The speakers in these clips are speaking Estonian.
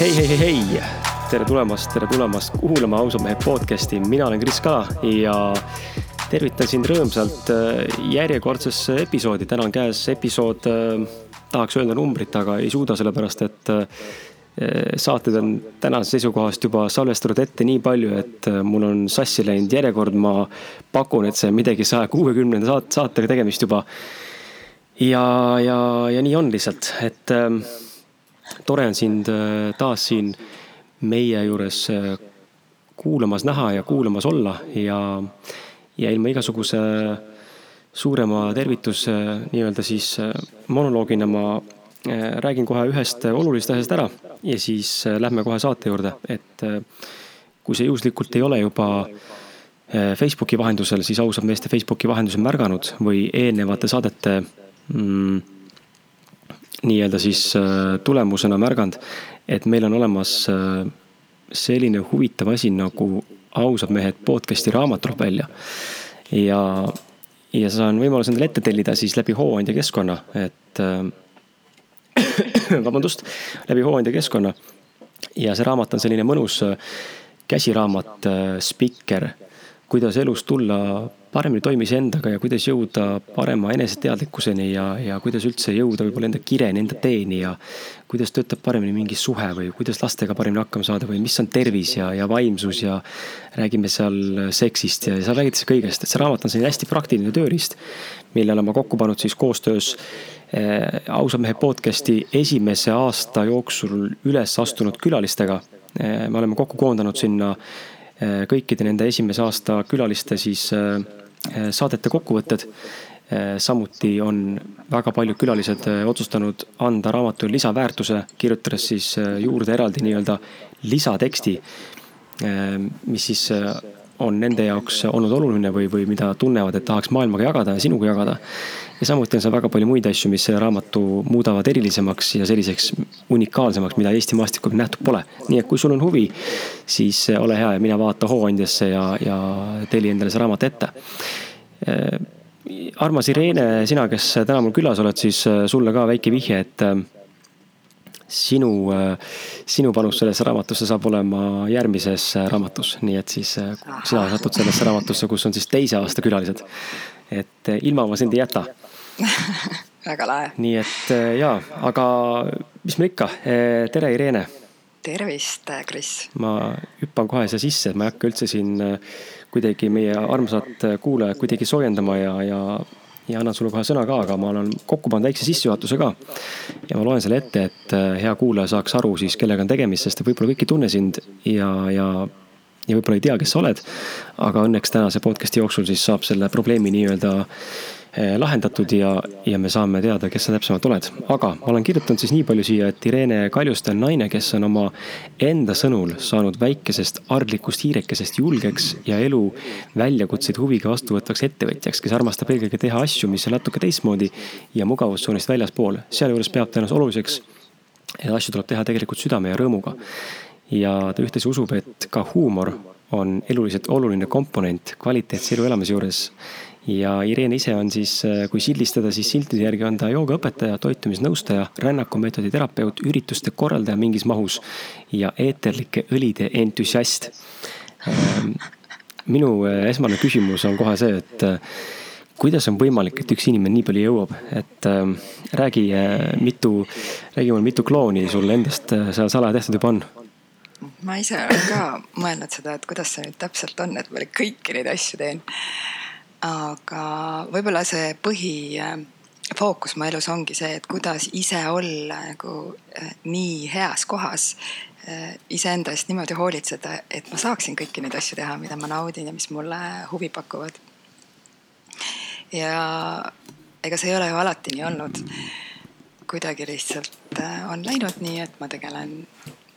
hei, hei, hei, hei, tere tulemast, tere tulemast kuulama Ausad mehed podcast'i, mina olen Kris Kala ja tervitan sind rõõmsalt äh, järjekordsesse episoodi, täna on käes episood, äh, tahaks öelda numbrit, aga ei suuda, sellepärast et äh, saated on tänase seisukohast juba salvestatud ette nii palju, et mul on sassi läinud järjekord, ma pakun, et see on midagi saja kuuekümnenda saate, saatega tegemist juba. ja, ja, ja nii on lihtsalt, et tore on sind äh, taas siin meie juures äh, kuulamas näha ja kuulamas olla ja, ja ilma igasuguse suurema tervitus nii-öelda siis äh, monoloogina ma räägin kohe ühest olulisest asjast ära ja siis lähme kohe saate juurde, et kui see juhuslikult ei ole juba Facebooki vahendusel, siis ausalt meeste Facebooki vahendusel märganud või eelnevate saadete mm, nii-öelda siis äh, tulemusena märganud, et meil on olemas äh, selline huvitav asi nagu Ausad mehed podcast'i raamat tuleb välja. ja, ja see on võimalus endale ette tellida siis läbi Hooandja keskkonna, et äh, vabandust, läbi Hooandja keskkonna. ja see raamat on selline mõnus käsiraamat, spikker, kuidas elus tulla paremini toimis endaga ja kuidas jõuda parema eneseteadlikkuseni ja, ja kuidas üldse jõuda võib-olla enda kireni, enda teeni ja kuidas töötab paremini mingi suhe või kuidas lastega paremini hakkama saada või mis on tervis ja, ja vaimsus ja räägime seal seksist ja seal räägitakse kõigest, et see raamat on selline hästi praktiline tööriist, mille olen ma kokku pannud siis koostöös eh, ausa mehe podcast'i esimese aasta jooksul üles astunud külalistega eh,. me oleme kokku koondanud sinna eh, kõikide nende esimese aasta külaliste siis eh, Eh, saadete kokkuvõtted. Samuti on väga paljud külalised otsustanud anda raamatule lisaväärtuse, kirjutades siis juurde eraldi nii-öelda lisateksti. mis siis on nende jaoks olnud oluline või, või mida tunnevad, et tahaks maailmaga jagada ja sinuga jagada. Ja samuti on seal väga palju muid asju, mis selle raamatu muudavad erilisemaks ja selliseks unikaalsemaks, mida Eesti maastikul nähtud pole. nii et kui sul on huvi, siis ole hea ja mine vaata Hooandjasse ja, ja telli endale see raamat ette Äh, armas Irene, sina, kes täna mul külas oled, siis äh, sulle ka väike vihje, et sinu, sinu panus sellesse raamatusse saab olema järgmises raamatus, nii et siis sina satud sellesse raamatusse, kus on siis teise aasta külalised. et ilma ma sind ei jäta väga lahe. nii et jaa, aga mis meil ikka, tere, Irene. tervist, Kris. ma hüppan kohe siia sisse, ma ei hakka üldse siin kuidagi meie armsat kuulajat kuidagi soojendama ja, ja, ja annan sulle kohe sõna ka, aga ma olen kokku pannud väikse sissejuhatuse ka. ja ma loen selle ette, et äh, hea kuulaja saaks aru siis, kellega on tegemist, sest võib-olla kõik ei tunne sind ja, ja ja võib-olla ei tea, kes sa oled. aga õnneks tänase podcast'i jooksul siis saab selle probleemi nii-öelda lahendatud ja, ja me saame teada, kes sa täpsemalt oled. aga ma olen kirjutanud siis nii palju siia, et Irene Kaljuste on naine, kes on oma enda sõnul saanud väikesest ardlikust hiirekesest julgeks ja elu väljakutseid huviga vastu võtvaks ettevõtjaks, kes armastab eelkõige teha asju, mis on natuke teistmoodi ja mugavustsoonist väljaspool. sealjuures peab ennast oluliseks, et asju tuleb teha tegelikult südame ja rõõmuga. ja ta ühtlasi usub, et ka huumor on eluliselt oluline komponent kvaliteetse elu elamise juures ja Irene ise on siis, äh, kui sildistada, siis siltide järgi on ta joogaõpetaja, toitumisnõustaja, rännakumeetodi terapeut, ürituste korraldaja mingis mahus ja eeterlike õlide entusiast. Ähm, minu äh, esmane küsimus on kohe see, et äh, kuidas on võimalik, et üks inimene nii palju jõuab, et äh, räägi mitu, räägi mulle, mitu klooni sul endast seal salaja tehtud juba on? ma ise olen ka mõelnud seda, et kuidas see nüüd täpselt on, et ma kõiki neid asju teen aga võib-olla see põhifookus mu elus ongi see, et kuidas ise olla nagu äh, nii heas kohas, äh, iseenda eest niimoodi hoolitseda, et ma saaksin kõiki neid asju teha, mida ma naudin ja mis mulle huvi pakuvad. ja ega see ei ole ju alati nii olnud. kuidagi lihtsalt äh, on läinud nii, et ma tegelen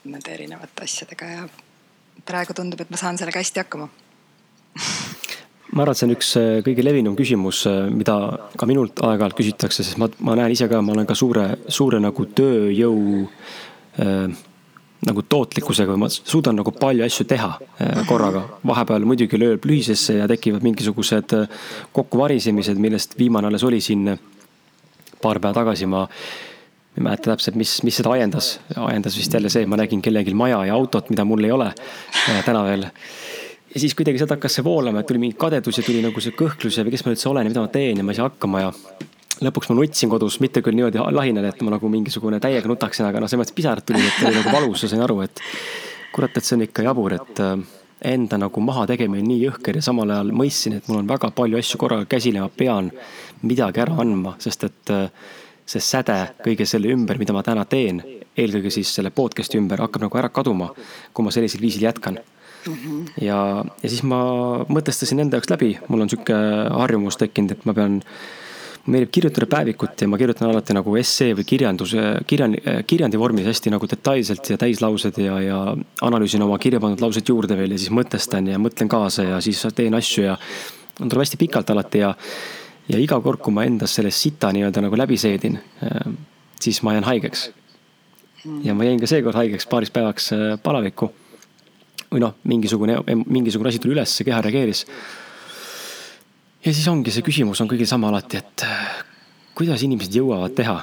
nende erinevate asjadega ja praegu tundub, et ma saan sellega hästi hakkama ma arvan, et see on üks äh, kõige levinum küsimus, äh, mida ka minult aeg-ajalt küsitakse, sest ma, ma näen ise ka, ma olen ka suure, suure nagu tööjõu äh, nagu tootlikkusega või ma suudan nagu palju asju teha äh, korraga. vahepeal muidugi lööb lühisesse ja tekivad mingisugused kokkuvarisemised, millest viimane alles oli siin paar päeva tagasi ma ei mäleta täpselt, mis, mis seda ajendas, ajendas vist jälle see, et ma nägin kellelgi maja ja autot, mida mul ei ole täna veel. Ja siis kuidagi sealt hakkas see voolama, et tuli mingi kadedus ja tuli nagu see kõhklus ja kes ma üldse olen ja mida ma teen ja ma ei saa hakkama ja lõpuks ma nutsin kodus, mitte küll niimoodi lahinal, et ma nagu mingisugune täiega nutaksin, aga noh, selles mõttes pisarad tulid, et oli nagu valus ja sain aru, et kurat, et see on ikka jabur, et äh, enda nagu mahategemine nii jõhker ja samal ajal mõistsin, et mul on väga palju asju korraga käsil ja ma pean midagi ära andma, sest et äh, see säde kõige selle ümber, mida ma täna teen, eelkõige siis selle podcast'i ümber, hakkab nagu ära kaduma, kui ma sellisel viisil jätkan. Ja, ja siis ma mõtestasin enda jaoks läbi, mul on sihuke harjumus tekkinud, et ma pean mulle meeldib kirjutada päevikut ja ma kirjutan alati nagu essee või kirjanduse, kirjan-, kirjandi vormis hästi nagu detailselt ja täislaused ja, ja analüüsin oma kirja pandud laused juurde veel ja siis mõtestan ja mõtlen kaasa ja siis teen asju ja tuleb hästi pikalt alati ja ja iga kord, kui ma endas selle sita nii-öelda nagu läbi seedin, äh, siis ma jään haigeks. ja ma jäin ka seekord haigeks paariks päevaks äh, palavikku. Või noh, mingisugune, mingisugune asi tuli üles, keha reageeris. ja siis ongi see küsimus on kõigil sama alati, et äh, kuidas inimesed jõuavad teha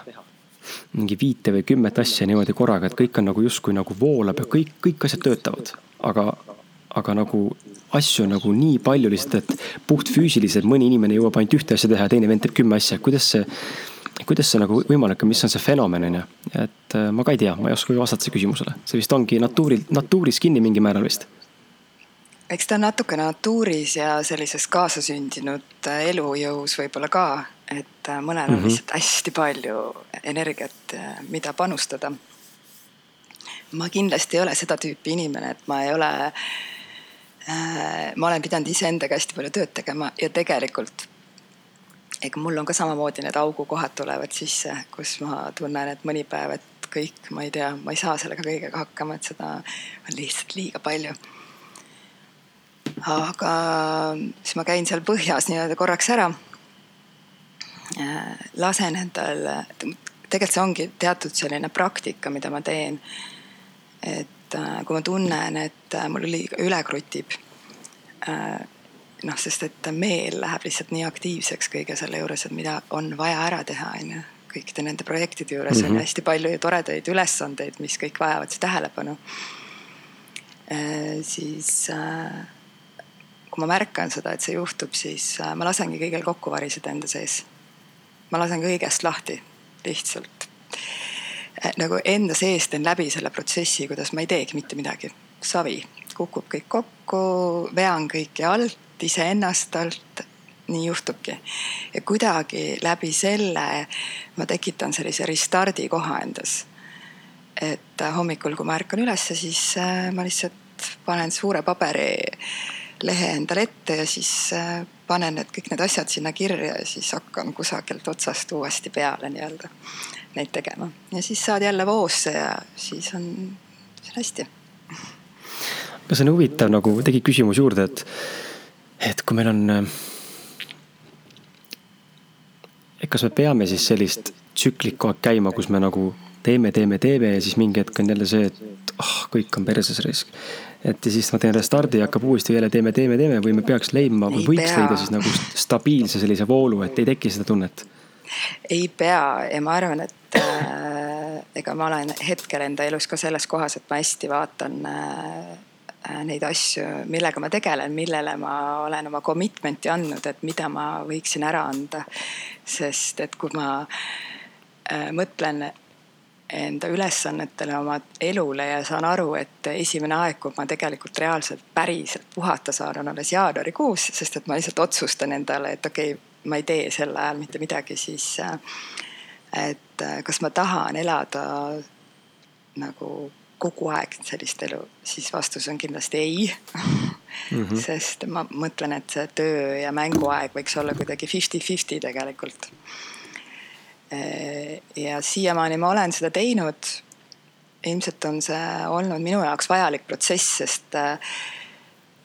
mingi viite või kümmet asja niimoodi korraga, et kõik on nagu justkui nagu voolab ja kõik, kõik asjad töötavad. aga, aga nagu asju on nagu nii palju lihtsalt, et puhtfüüsiliselt mõni inimene jõuab ainult ühte asja teha ja teine vend teeb kümme asja, kuidas see, kuidas see nagu võimalik on, mis on see fenomen, on ju. et äh, ma ka ei tea, ma ei oska vastata sellele küsimusele, see vist ongi natuuril, natuuris kinni mingil määral vist eks ta on natukene natuuris ja sellises kaasasündinud äh, elujõus võib-olla ka, et äh, mõnel on mm -hmm. lihtsalt hästi palju energiat, mida panustada. ma kindlasti ei ole seda tüüpi inimene, et ma ei ole ma olen pidanud iseendaga hästi palju tööd tegema ja tegelikult ega mul on ka samamoodi need augukohad tulevad sisse, kus ma tunnen, et mõni päev, et kõik, ma ei tea, ma ei saa sellega kõigega hakkama, et seda on lihtsalt liiga palju. aga siis ma käin seal põhjas nii-öelda korraks ära. Äh, lasen endal, tegelikult see ongi teatud selline praktika, mida ma teen. et äh, kui ma tunnen, et äh, mul liiga üle krutib, noh, sest et meel läheb lihtsalt nii aktiivseks kõige selle juures, et mida on vaja ära teha, on ju. kõikide nende projektide juures mm -hmm. on mhm. hästi palju toredaid ülesandeid, mis kõik vajavad tähelepanu. siis kui ma märkan seda, et see juhtub, siis ma lasengi kõigil kokku variseda enda sees. ma lasen kõigest lahti, lihtsalt Äh, nagu enda sees teen läbi selle protsessi, kuidas ma ei teegi mitte midagi. savi kukub kõik kokku, vean kõike alt, iseennast alt. nii juhtubki. ja kuidagi läbi selle ma tekitan sellise restardi koha endas. et äh, hommikul, kui ma ärkan ülesse, siis äh, ma lihtsalt panen suure paberilehe endale ette ja siis panen need kõik need asjad sinna kirja ja siis hakkan kusagilt otsast uuesti peale nii-öelda neid tegema ja siis saad jälle voosse ja siis on, siis on hästi. aga see on huvitav nagu tegi küsimus juurde, et, et kui meil on. et kas me peame siis sellist tsüklit kogu aeg käima, kus me nagu teeme, teeme, teeme ja siis mingi hetk on jälle see, et ah oh, kõik on perses risk. et ja siis ma teen restardi ja hakkab uuesti jälle teeme, teeme, teeme või me peaks leidma või võiks pea. leida siis nagu stabiilse sellise voolu, et ei teki seda tunnet ei pea ja ma arvan, et äh, ega ma olen hetkel enda elus ka selles kohas, et ma hästi vaatan äh, äh, neid asju, millega ma tegelen, millele ma olen oma commitment'i andnud, et mida ma võiksin ära anda. sest et kui ma äh, mõtlen enda ülesannetele, oma elule ja saan aru, et esimene aeg, kui ma tegelikult reaalselt päriselt puhata saan, on alles jaanuarikuus, sest et ma lihtsalt otsustan endale, et okei okay,, ma ei tee sel ajal mitte midagi, siis äh, et äh, kas ma tahan elada nagu kogu aeg sellist elu, siis vastus on kindlasti ei mm. -hmm. sest ma mõtlen, et see töö ja mänguaeg võiks olla kuidagi fifty-fifty tegelikult. Äh, ja siiamaani ma olen seda teinud. ilmselt on see olnud minu jaoks vajalik protsess, sest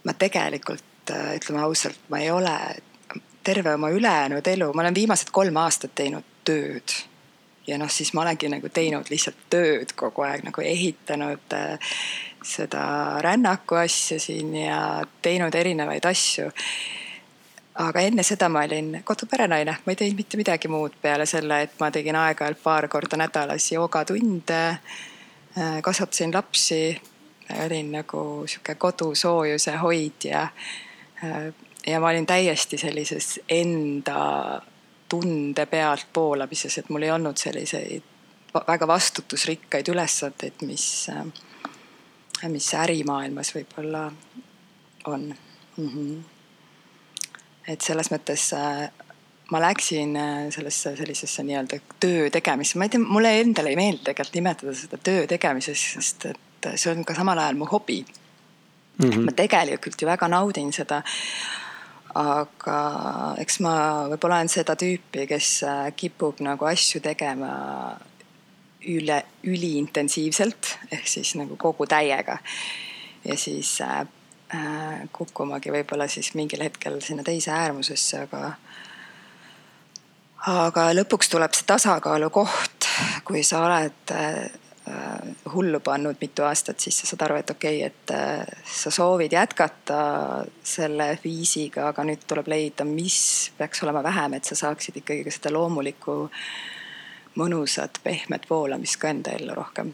ma tegelikult ütleme ausalt, ma ei ole terve oma ülejäänud elu, ma olen viimased kolm aastat teinud tööd. Ja noh, siis ma olengi nagu teinud lihtsalt tööd kogu aeg nagu ehitanud äh, seda rännaku asja siin ja teinud erinevaid asju. aga enne seda ma olin koduperenaine, ma ei teinud mitte midagi muud peale selle, et ma tegin aeg-ajalt paar korda nädalas joogatunde. Äh, kasvatasin lapsi, olin nagu sihuke kodusoojuse hoidja. Äh, ja ma olin täiesti sellises enda tunde pealt poolamises, et mul ei olnud selliseid väga vastutusrikkaid ülesandeid, mis, äh, mis ärimaailmas võib-olla on mm. -hmm et selles mõttes äh, ma läksin äh, sellesse sellisesse nii-öelda töö tegemisse, ma ei tea, mulle endale ei meeldi tegelikult nimetada seda töö tegemiseks, sest et see on ka samal ajal mu hobi mm. -hmm. ma tegelikult ju väga naudin seda. Aga eks ma võib-olla olen seda tüüpi, kes äh, kipub nagu asju tegema üle, üliintensiivselt ehk siis nagu kogu täiega. ja siis Äh, kukkumagi võib-olla siis mingil hetkel sinna teise äärmusesse, aga. aga lõpuks tuleb see tasakaalu koht, kui sa oled äh, hullu pannud mitu aastat, siis sa saad aru, et okei okay,, et äh, sa soovid jätkata selle viisiga, aga nüüd tuleb leida, mis peaks olema vähem, et sa saaksid ikkagi ka seda loomulikku mõnusat pehmet voolamist ka enda ellu rohkem.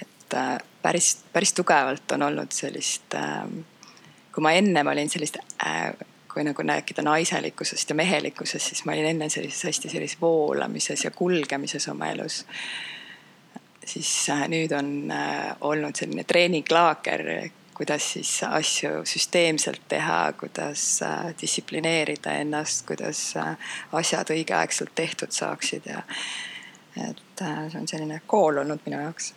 et päris, päris tugevalt on olnud sellist, kui ma ennem olin sellist, äh, kui nagu rääkida naiselikkusest ja mehelikkusest, siis ma olin enne sellises hästi sellises voolamises ja kulgemises oma elus. siis äh, nüüd on äh, olnud selline treeninglaager, kuidas siis asju süsteemselt teha, kuidas distsiplineerida ennast, kuidas asjad õigeaegselt tehtud saaksid ja et see on selline kool olnud minu jaoks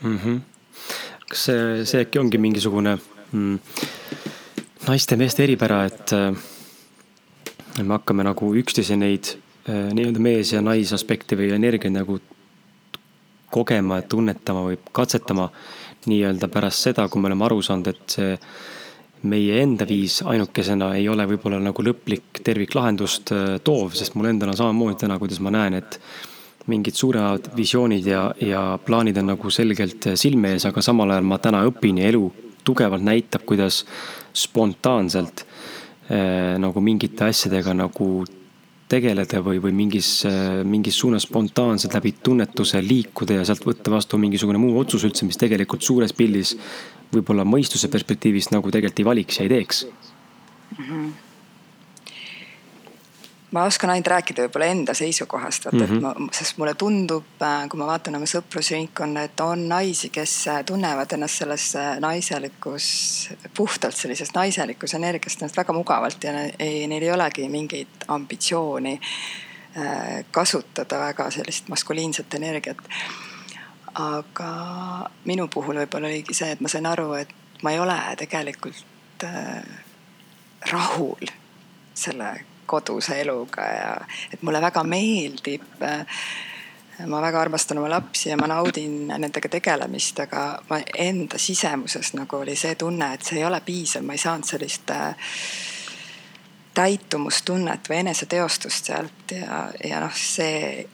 mm. -hmm. kas see, see äkki ongi mingisugune mm, naiste-meeste eripära, et äh, me hakkame nagu üksteise neid äh, nii-öelda mees- ja naisaspekte või energiaid nagu kogema, tunnetama või katsetama nii-öelda pärast seda, kui me oleme aru saanud, et see meie enda viis ainukesena ei ole võib-olla nagu lõplik terviklahendust äh, toov, sest mul endal on samamoodi täna, kuidas ma näen, et mingid suuremad visioonid ja, ja plaanid on nagu selgelt silme ees, aga samal ajal ma täna õpin ja elu tugevalt näitab, kuidas spontaanselt äh, nagu mingite asjadega nagu tegeleda või, või mingis äh,, mingis suunas spontaanselt läbi tunnetuse liikuda ja sealt võtta vastu mingisugune muu otsus üldse, mis tegelikult suures pildis võib-olla mõistuse perspektiivist nagu tegelikult ei valiks ja ei teeks mm. -hmm ma oskan ainult rääkida võib-olla enda seisukohast, vaata mm, -hmm. et mhm. ma, sest mulle tundub, äh, kui ma vaatan oma sõprusringkonna, et on naisi, kes äh, tunnevad ennast selles äh, naiselikus, puhtalt sellisest naiselikus energiast ennast väga mugavalt ja ei, neil ei olegi mingit ambitsiooni kasutada väga sellist maskuliinset energiat. aga minu puhul võib-olla oligi see, et ma sain aru, et ma ei ole tegelikult rahul selle koduse eluga ja et mulle väga meeldib. ma väga armastan oma lapsi ja ma naudin nendega tegelemist, aga ma enda sisemuses nagu oli see tunne, et see ei ole piisav, ma ei saanud sellist äh, täitumustunnet või eneseteostust sealt ja, ja noh, see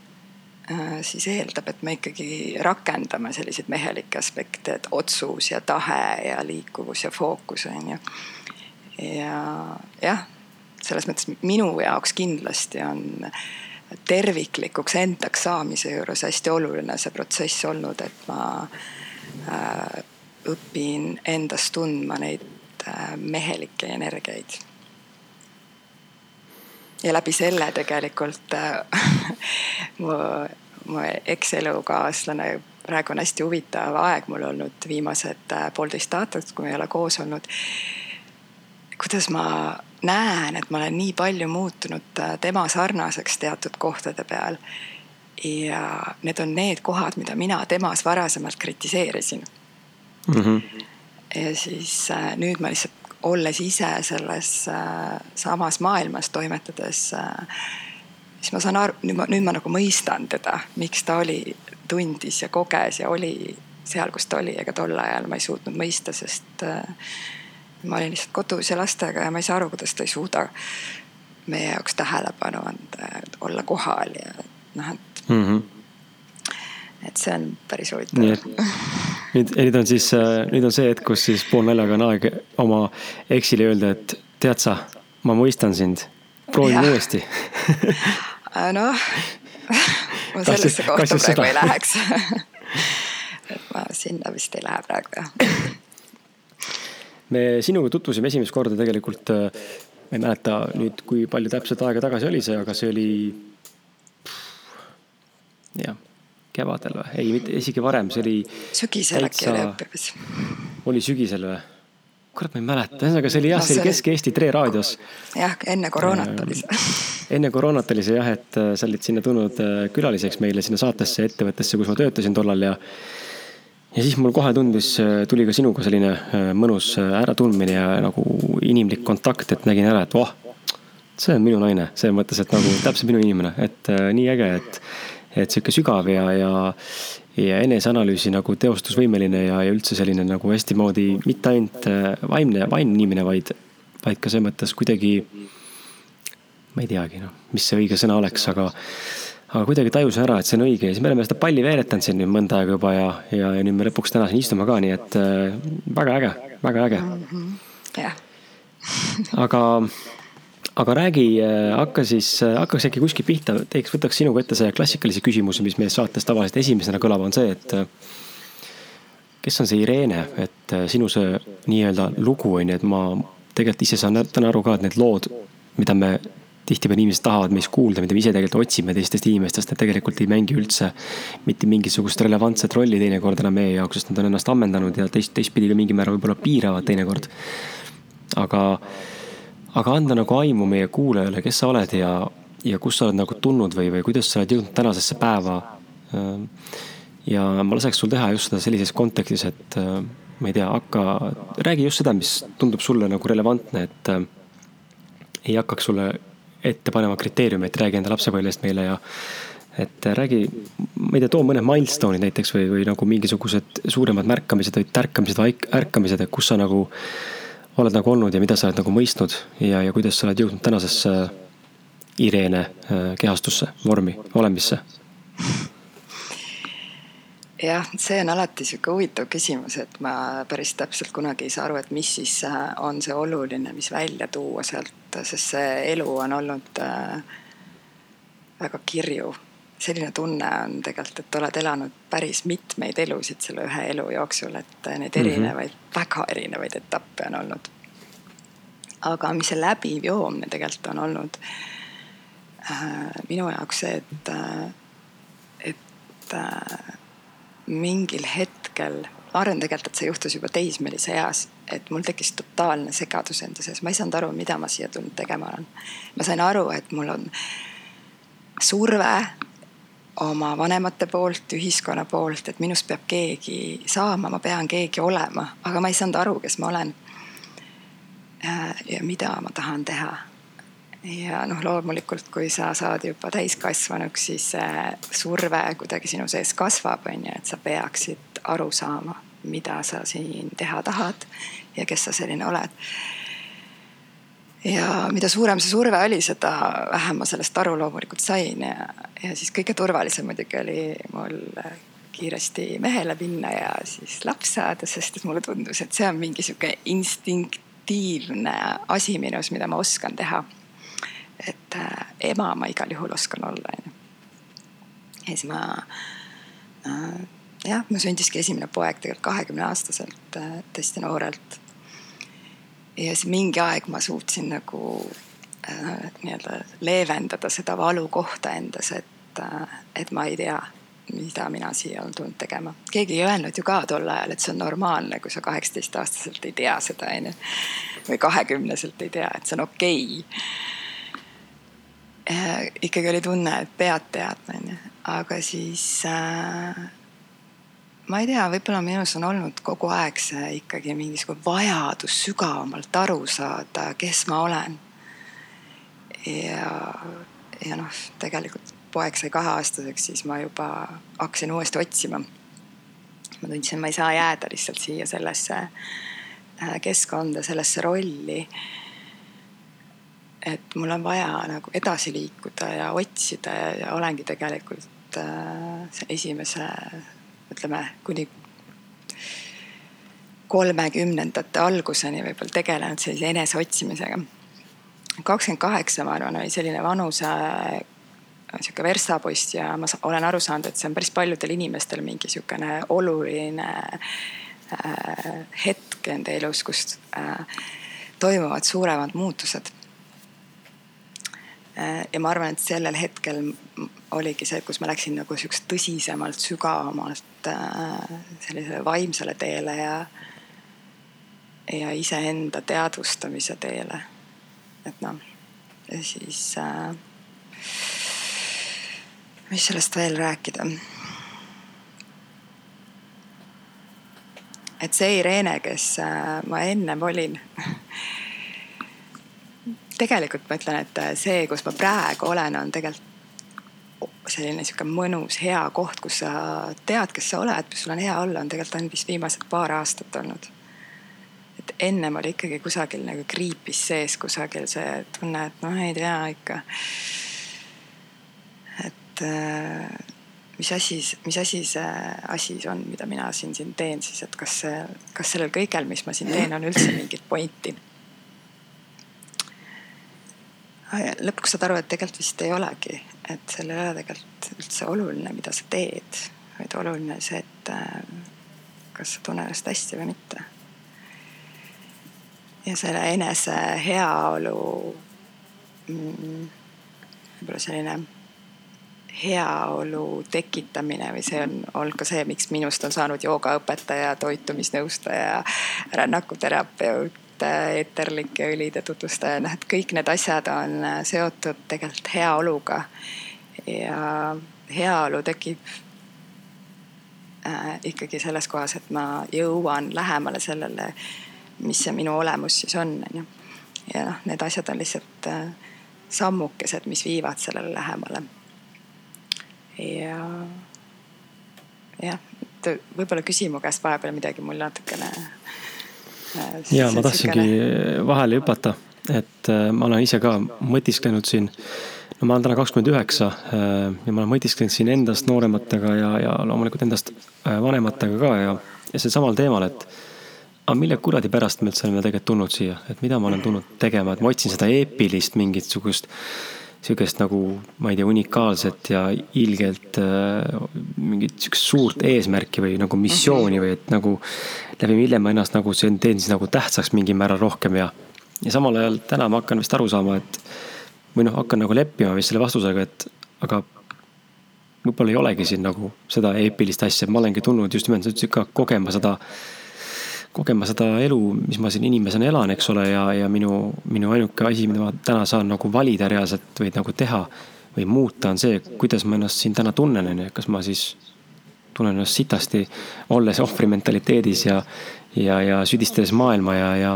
äh, siis eeldab, et me ikkagi rakendame selliseid mehelikke aspekte, et otsus ja tahe ja liikuvus ja fookus on ju. ja jah, selles mõttes minu jaoks kindlasti on terviklikuks endaks saamise juures hästi oluline see protsess olnud, et ma äh, õpin endas tundma neid äh, mehelikke energiaid. ja läbi selle tegelikult äh, mu, mu ekselukaaslane, praegu on hästi huvitav aeg mul olnud viimased äh, poolteist aastat, kui me ei ole koos olnud. kuidas ma näen, et ma olen nii palju muutunud äh, tema sarnaseks teatud kohtade peal. ja need on need kohad, mida mina temas varasemalt kritiseerisin mm. -hmm. ja siis äh, nüüd ma lihtsalt olles ise selles äh, samas maailmas toimetades, siis ma saan aru, nüüd ma, nüüd ma nagu mõistan teda, miks ta oli, tundis ja koges ja oli seal, kus ta oli, ega tol ajal ma ei suutnud mõista, sest ma olin lihtsalt kodus ja lastega ja ma ei saa aru, kuidas ta ei suuda meie jaoks tähelepanu anda, olla kohal ja noh, et mm. -hmm. et see on päris huvitav. nii et nüüd, nüüd on siis, äh, nüüd on see hetk, kus siis poolnaljaga on aeg oma eksile öelda, et tead sa, ma mõistan sind, proovime uuesti noh, ma sellesse kohta praegu seda? ei läheks et ma sinna vist ei lähe praegu jah. Me sinuga tutvusime esimest korda tegelikult, äh, ma ei mäleta nüüd, kui palju täpselt aega tagasi oli see, aga see oli. jah, kevadel või, ei, mitte isegi varem, see oli. sügisel äkki oli õppimas. oli sügisel või? kurat, ma ei mäleta, ühesõnaga see oli jah no,, see oli Kesk-Eesti Tre raadios. jah, enne koroonat oli see enne koroonat oli see jah, et äh, sa olid sinna tulnud äh, külaliseks meile sinna saatesse, ettevõttesse, kus ma töötasin tollal ja. Ja siis mul kohe tundus, äh, tuli ka sinuga selline mõnus äratundmine ja nagu inimlik kontakt, et nägin ära, et voh. see on minu naine, selles mõttes, et nagu täpselt minu inimene, et nii äge, et, et sihuke sügav ja, ja ja eneseanalüüsi nagu teostusvõimeline ja, ja üldse selline nagu hästi moodi mitte ainult äh, vaimne, vaimne inimene, vaid, vaid ka selles mõttes kuidagi. ma ei teagi noh, mis see õige sõna oleks, aga, aga kuidagi tajusin ära, et see on õige ja siis me oleme seda palli veeretanud siin nüüd mõnda aega juba ja, ja, ja nüüd me lõpuks täna siin istume ka, nii et äh, väga äge, väga äge. jah. aga aga räägi, äh, hakka siis, äh, hakkaks äkki kuskilt pihta, teeks, võtaks sinuga ette selle klassikalise küsimuse, mis meie saates tavaliselt esimesena kõlab, on see, et. Äh, kes on see Irene, et sinu see nii-öelda lugu on ju, et ma tegelikult ise saan täna aru ka, et need lood, mida me tihtipeale inimesed tahavad meist kuulda, mida me ise tegelikult otsime teistest inimestest, need tegelikult ei mängi üldse mitte mingisugust relevantset rolli teinekord enam meie jaoks, sest nad on ennast ammendanud ja teist, teistpidi ka mingil määral võib-olla piiravad teinekord. aga aga anda nagu aimu meie kuulajale, kes sa oled ja, ja kust sa oled nagu tulnud või, või kuidas sa oled jõudnud tänasesse päeva. Ähm, ja ma laseks sul teha just seda sellises kontekstis, et äh, ma ei tea, hakka, räägi just seda, mis tundub sulle nagu relevantne, et äh, ei hakkaks sulle ette panema kriteeriumeid, räägi enda lapsepõlvest meile ja et räägi, ma ei tea, too mõned milstone'id näiteks või, või nagu mingisugused suuremad märkamised või tärkamised ärkamised, et kus sa nagu oled nagu olnud ja mida sa oled nagu mõistnud ja, ja kuidas sa oled jõudnud tänasesse Irene äh, kehastusse, vormi, olemisse? jah, see on alati sihuke huvitav küsimus, et ma päris täpselt kunagi ei saa aru, et mis siis äh, on see oluline, mis välja tuua sealt, sest see elu on olnud äh, väga kirju selline tunne on tegelikult, et oled elanud päris mitmeid elusid selle ühe elu jooksul, et neid mhm. erinevaid mm, -hmm. väga erinevaid etappe on olnud. aga mis see läbiv joomine tegelikult on olnud äh, minu jaoks see, et äh,, et mingil hetkel, ma arvan tegelikult, et see juhtus juba teismelise eas, et mul tekkis totaalne segadus enda sees, ma ei saanud aru, mida ma siia tulnud tegema olen. ma sain aru, et mul on surve oma vanemate poolt, ühiskonna poolt, et minust peab keegi saama, ma pean keegi olema, aga ma ei saanud aru, kes ma olen. ja mida ma tahan teha. ja noh, loomulikult, kui sa saad juba täiskasvanuks, siis surve kuidagi sinu sees kasvab, on ju, et sa peaksid aru saama, mida sa siin teha tahad ja kes sa selline oled ja mida suurem see surve oli, seda vähem ma sellest aru loomulikult sain ja, ja siis kõige turvalisem muidugi oli mul kiiresti mehele minna ja siis laps saada, sest et mulle tundus, et see on mingi sihuke instinktiivne asi minus, mida ma oskan teha. et äh, ema ma igal juhul oskan olla, onju. ja siis ma äh, jah, mul sündiski esimene poeg tegelikult kahekümne aastaselt äh,, tõesti noorelt ja siis mingi aeg ma suutsin nagu äh, nii-öelda leevendada seda valukohta endas, et äh,, et ma ei tea, mida mina siia olen tulnud tegema. keegi ei öelnud ju ka tol ajal, et see on normaalne, kui sa kaheksateistaastaselt ei tea seda, onju. või kahekümneselt ei tea, et see on okei okay. ikkagi oli tunne, et pead teadma, onju. aga siis äh, ma ei tea, võib-olla minus on olnud kogu aeg see ikkagi mingisugune vajadus sügavamalt aru saada, kes ma olen. ja, ja noh, tegelikult poeg sai kaheaastaseks, siis ma juba hakkasin uuesti otsima. ma tundsin, ma ei saa jääda lihtsalt siia sellesse äh, keskkonda, sellesse rolli. et mul on vaja nagu edasi liikuda ja otsida ja, ja olengi tegelikult äh, esimese ütleme kuni kolmekümnendate alguseni võib-olla tegelenud sellise eneseotsimisega. kakskümmend kaheksa, ma arvan, oli selline vanuse sihuke verstapost ja ma olen aru saanud, et see on päris paljudel inimestel mingi sihukene oluline äh, hetk enda elus, kus äh, toimuvad suuremad muutused. Ja ma arvan, et sellel hetkel oligi see, kus ma läksin nagu sihukest tõsisemalt, sügavamalt äh, sellisele vaimsele teele ja ja iseenda teadvustamise teele. et noh, ja siis äh, mis sellest veel rääkida? et see Irene, kes äh, ma ennem olin tegelikult ma ütlen, et äh, see, kus ma praegu olen, on tegelikult selline sihuke mõnus, hea koht, kus sa tead, kes sa oled, sul on hea olla, on tegelikult ainult vist viimased paar aastat olnud et ennem oli ikkagi kusagil nagu kriipis sees kusagil see tunne, et noh, ei tea ikka. et äh, mis asi, mis asi see asi on, mida mina siin, siin teen siis, et kas see, kas sellel kõigel, mis ma siin teen, on üldse mingit pointi? Lõpuks saad aru, et tegelikult vist ei olegi, et seal ei ole tegelikult üldse oluline, mida sa teed, vaid oluline see, et äh, kas sa tunned ennast hästi või mitte. Ja selle enese heaolu mm,, võib-olla selline heaolu tekitamine või see on olnud ka see, miks minust on saanud joogaõpetaja, toitumisnõustaja, rännakuterapeut, eeterlike õlide tutvustaja, noh, et kõik need asjad on seotud tegelikult heaoluga. ja heaolu tekib äh, ikkagi selles kohas, et ma jõuan lähemale sellele mis see minu olemus siis on, onju. ja noh, need asjad on lihtsalt äh, sammukesed, mis viivad sellele lähemale. ja, jah, võib-olla küsi mu käest vahepeal midagi mul natukene. Äh, ja ma tahtsingi vahele hüpata, et äh, ma olen ise ka mõtisklenud siin no ma olen täna kakskümmend üheksa ja ma olen mõtisklenud siin endast noorematega ja, ja loomulikult endast vanematega ka ja, ja sel samal teemal, et aga mille kuradi pärast me üldse oleme tegelikult tulnud siia, et mida ma olen tulnud tegema, et ma otsin seda eepilist mingisugust sihukest nagu, ma ei tea, unikaalset ja ilgelt äh, mingit sihukest suurt eesmärki või nagu missiooni või et nagu läbi mille ma ennast nagu teen siis nagu tähtsaks mingil määral rohkem ja. ja samal ajal täna ma hakkan vist aru saama, et või noh, hakkan nagu leppima vist selle vastusega, et aga võib-olla ei olegi siin nagu seda eepilist asja, ma olengi tulnud just nimelt, sa ütlesid ka kogema seda kogema seda elu, mis ma siin inimesena elan, eks ole, ja, ja minu, minu ainuke asi, mida ma täna saan nagu valida reaalselt või nagu teha või muuta, on see, kuidas ma ennast siin täna tunnen, on ju, kas ma siis tunnen ennast sitasti, olles ohvri mentaliteedis ja, ja, ja süüdistades maailma ja, ja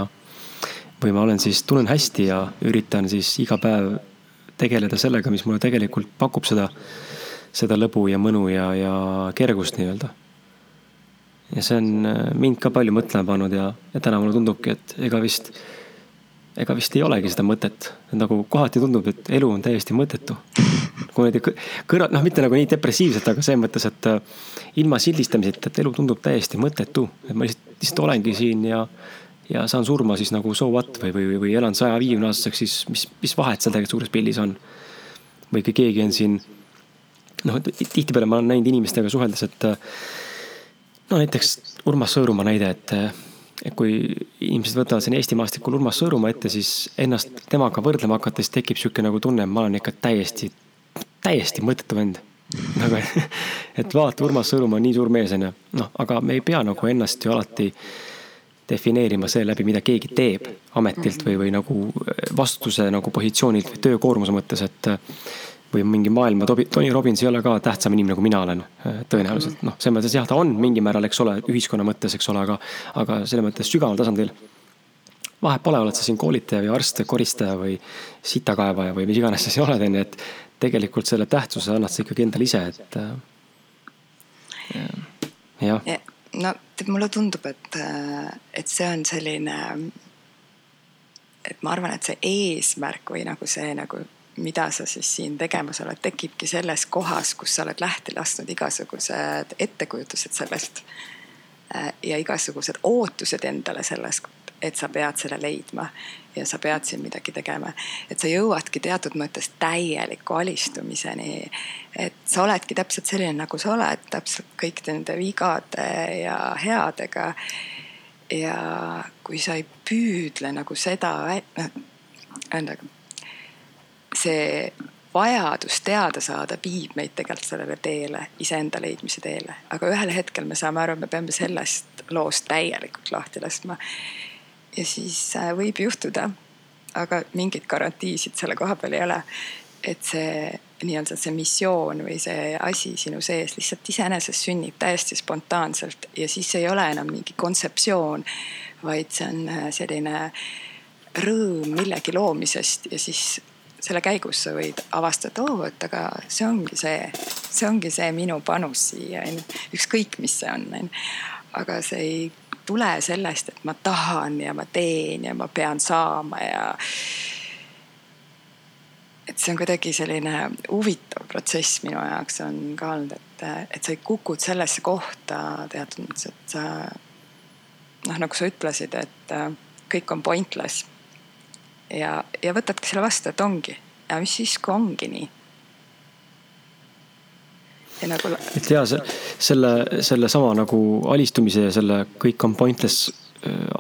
või ma olen siis, tunnen hästi ja üritan siis iga päev tegeleda sellega, mis mulle tegelikult pakub seda, seda lõbu ja mõnu ja, ja kergust nii-öelda ja see on äh, mind ka palju mõtlema pannud ja, ja täna mulle tundubki, et ega vist, ega vist ei olegi seda mõtet. nagu kohati tundub, et elu on täiesti mõttetu. kui niimoodi kõrval, noh, mitte nagu nii depressiivselt, aga selles mõttes, et äh, ilma sildistamiseta, et elu tundub täiesti mõttetu. et ma lihtsalt, lihtsalt olengi siin ja, ja saan surma siis nagu so what või, või, või elan saja viiekümne aastaseks, siis mis, mis vahet seal tegelikult suures pildis on. või kui keegi on siin, noh, tihtipeale ma olen näinud inimestega suheldes, et äh, no näiteks Urmas Sõõrumaa näide, et, et kui inimesed võtavad siin Eesti maastikul Urmas Sõõrumaa ette, siis ennast temaga võrdlema hakates tekib sihuke nagu tunne, ma olen ikka täiesti, täiesti mõttetu vend. nagu, et vaata, Urmas Sõõrumaa on nii suur mees, onju. noh, aga me ei pea nagu ennast ju alati defineerima seeläbi, mida keegi teeb ametilt või, või nagu vastutuse nagu positsioonilt või töökoormuse mõttes, et või mingi maailma Tony Robbins ei ole ka tähtsam inimene, kui mina olen, tõenäoliselt. noh, selles mõttes jah, ta on mingil määral, eks ole, ühiskonna mõttes, eks ole, aga, aga selles mõttes sügaval tasandil. vahet pole, oled sa siin koolitaja või arst koristaja või sitakaevaja või mis iganes sa siin oled, on ju, et tegelikult selle tähtsuse annad sa ikkagi endale ise, et äh, jah ja,. no mulle tundub, et, äh, et see on selline, et ma arvan, et see eesmärk või nagu see nagu mida sa siis siin tegemas oled, tekibki selles kohas, kus sa oled lahti lasknud igasugused ettekujutused sellest. äh, ja igasugused ootused endale sellest, et sa pead selle leidma ja sa pead siin midagi tegema. et sa jõuadki teatud mõttes täieliku alistumiseni. et sa oledki täpselt selline, nagu sa oled, täpselt kõik nende vigade ja headega. ja kui sa ei püüdle nagu seda, noh, ühesõnaga see vajadus teada saada viib meid tegelikult sellele teele, iseenda leidmise teele, aga ühel hetkel me saame aru, me peame sellest loost täielikult lahti laskma. ja siis äh, võib juhtuda, aga mingeid garantiisid selle koha peal ei ole, et see nii-öelda see missioon või see asi sinu sees lihtsalt iseenesest sünnib täiesti spontaanselt ja siis ei ole enam mingi kontseptsioon, vaid see on äh, selline rõõm millegi loomisest ja siis selle käigus sa võid avastada, oo, et aga see ongi see, see ongi see minu panus siia, onju. ükskõik, mis see on, onju. aga see ei tule sellest, et ma tahan ja ma teen ja ma pean saama ja. et see on kuidagi selline huvitav protsess minu jaoks on ka olnud, et, et sa kukud sellesse kohta teatud mõttes, et sa noh, nagu sa ütlesid, et kõik on pointless ja, ja võtadki selle vastu, et ongi. ja mis siis, kui ongi nii? Nagu... et ja see, selle, sellesama nagu alistumise ja selle kõik on pointless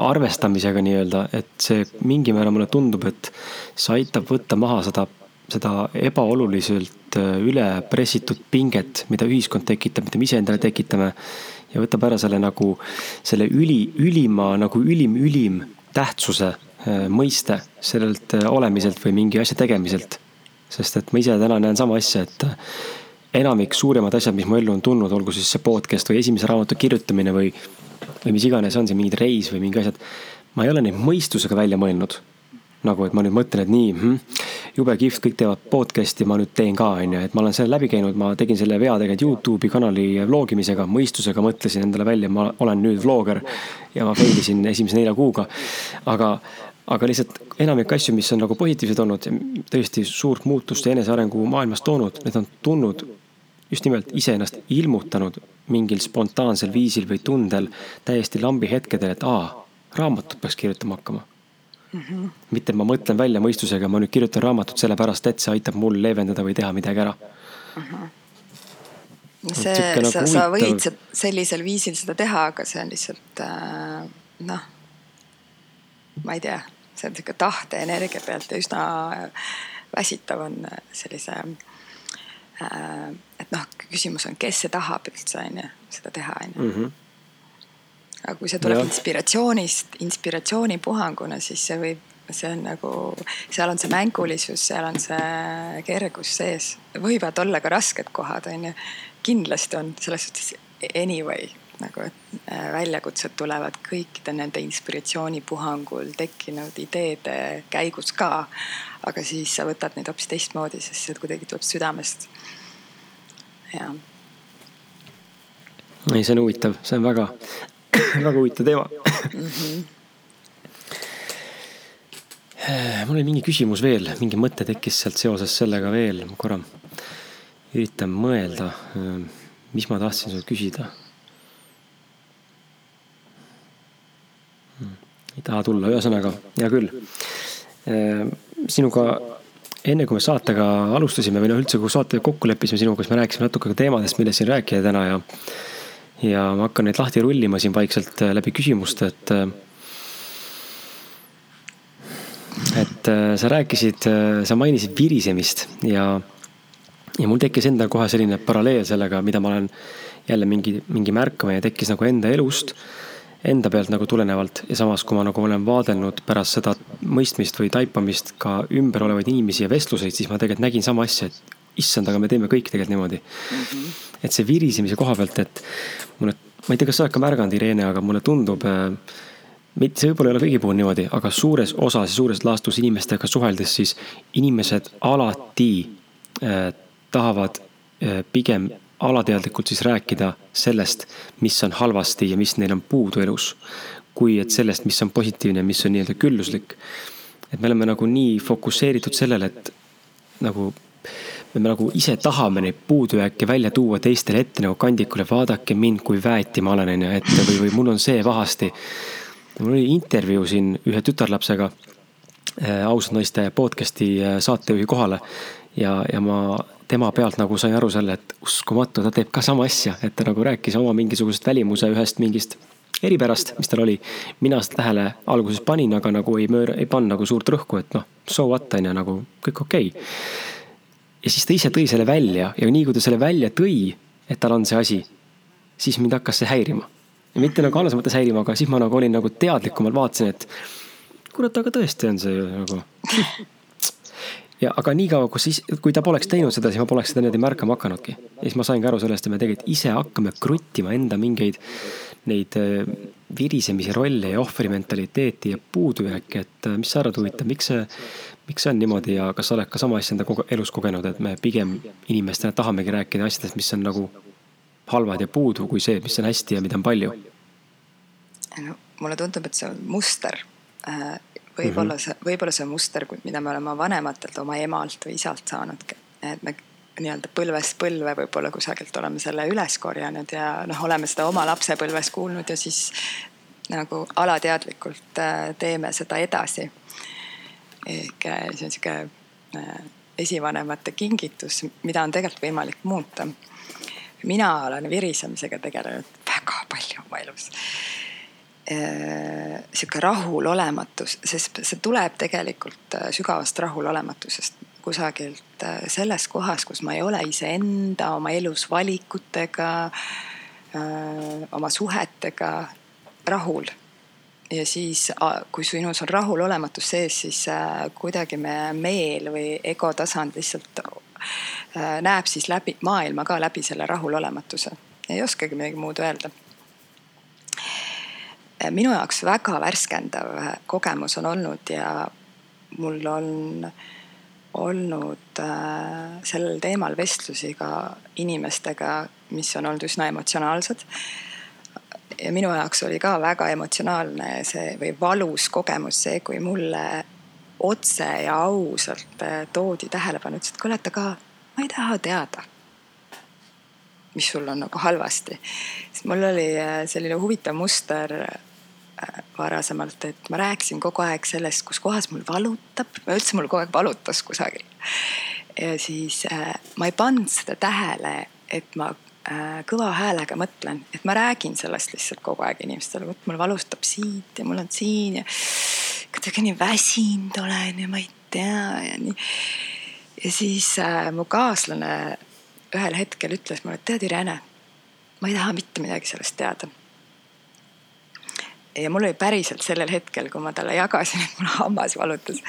arvestamisega nii-öelda, et see mingil määral mulle tundub, et see aitab võtta maha seda, seda ebaoluliselt üle pressitud pinget, mida ühiskond tekitab, mida me iseendale tekitame. ja võtab ära selle nagu, selle üli, ülima nagu ülim, ülim tähtsuse Äh, mõiste sellelt äh, olemiselt või mingi asja tegemiselt. sest et ma ise täna näen sama asja, et äh, enamik suuremad asjad, mis mu ellu on tulnud, olgu siis see podcast või esimese raamatu kirjutamine või, või mis iganes on see, mingid reis või mingi asjad. ma ei ole neid mõistusega välja mõelnud nagu, et ma nüüd mõtlen, et nii hm,, jube kihvt, kõik teevad podcast'i, ma nüüd teen ka, on ju, et ma olen selle läbi käinud, ma tegin selle vea tegelikult Youtube'i kanali vlogimisega, mõistusega mõtlesin endale välja, ma olen nüüd vlogger. ja ma fail isin esimese nelja kuuga. aga, aga lihtsalt enamik asju, mis on nagu positiivsed olnud, tõesti suurt muutust ja enesearengu maailmas toonud, need on tulnud just nimelt iseennast ilmutanud mingil spontaansel viisil või tundel täiesti lambi hetkedel, et aa, raamatut peaks kirjutama hakkama mm. -hmm. mitte ma mõtlen välja mõistusega, ma nüüd kirjutan raamatut sellepärast, et see aitab mul leevendada või teha midagi ära mm. -hmm see, nagu sa, sa võid sellisel viisil seda teha, aga see on lihtsalt äh, noh, ma ei tea, see on sihuke tahteenergia pealt ja üsna väsitav on sellise äh,. et noh, küsimus on, kes see tahab üldse on ju, seda teha on ju mhm aga kui see tuleb ja. inspiratsioonist, inspiratsioonipuhanguna, siis see võib, see on nagu, seal on see mängulisus, seal on see kergus sees. võivad olla ka rasked kohad, on ju. kindlasti on selles suhtes anyway nagu, et äh, väljakutsed tulevad kõikide nende inspiratsioonipuhangul tekkinud ideede käigus ka. aga siis sa võtad neid hoopis teistmoodi, sest see kuidagi tuleb südamest. jah ei, see on huvitav, see on väga, väga huvitav teema mm. -hmm. mul oli mingi küsimus veel, mingi mõte tekkis sealt seoses sellega veel, ma korra üritan mõelda, mis ma tahtsin sult küsida. Hmm, ei taha tulla, ühesõnaga, hea küll. sinuga enne kui me saatega alustasime või noh, üldse kui saate kokku leppisime sinuga, siis me rääkisime natuke ka teemadest, millest siin rääkida täna ja ja ma hakkan neid lahti rullima siin vaikselt äh, läbi küsimuste, et. Äh, et äh, sa rääkisid, sa mainisid virisemist ja, ja mul tekkis endal kohe selline paralleel sellega, mida ma olen jälle mingi, mingi märkama ja tekkis nagu enda elust enda pealt nagu tulenevalt ja samas, kui ma nagu olen vaadelnud pärast seda mõistmist või taipamist ka ümber olevaid inimesi ja vestluseid, siis ma tegelikult nägin sama asja, et issand, aga me teeme kõik tegelikult niimoodi mm. -hmm. et see virisemise koha pealt, et mulle, ma ei tea, kas sa oled ka märganud, Irene, aga mulle tundub äh,. mitte, see võib-olla ei ole kõigi puhul niimoodi, aga suures osas ja suures laastus inimestega suheldes, siis inimesed alati äh, tahavad äh, pigem alateadlikult siis rääkida sellest, mis on halvasti ja mis neil on puudu elus. kui et sellest, mis on positiivne, mis on nii-öelda külluslik. et me oleme nagu nii fokusseeritud sellele, et nagu me nagu ise tahame neid puudujääke välja tuua teistele ette nagu kandikule, vaadake mind, kui väeti ma olen, on ju, ette või, või mul on see pahasti. mul oli intervjuu siin ühe tütarlapsega äh, ausad naiste podcast'i äh, saatejuhi kohale ja, ja ma tema pealt nagu sain aru selle, et uskumatu, ta teeb ka sama asja, et ta nagu rääkis oma mingisugusest välimuse ühest mingist eripärast, mis tal oli. mina seda tähele alguses panin, aga nagu ei mööra, ei pannud nagu suurt rõhku, et noh, so what on ju, nagu kõik okei okay. Ja siis ta ise tõi selle välja ja nii kui ta selle välja tõi, et tal on see asi, siis mind hakkas see häirima. mitte nagu halvas mõttes häirima, aga siis ma nagu olin nagu teadlikumal, vaatasin, et kurat, aga tõesti on see nagu ja aga niikaua, kus siis, kui ta poleks teinud seda, siis ma poleks seda niimoodi märkama hakanudki. ja siis ma saingi aru sellest, et me tegelikult ise hakkame kruttima enda mingeid neid äh, virisemise rolle ja ohvrimentaliteeti ja puudujääke, et äh, mis sa arvad, huvitav, miks see, miks see on niimoodi ja kas sa oled ka sama asja enda elus kogenud, et me pigem inimestena tahamegi rääkida asjadest, mis on nagu halvad ja puudu, kui see, mis on hästi ja mida on palju? no mulle tundub, et see on muster äh, võib-olla mhm. see, võib-olla see muster, mida me oleme vanematelt, oma emalt või isalt saanud, et me nii-öelda põlvest põlve võib-olla kusagilt oleme selle üles korjanud ja noh, oleme seda oma lapsepõlves kuulnud ja siis nagu alateadlikult äh, teeme seda edasi. Ehk äh, see on sihuke äh, esivanemate kingitus, mida on tegelikult võimalik muuta. mina olen virisemisega tegelenud väga palju oma elus Äh, sihuke rahulolematus, sest see tuleb tegelikult sügavast rahulolematusest kusagilt selles kohas, kus ma ei ole iseenda, oma elus valikutega, oma suhetega rahul. Ja siis, kui sinus on rahulolematus sees, siis kuidagi meie meel või ego tasand lihtsalt näeb siis läbi maailma ka läbi selle rahulolematuse. ei oskagi midagi muud öelda minu jaoks väga värskendav kogemus on olnud ja mul on olnud äh, sellel teemal vestlusi ka inimestega, mis on olnud üsna emotsionaalsed. Ja minu jaoks oli ka väga emotsionaalne see või valus kogemus see, kui mulle otse ja ausalt äh, toodi tähelepanu, ütles, et kuule, et aga ma ei taha teada mis sul on nagu halvasti. siis mul oli äh, selline huvitav muster varasemalt, et ma rääkisin kogu aeg sellest, kus kohas mul valutab, üldse mul kogu aeg valutas kusagil. ja siis äh, ma ei pannud seda tähele, et ma äh, kõva häälega mõtlen, et ma räägin sellest lihtsalt kogu aeg inimestele, vot mul valustab siit ja mul on siin ja kuidagi nii väsinud olen ja ma ei tea ja nii. ja siis äh, mu kaaslane ühel hetkel ütles mulle, tead, Irene, ma ei taha mitte midagi sellest teada ja mul oli päriselt sellel hetkel, kui ma talle jagasin, et mul hammas valutas.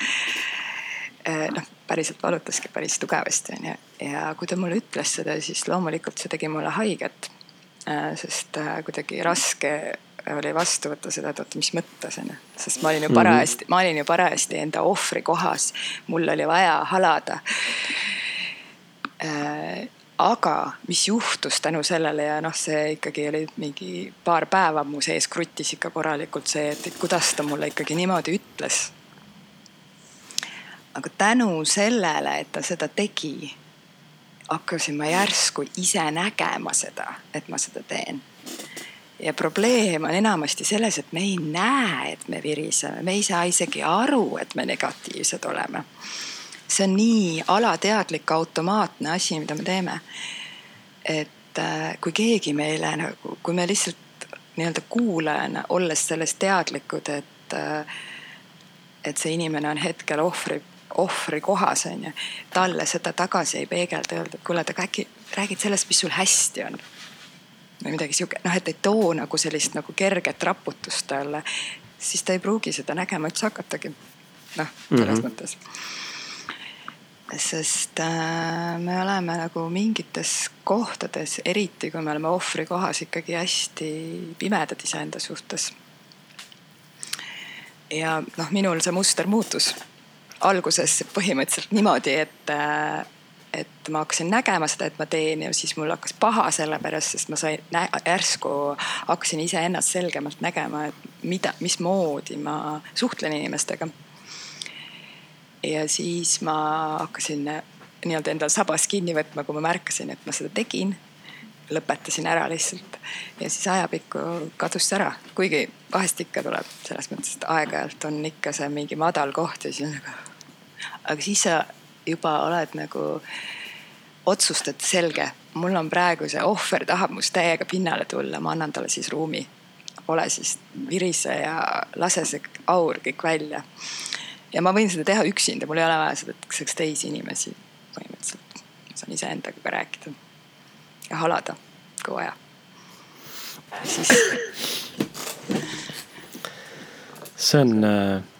Äh, noh, päriselt valutaski päris tugevasti onju ja kui ta mulle ütles seda, siis loomulikult see tegi mulle haiget. Äh, sest äh, kuidagi raske oli vastu võtta seda, et oota, mis mõttes onju, sest ma olin ju mhm. parajasti mm, -hmm. ma olin ju parajasti enda ohvri kohas, mul oli vaja halada aga mis juhtus tänu sellele ja noh, see ikkagi oli mingi paar päeva mu sees kruttis ikka korralikult see, et, et kuidas ta mulle ikkagi niimoodi ütles. Aga tänu sellele, et ta seda tegi, hakkasin ma järsku ise nägema seda, et ma seda teen. ja probleem on enamasti selles, et me ei näe, et me viriseme, me ei saa isegi aru, et me negatiivsed oleme see on nii alateadlik, automaatne asi, mida me teeme. et äh, kui keegi meile nagu, kui me lihtsalt nii-öelda kuulajana, olles sellest teadlikud, et, äh, et see inimene on hetkel ohvri, ohvri kohas on ju, talle seda tagasi ei peegelda, öelda, et kuule, aga äkki räägid sellest, mis sul hästi on või midagi sihuke, noh, et ei too nagu sellist nagu kerget raputust talle, siis ta ei pruugi seda nägema üldse hakatagi. noh, selles mm -hmm. mõttes sest äh, me oleme nagu mingites kohtades, eriti kui me oleme ohvri kohas, ikkagi hästi pimedad iseenda suhtes. ja noh, minul see muster muutus alguses põhimõtteliselt niimoodi, et, äh, et ma hakkasin nägema seda, et ma teen ja siis mul hakkas paha sellepärast, sest ma sain järsku hakkasin iseennast selgemalt nägema, et mida, mismoodi ma suhtlen inimestega ja siis ma hakkasin nii-öelda endal sabas kinni võtma, kui ma märkasin, et ma seda tegin. lõpetasin ära lihtsalt ja siis ajapikku kadus see ära, kuigi vahest ikka tuleb selles mõttes, et aeg-ajalt on ikka see mingi madal koht ja siis on nagu. Aga siis sa juba oled nagu otsustad, selge, mul on praegu see ohver tahab must täiega pinnale tulla, ma annan talle siis ruumi. ole siis virise ja lase see aur kõik välja. ja ma võin seda teha üksinda, mul ei ole vaja selleks teisi inimesi põhimõtteliselt. ma saan iseendaga ka rääkida ja halada kui vaja. siis. see on äh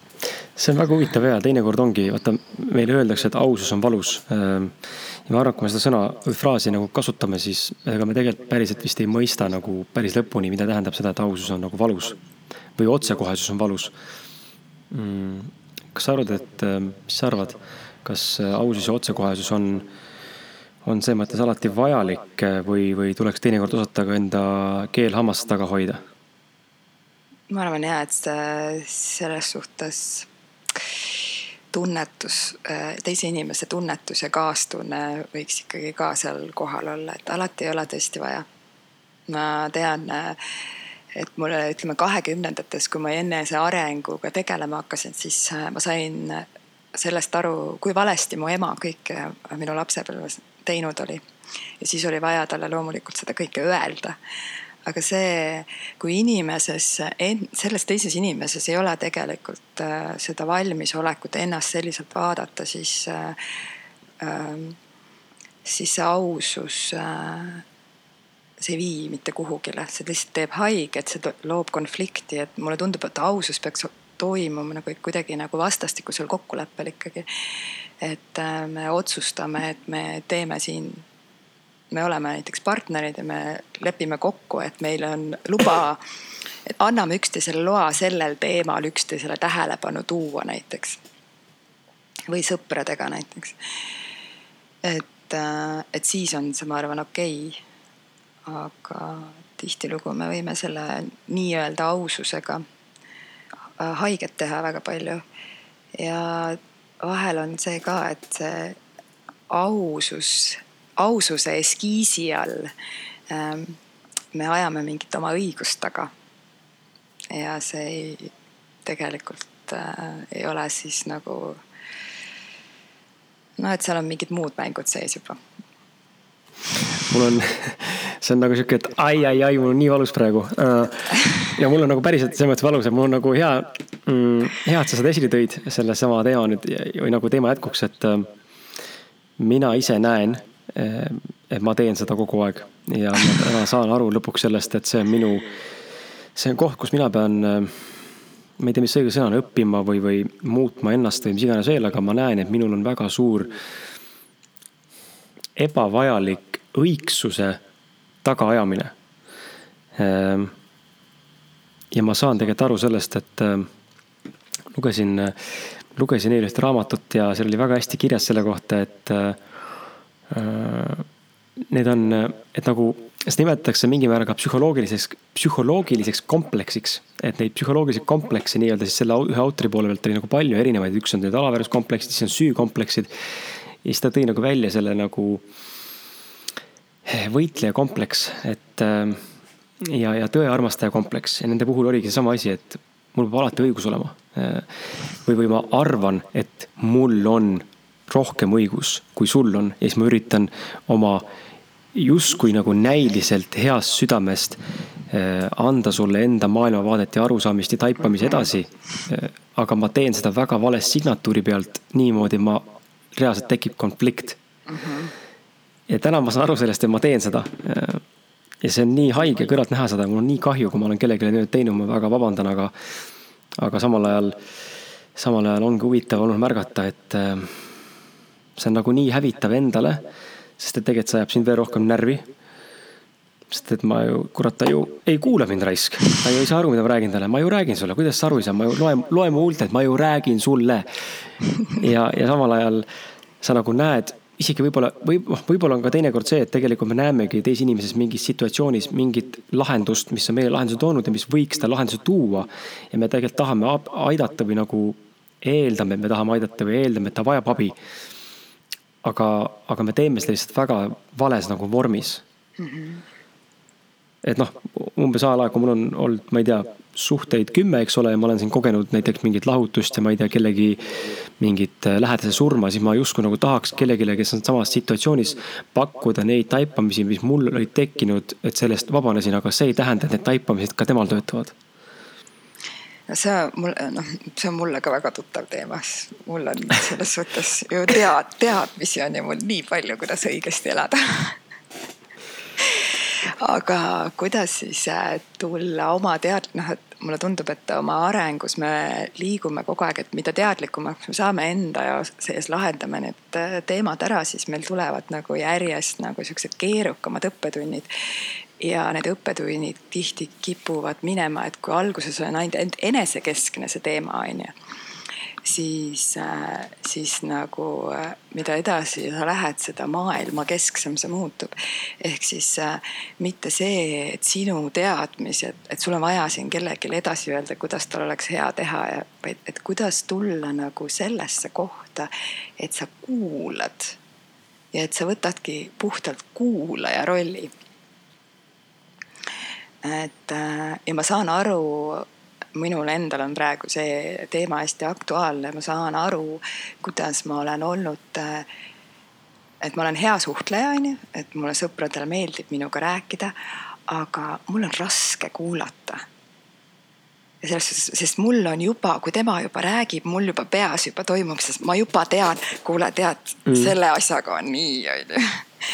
see on väga huvitav ja teinekord ongi, vaata meile öeldakse, et ausus on valus. Ehm, ja ma arvan, et kui me seda sõna või fraasi nagu kasutame, siis ega me tegelikult päriselt vist ei mõista nagu päris lõpuni, mida tähendab seda, et ausus on nagu valus. või otsekohesus on valus. Mm, kas sa arvad, et, ehm, mis sa arvad, kas ausus ja otsekohesus on, on selles mõttes alati vajalik või, või tuleks teinekord osata ka enda keel hammast taga hoida? ma arvan ja, et selles suhtes tunnetus, teise inimese tunnetus ja kaastunne võiks ikkagi ka seal kohal olla, et alati ei ole tõesti vaja. ma tean, et mulle ütleme kahekümnendates, kui ma enese arenguga tegelema hakkasin, siis ma sain sellest aru, kui valesti mu ema kõike minu lapsepõlves teinud oli. ja siis oli vaja talle loomulikult seda kõike öelda aga see, kui inimeses, selles teises inimeses ei ole tegelikult äh, seda valmisolekut ennast selliselt vaadata, siis äh,, ähm, siis see ausus äh, see ei vii mitte kuhugile, see lihtsalt teeb haiget, see loob konflikti, et mulle tundub, et ausus peaks toimuma nagu kuidagi nagu vastastikusel kokkuleppel ikkagi. et me otsustame, et me teeme siin me oleme näiteks partnerid ja me lepime kokku, et meil on luba, et anname üksteisele loa sellel teemal üksteisele tähelepanu tuua näiteks. või sõpradega näiteks. et, äh, et siis on see, ma arvan, okei okay.. aga tihtilugu me võime selle nii-öelda aususega äh, haiget teha väga palju. ja vahel on see ka, et see ausus aususe eskiisi all ähm, me ajame mingit oma õigust taga. ja see ei, tegelikult äh, ei ole siis nagu noh, et seal on mingid muud mängud sees juba. mul on, see on nagu sihuke, et ai, ai, ai, mul on nii valus praegu. Äh, ja mul on nagu päriselt selles mõttes valus, et mul on nagu hea mm,, hea, et sa seda esile tõid, selle sama teema nüüd või nagu teema jätkuks, et äh, mina ise näen et ma teen seda kogu aeg ja ma täna saan aru lõpuks sellest, et see on minu, see on koht, kus mina pean, ma ei tea, mis õige sõna on, õppima või, või muutma ennast või mis iganes veel, aga ma näen, et minul on väga suur ebavajalik õigsuse tagaajamine. ja ma saan tegelikult aru sellest, et lugesin, lugesin ühte raamatut ja seal oli väga hästi kirjas selle kohta, et need on, et nagu, seda nimetatakse mingil määral ka psühholoogiliseks, psühholoogiliseks kompleksiks. et neid psühholoogilisi komplekse nii-öelda siis selle ühe autori poole pealt oli nagu palju erinevaid, üks on need alaväärsuskompleksid, siis on süükompleksid. ja siis ta tõi nagu välja selle nagu võitleja kompleks, et äh, ja, ja tõe armastaja kompleks ja nende puhul oligi seesama asi, et mul peab alati õigus olema. Äh, või, või ma arvan, et mul on rohkem õigus, kui sul on ja siis ma üritan oma justkui nagu näiliselt heast südamest eh, anda sulle enda maailmavaadet ja arusaamist ja taipamisi edasi. Eh, aga ma teen seda väga vales signatuuri pealt, niimoodi ma, reaalselt tekib konflikt ja täna ma saan aru sellest, et ma teen seda. Eh, ja see on nii haige kõrvalt näha seda, mul on nii kahju, kui ma olen kellelegi teinud, ma väga vabandan, aga, aga samal ajal, samal ajal ongi huvitav olnud märgata, et see on nagu nii hävitav endale, sest et tegelikult see ajab sind veel rohkem närvi. sest et ma ju, kurat, ta ju ei kuula mind raisk, ta ju ei saa aru, mida ma räägin talle, ma ju räägin sulle, kuidas sa aru ei saa, ma ju loen, loen mu huultelt, ma ju räägin sulle. ja, ja samal ajal sa nagu näed isegi võib-olla, või noh, võib-olla on ka teinekord see, et tegelikult me näemegi teises inimeses mingis situatsioonis mingit lahendust, mis on meile lahenduse toonud ja mis võiks ta lahenduse tuua. ja me tegelikult tahame aidata või nagu eeldame, et me tahame aidata või eeldame, et ta vajab abi aga, aga me teeme seda lihtsalt väga vales nagu vormis mm. -hmm. et noh, umbes a la, kui mul on olnud, ma ei tea, suhteid kümme, eks ole, ja ma olen siin kogenud näiteks mingit lahutust ja ma ei tea, kellegi mingit äh, lähedase surma, siis ma justkui nagu tahaks kellelegi, kes on samas situatsioonis, pakkuda neid taipamisi, mis mul olid tekkinud, et sellest vabanesin, aga see ei tähenda, et need taipamised ka temal töötavad no see mul, noh, see on mulle ka väga tuttav teema, mul on selles suhtes ju tead, teadmisi on ju mul nii palju, kuidas õigesti elada. Aga kuidas siis äh, tulla oma tead-, noh, et mulle tundub, et oma arengus me liigume kogu aeg, et mida teadlikumaks me saame enda sees lahendame need äh, teemad ära, siis meil tulevad nagu järjest nagu siuksed keerukamad õppetunnid ja need õppetunnid tihti kipuvad minema, et kui alguses on ainult enesekeskne see teema, on ju siis, äh, siis nagu äh, mida edasi sa lähed, seda maailmakesksem see muutub. ehk siis äh, mitte see, et sinu teadmised, et sul on vaja siin kellelegi edasi öelda, kuidas tal oleks hea teha ja vaid, et kuidas tulla nagu sellesse kohta, et sa kuulad ja et sa võtadki puhtalt kuulaja rolli et äh, ja ma saan aru, minul endal on praegu see teema hästi aktuaalne, ma saan aru, kuidas ma olen olnud äh, et ma olen hea suhtleja, onju, et mulle sõpradele meeldib minuga rääkida, aga mul on raske kuulata. ja selles suhtes, sest mul on juba, kui tema juba räägib, mul juba peas juba toimub, sest ma juba tean, kuule, tead mm., selle asjaga on nii, onju.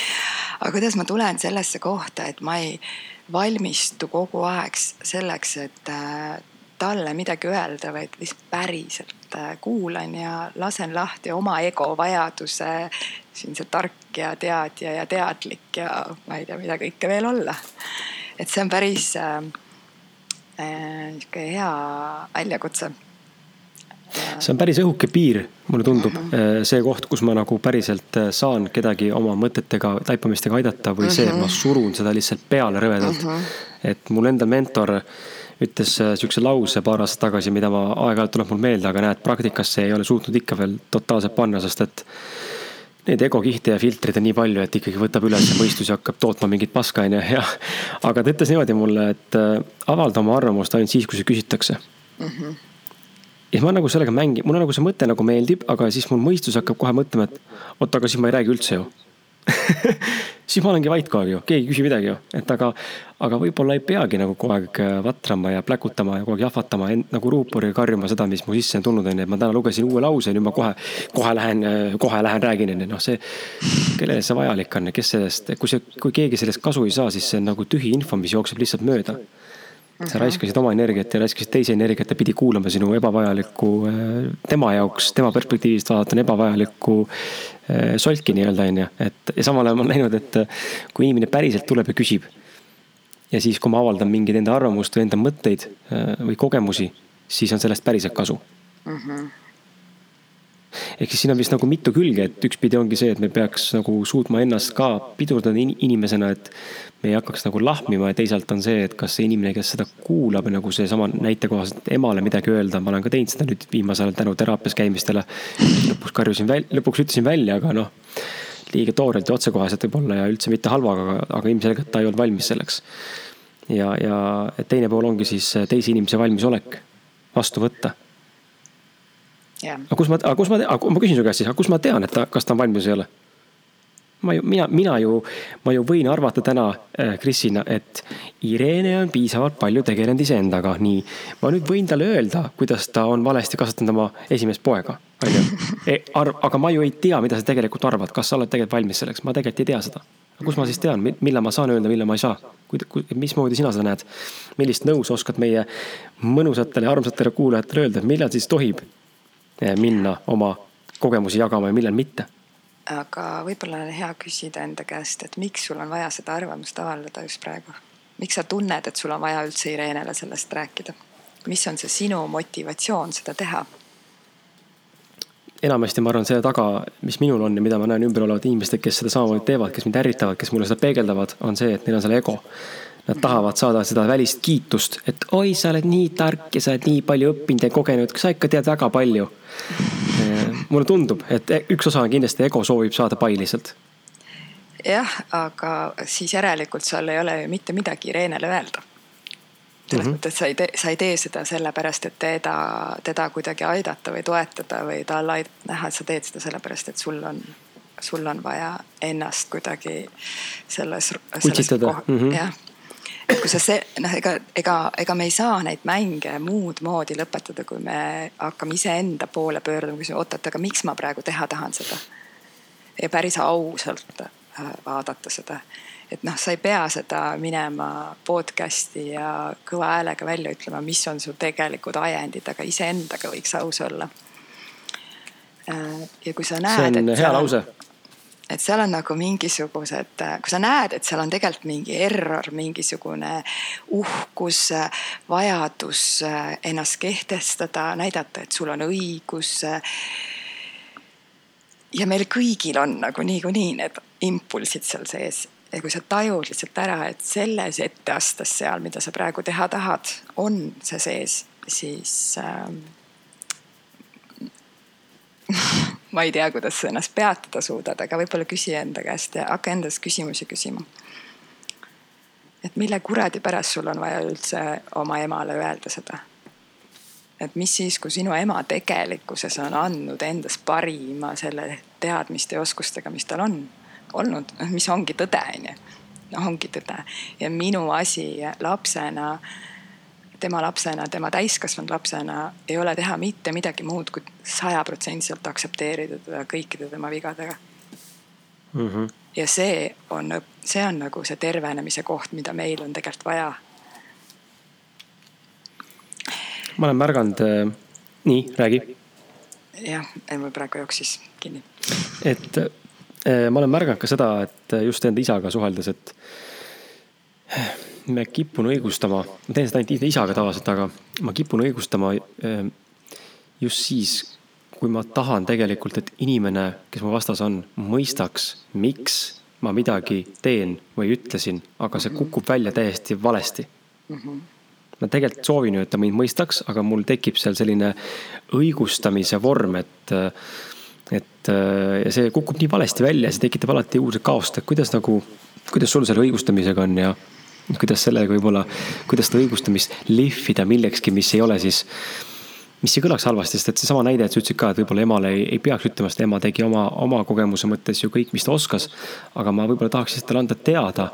aga kuidas ma tulen sellesse kohta, et ma ei valmistu kogu aeg selleks, et äh, talle midagi öelda, vaid lihtsalt päriselt äh, kuulan ja lasen lahti oma ego vajaduse siin see tark ja teadja ja teadlik ja ma ei tea, mida kõike veel olla. et see on päris äh, niisugune äh, hea väljakutse see on päris õhuke piir, mulle tundub mm, -hmm. see koht, kus ma nagu päriselt äh, saan kedagi oma mõtetega, taipamistega aidata või mm -hmm. see, et ma mhm. surun seda lihtsalt peale rõvedalt mm. -hmm. et mul enda mentor ütles äh, sihukese lause paar aastat tagasi, mida ma aeg-ajalt tuleb mul meelde, aga näed, praktikasse ei ole suutnud ikka veel totaalselt panna, sest et neid egokihte ja filtreid on nii palju, et ikkagi võtab üles mõistus ja hakkab tootma mingit paska, onju, ja. aga ta ütles niimoodi mulle, et avalda oma arvamust ainult siis, kui see küsitakse mm. -hmm ja siis ma nagu sellega mängin, mulle nagu see mõte nagu meeldib, aga siis mul mõistus hakkab kohe mõtlema, et oot, aga siis ma ei räägi üldse ju. Siis ma olengi vait kogu aeg ju, keegi ei küsi midagi ju, et aga, aga võib-olla ei peagi nagu kogu aeg äh, vatrama ja pläkutama ja kogu aeg jahvatama end nagu ruuporiga karjuma seda, mis mu sisse on tulnud, onju, et ma täna lugesin uue lause, nüüd ma kohe, kohe lähen, äh, kohe lähen räägin, onju, noh, see. kellele see vajalik on, kes sellest, kui see, kui keegi sellest kasu ei saa, siis see on nagu tühi info, mis jookseb lihtsalt mööda sa raiskasid oma energiat ja raiskasid teise energiat ja pidi kuulama sinu ebavajalikku, äh, tema jaoks, tema perspektiivist vaadata ebavajalikku äh, solki nii-öelda, on ju. et ja samal ajal ma olen näinud, et äh, kui inimene päriselt tuleb ja küsib. ja siis, kui ma avaldan mingeid enda arvamust või enda mõtteid või kogemusi, siis on sellest päriselt kasu mm. -hmm ehk siis siin on vist nagu mitu külge, et ühtpidi ongi see, et me peaks nagu suutma ennast ka pidurdada inimesena, et me ei hakkaks nagu lahmima ja teisalt on see, et kas see inimene, kes seda kuulab, nagu seesama näite kohaselt emale midagi öelda, ma olen ka teinud seda nüüd viimasel ajal tänu teraapias käimistele. lõpuks karjusin välja, lõpuks ütlesin välja, aga noh, liiga toorelt ja otsekoheselt võib-olla ja üldse mitte halvaga, aga, aga ilmselgelt ta ei olnud valmis selleks. ja, ja teine pool ongi siis teise inimese valmisolek vastu võtta. Aga kus ma, aga kus ma, ma küsin su käest siis, aga kus ma tean, et ta, kas ta on valmis või ei ole? ma ju, mina, mina ju, ma ju võin arvata täna äh, Krisina, et Irene on piisavalt palju tegelenud iseendaga, nii. ma nüüd võin talle öelda, kuidas ta on valesti kasvatanud oma esimest poega, on ju. E, aga ma ju ei tea, mida sa tegelikult arvad, kas sa oled tegelikult valmis selleks, ma tegelikult ei tea seda. kus ma siis tean, millal ma saan öelda, millal ma ei saa? mismoodi sina seda näed? millist nõu sa oskad meie mõnusatele ja armsatele kuulajatele öelda, millal siis tohib minna oma kogemusi jagama ja millal mitte. aga võib-olla on hea küsida enda käest, et miks sul on vaja seda arvamust avaldada just praegu? miks sa tunned, et sul on vaja üldse Irenele sellest rääkida? mis on see sinu motivatsioon seda teha? enamasti ma arvan, selle taga, mis minul on ja mida ma näen ümber olevat inimestel, kes seda samamoodi teevad, kes mind ärritavad, kes mulle seda peegeldavad, on see, et neil on seal ego Nad tahavad saada seda välist kiitust, et oi, sa oled nii tark ja sa oled nii palju õppinud ja kogenud, sa ikka tead väga palju. mulle tundub, et üks osa on kindlasti ego soovib saada pai lihtsalt. jah, aga siis järelikult sul ei ole ju mitte midagi Irenele öelda selles mm -hmm. mõttes sa ei tee, sa ei tee seda sellepärast, et teda, teda kuidagi aidata või toetada või talle aid-, näha, et sa teed seda sellepärast, et sul on, sul on vaja ennast kuidagi selles, selles. Mm -hmm. jah et kui sa see, noh, ega, ega, ega me ei saa neid mänge muud moodi lõpetada, kui me hakkame iseenda poole pöörduma, küsima, oot, oot, aga miks ma praegu teha tahan seda. ja päris ausalt äh, vaadata seda. et noh, sa ei pea seda minema podcast'i ja kõva häälega välja ütlema, mis on su tegelikud ajendid, aga iseendaga võiks aus olla. Äh, ja kui sa näed. see on hea lause et seal on nagu mingisugused, kui sa näed, et seal on tegelikult mingi error, mingisugune uhkus, vajadus ennast kehtestada, näidata, et sul on õigus. ja meil kõigil on nagu niikuinii need impulsid seal sees ja kui sa tajud lihtsalt ära, et selles etteastes seal, mida sa praegu teha tahad, on see sees, siis äh, ma ei tea, kuidas sa ennast peatada suudad, aga võib-olla küsi enda käest ja hakka endast küsimusi küsima. et mille kuradi pärast sul on vaja üldse oma emale öelda seda? et mis siis, kui sinu ema tegelikkuses on andnud endast parima selle teadmiste ja oskustega, mis tal on olnud, noh, mis ongi tõde, onju. noh, ongi tõde ja minu asi lapsena tema lapsena, tema täiskasvanud lapsena ei ole teha mitte midagi muud kui sajaprotsendiliselt aktsepteerida teda kõikide tema vigadega mm. -hmm. ja see on, see on nagu see tervenemise koht, mida meil on tegelikult vaja. ma olen märganud äh,, nii, räägi. jah, mul praegu jooksis kinni. et äh, ma olen märganud ka seda, et just enda isaga suheldes, et ma kipun õigustama, ma teen seda ainult isaga tavaliselt, aga ma kipun õigustama ehm, just siis, kui ma tahan tegelikult, et inimene, kes mu vastas on, mõistaks, miks ma midagi teen või ütlesin, aga see kukub välja täiesti valesti mm. -hmm. ma tegelikult soovin ju, et ta mind mõistaks, aga mul tekib seal selline õigustamise vorm, et et ja see kukub nii valesti välja, see tekitab alati uudset kaost, et kuidas nagu, kuidas sul selle õigustamisega on ja kuidas sellega võib-olla, kuidas seda õigustamist lihvida millekski, mis ei ole siis, mis ei kõlaks halvasti, sest et seesama näide, et sa ütlesid ka, et võib-olla emale ei, ei peaks ütlema, sest ema tegi oma, oma kogemuse mõttes ju kõik, mis ta oskas. aga ma võib-olla tahaks lihtsalt talle anda teada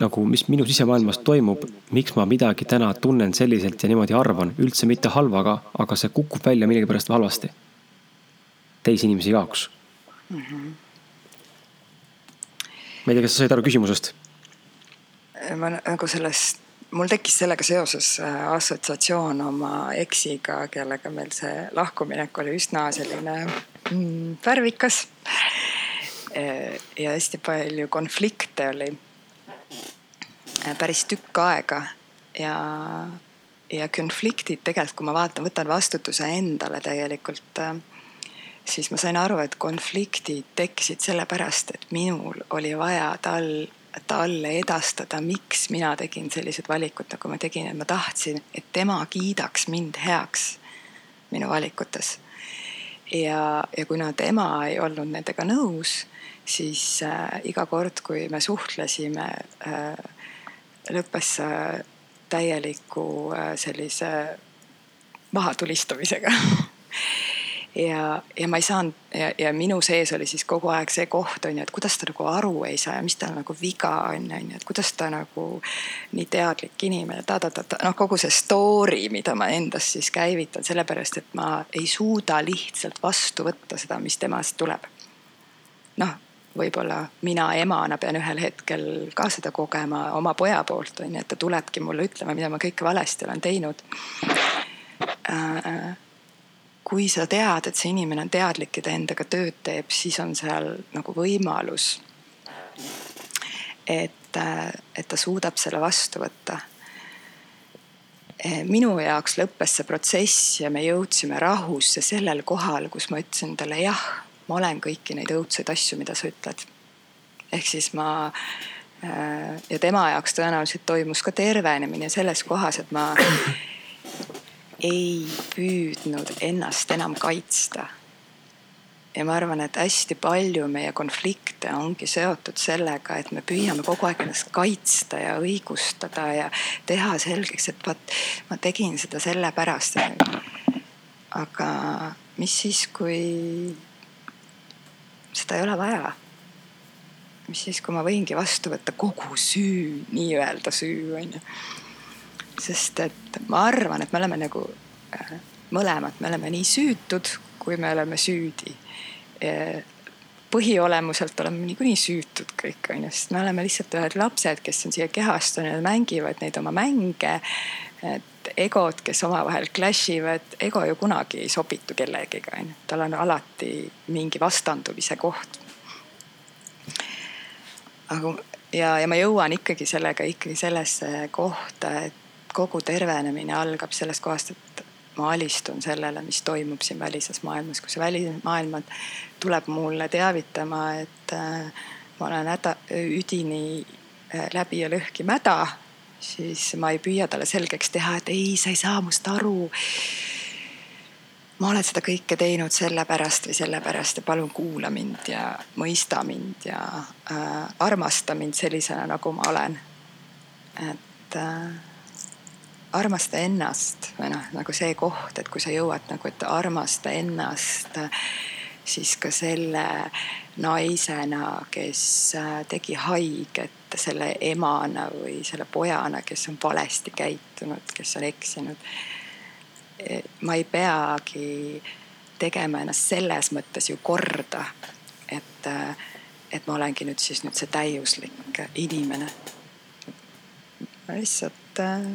nagu, mis minu sisemaailmas toimub, miks ma midagi täna tunnen selliselt ja niimoodi arvan, üldse mitte halvaga, aga see kukub välja millegipärast halvasti. teisi inimesi jaoks mm. -hmm. ma ei tea, kas sa said aru küsimusest ma nagu sellest, mul tekkis sellega seoses äh, assotsiatsioon oma eksiga, kellega meil see lahkuminek oli üsna selline mm, värvikas. Äh, ja hästi palju konflikte oli äh, päris tükk aega ja, ja konfliktid tegelikult, kui ma vaatan, võtan vastutuse endale tegelikult siis ma sain aru, et konfliktid tekkisid sellepärast, et minul oli vaja tal talle edastada, miks mina tegin sellised valikud, nagu ma tegin, et ma tahtsin, et tema kiidaks mind heaks minu valikutes. ja, ja kuna tema ei olnud nendega nõus, siis äh, iga kord, kui me suhtlesime äh,, lõppes äh, täieliku äh, sellise mahatulistamisega ja, ja ma ei saanud ja, ja minu sees oli siis kogu aeg see koht on ju, et kuidas ta nagu aru ei saa ja mis tal nagu viga on, on ju, et kuidas ta nagu nii teadlik inimene ta,, ta-ta-ta, noh, kogu see story, mida ma endas siis käivitan, sellepärast et ma ei suuda lihtsalt vastu võtta seda, mis temast tuleb. noh, võib-olla mina emana pean ühel hetkel ka seda kogema oma poja poolt on ju, et ta tulebki mulle ütlema, mida ma kõike valesti olen teinud äh, kui sa tead, et see inimene on teadlik ja ta endaga tööd teeb, siis on seal nagu võimalus, et, et ta suudab selle vastu võtta. minu jaoks lõppes see protsess ja me jõudsime rahusse sellel kohal, kus ma ütlesin talle jah, ma olen kõiki neid õudseid asju, mida sa ütled. ehk siis ma ja tema jaoks tõenäoliselt toimus ka tervenemine selles kohas, et ma ei püüdnud ennast enam kaitsta. ja ma arvan, et hästi palju meie konflikte ongi seotud sellega, et me püüame kogu aeg ennast kaitsta ja õigustada ja teha selgeks, et vot ma tegin seda sellepärast. aga mis siis, kui seda ei ole vaja? mis siis, kui ma võingi vastu võtta kogu süü, nii-öelda süü, onju. Sest et ma arvan, et me oleme nagu äh, mõlemad, me oleme nii süütud, kui me oleme süüdi põhiolemuselt oleme niikuinii süütud kõik, on ju, sest me oleme lihtsalt ühed lapsed, kes on siia kehastunud mängivad neid oma mänge. et egod, kes omavahel clash ivad, ego ju kunagi ei sobitu kellegiga, on ju, tal on alati mingi vastandumise koht. aga, ja, ja ma jõuan ikkagi sellega ikkagi sellesse kohta, et kogu tervenemine algab sellest kohast, et ma alistun sellele, mis toimub siin välises maailmas, kui see välismaailm tuleb mulle teavitama, et äh, ma olen häda, üdini äh, läbi ja lõhki mäda, siis ma ei püüa talle selgeks teha, et ei, sa ei saa must aru. ma olen seda kõike teinud sellepärast või sellepärast ja palun kuula mind ja mõista mind ja äh, armasta mind sellisena, nagu ma olen. et äh, armasta ennast või noh, nagu see koht, et kui sa jõuad nagu, et armasta ennast, siis ka selle naisena, kes äh, tegi haiget selle emana või selle pojana, kes on valesti käitunud, kes on eksinud. E, ma ei peagi tegema ennast selles mõttes ju korda, et, äh, et ma olengi nüüd siis nüüd see täiuslik inimene. ma lihtsalt äh,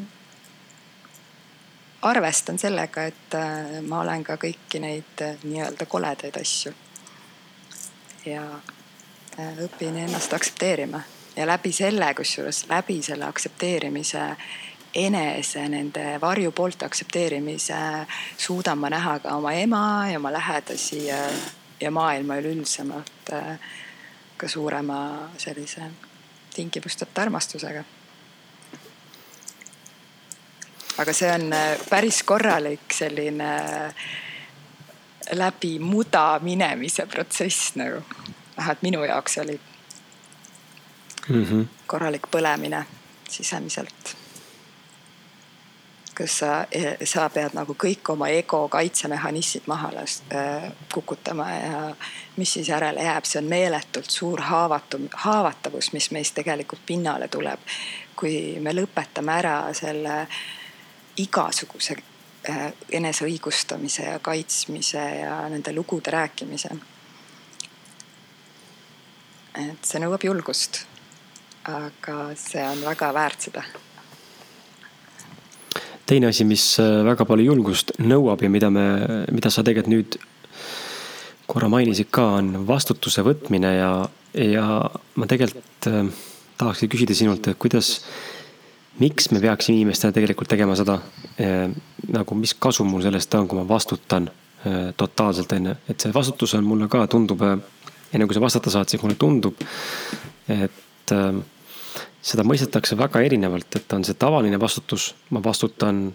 arvestan sellega, et äh, ma olen ka kõiki neid äh, nii-öelda koledaid asju. ja äh, õpin ennast aktsepteerima ja läbi selle, kusjuures läbi selle aktsepteerimise enese nende varjupoolte aktsepteerimise suudan ma näha ka oma ema ja oma lähedasi ja, ja maailma üleüldisemalt ka suurema sellise tingimusteta armastusega aga see on äh, päris korralik selline äh, läbi muda minemise protsess nagu. vähemalt minu jaoks oli mm -hmm. korralik põlemine sisemiselt. kus sa, eh, sa pead nagu kõik oma ego kaitsemehhanismid maha äh,, kukutama ja mis siis järele jääb, see on meeletult suur haavatum, haavatavus, mis meist tegelikult pinnale tuleb. kui me lõpetame ära selle äh, igasuguse äh, eneseõigustamise ja kaitsmise ja nende lugude rääkimise. et see nõuab julgust. aga see on väga väärt seda. teine asi, mis äh, väga palju julgust nõuab ja mida me, mida sa tegelikult nüüd korra mainisid ka, on vastutuse võtmine ja, ja ma tegelikult äh, tahakski küsida sinult, et kuidas miks me peaksime inimestena tegelikult tegema seda eh,? nagu, mis kasu mul sellest on, kui ma vastutan eh, totaalselt, on ju, et see vastutus on mulle ka, tundub eh,, enne kui sa vastata saad, siis mulle tundub, et seda mõistetakse väga erinevalt, et on see tavaline vastutus, ma vastutan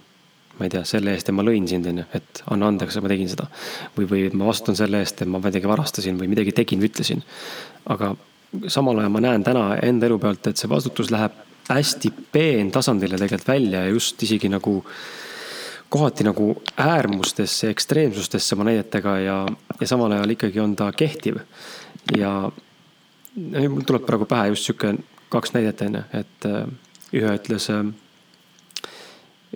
ma ei tea, selle eest, et ma lõin sind, on ju, et anna andeks, et ma tegin seda. või, või ma vastutan selle eest, et ma midagi varastasin või midagi tegin ütlesin. aga samal ajal ma näen täna enda elu pealt, et see vastutus läheb hästi peentasandile tegelikult välja ja just isegi nagu kohati nagu äärmustesse, ekstreemsustesse oma näidetega ja, ja samal ajal ikkagi on ta kehtiv. ja mul tuleb praegu pähe just sihuke kaks näidet on ju, et äh, ühe ütles, äh,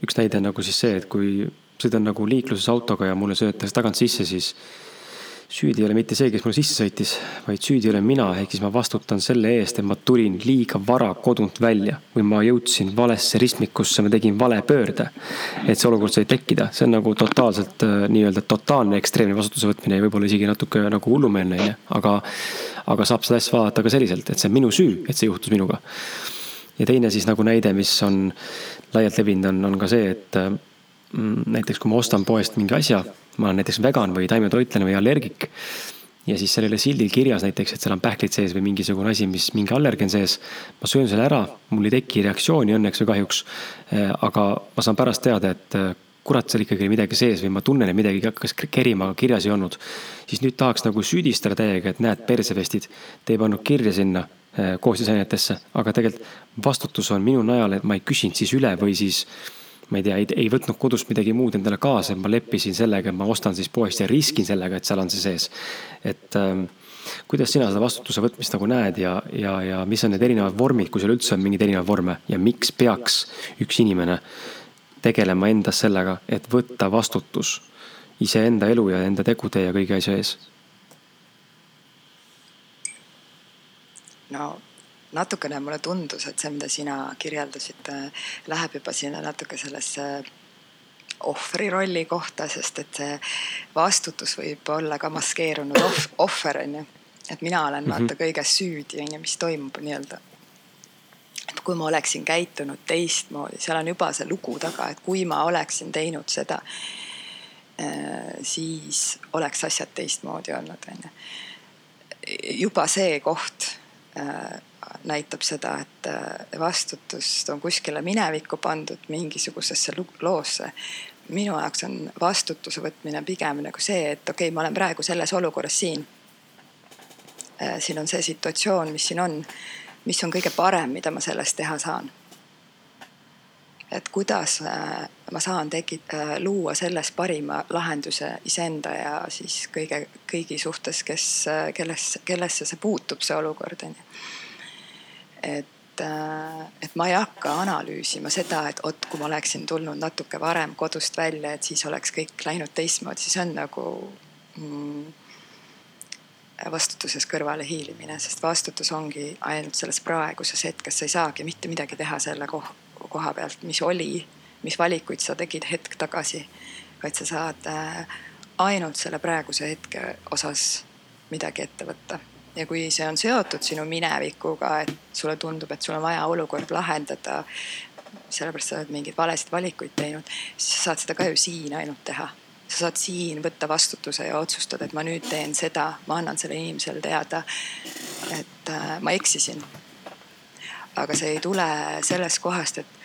üks näide nagu siis see, et kui sõidan nagu liikluses autoga ja mulle söötakse tagant sisse, siis süüdi ei ole mitte see, kes mulle sisse sõitis, vaid süüdi olen mina, ehk siis ma vastutan selle eest, et ma tulin liiga vara kodunt välja või ma jõudsin valesse ristmikusse, ma tegin vale pöörde. et see olukord sai tekkida, see on nagu totaalselt äh, nii-öelda totaalne ekstreemne vastutuse võtmine ja võib-olla isegi natuke nagu hullumeelne, onju. aga, aga saab seda asja vaadata ka selliselt, et see on minu süü, et see juhtus minuga. ja teine siis nagu näide, mis on laialt levinud, on, on ka see, et äh, näiteks kui ma ostan poest mingi asja ma olen näiteks vegan või taimetoitlane või allergik. ja siis sellele sildil kirjas näiteks, et seal on pähklid sees või mingisugune asi, mis mingi allergen sees. ma söön selle ära, mul ei teki reaktsiooni õnneks või kahjuks. Eh, aga ma saan pärast teada, et eh, kurat, seal ikkagi oli midagi sees või ma tunnen, et midagi hakkas kerima, aga kirjas ei olnud. siis nüüd tahaks nagu süüdistada täiega, et näed, persevestid, te ei pannud kirja sinna eh, koostisainetesse, aga tegelikult vastutus on minu najal, et ma ei küsinud siis üle või siis ma ei tea, ei, ei võtnud kodust midagi muud endale kaasa, ma leppisin sellega, et ma ostan siis poest ja riskin sellega, et seal on see sees. et ähm, kuidas sina seda vastutuse võtmist nagu näed ja, ja, ja mis on need erinevad vormid, kui seal üldse on mingeid erinevaid vorme ja miks peaks üks inimene tegelema endas sellega, et võtta vastutus iseenda elu ja enda tegude ja kõigi asja ees? no natukene mulle tundus, et see, mida sina kirjeldasid, läheb juba sinna natuke sellesse ohvri rolli kohta, sest et see vastutus võib olla ka maskeerunud ohv, ohver on ju. et mina olen vaata mm -hmm. kõiges süüdi on ju, mis toimub nii-öelda. et kui ma oleksin käitunud teistmoodi, seal on juba see lugu taga, et kui ma oleksin teinud seda, äh, siis oleks asjad teistmoodi olnud on ju. juba see koht äh, näitab seda, et äh, vastutust on kuskile minevikku pandud mingisugusesse loosse. minu jaoks on vastutuse võtmine pigem nagu see, et okei okay,, ma olen praegu selles olukorras siin. Äh, siin on see situatsioon, mis siin on, mis on kõige parem, mida ma sellest teha saan. et kuidas äh, ma saan tegi-, luua selles parima lahenduse iseenda ja siis kõige, kõigi suhtes, kes, kelles, kellesse see puutub, see olukord on ju et, äh, et ma ei hakka analüüsima seda, et oot, kui ma oleksin tulnud natuke varem kodust välja, et siis oleks kõik läinud teistmoodi, siis on nagu mm, vastutuses kõrvale hiilimine, sest vastutus ongi ainult selles praeguses hetkes, sa ei saagi mitte midagi teha selle koha, koha pealt, mis oli, mis valikuid sa tegid hetk tagasi, vaid sa saad äh, ainult selle praeguse hetke osas midagi ette võtta ja kui see on seotud sinu minevikuga, et sulle tundub, et sul on vaja olukord lahendada, sellepärast sa oled mingeid valesid valikuid teinud, siis sa saad seda ka ju siin ainult teha. sa saad siin võtta vastutuse ja otsustada, et ma nüüd teen seda, ma annan sellele inimesele teada, et äh, ma eksisin. aga see ei tule sellest kohast, et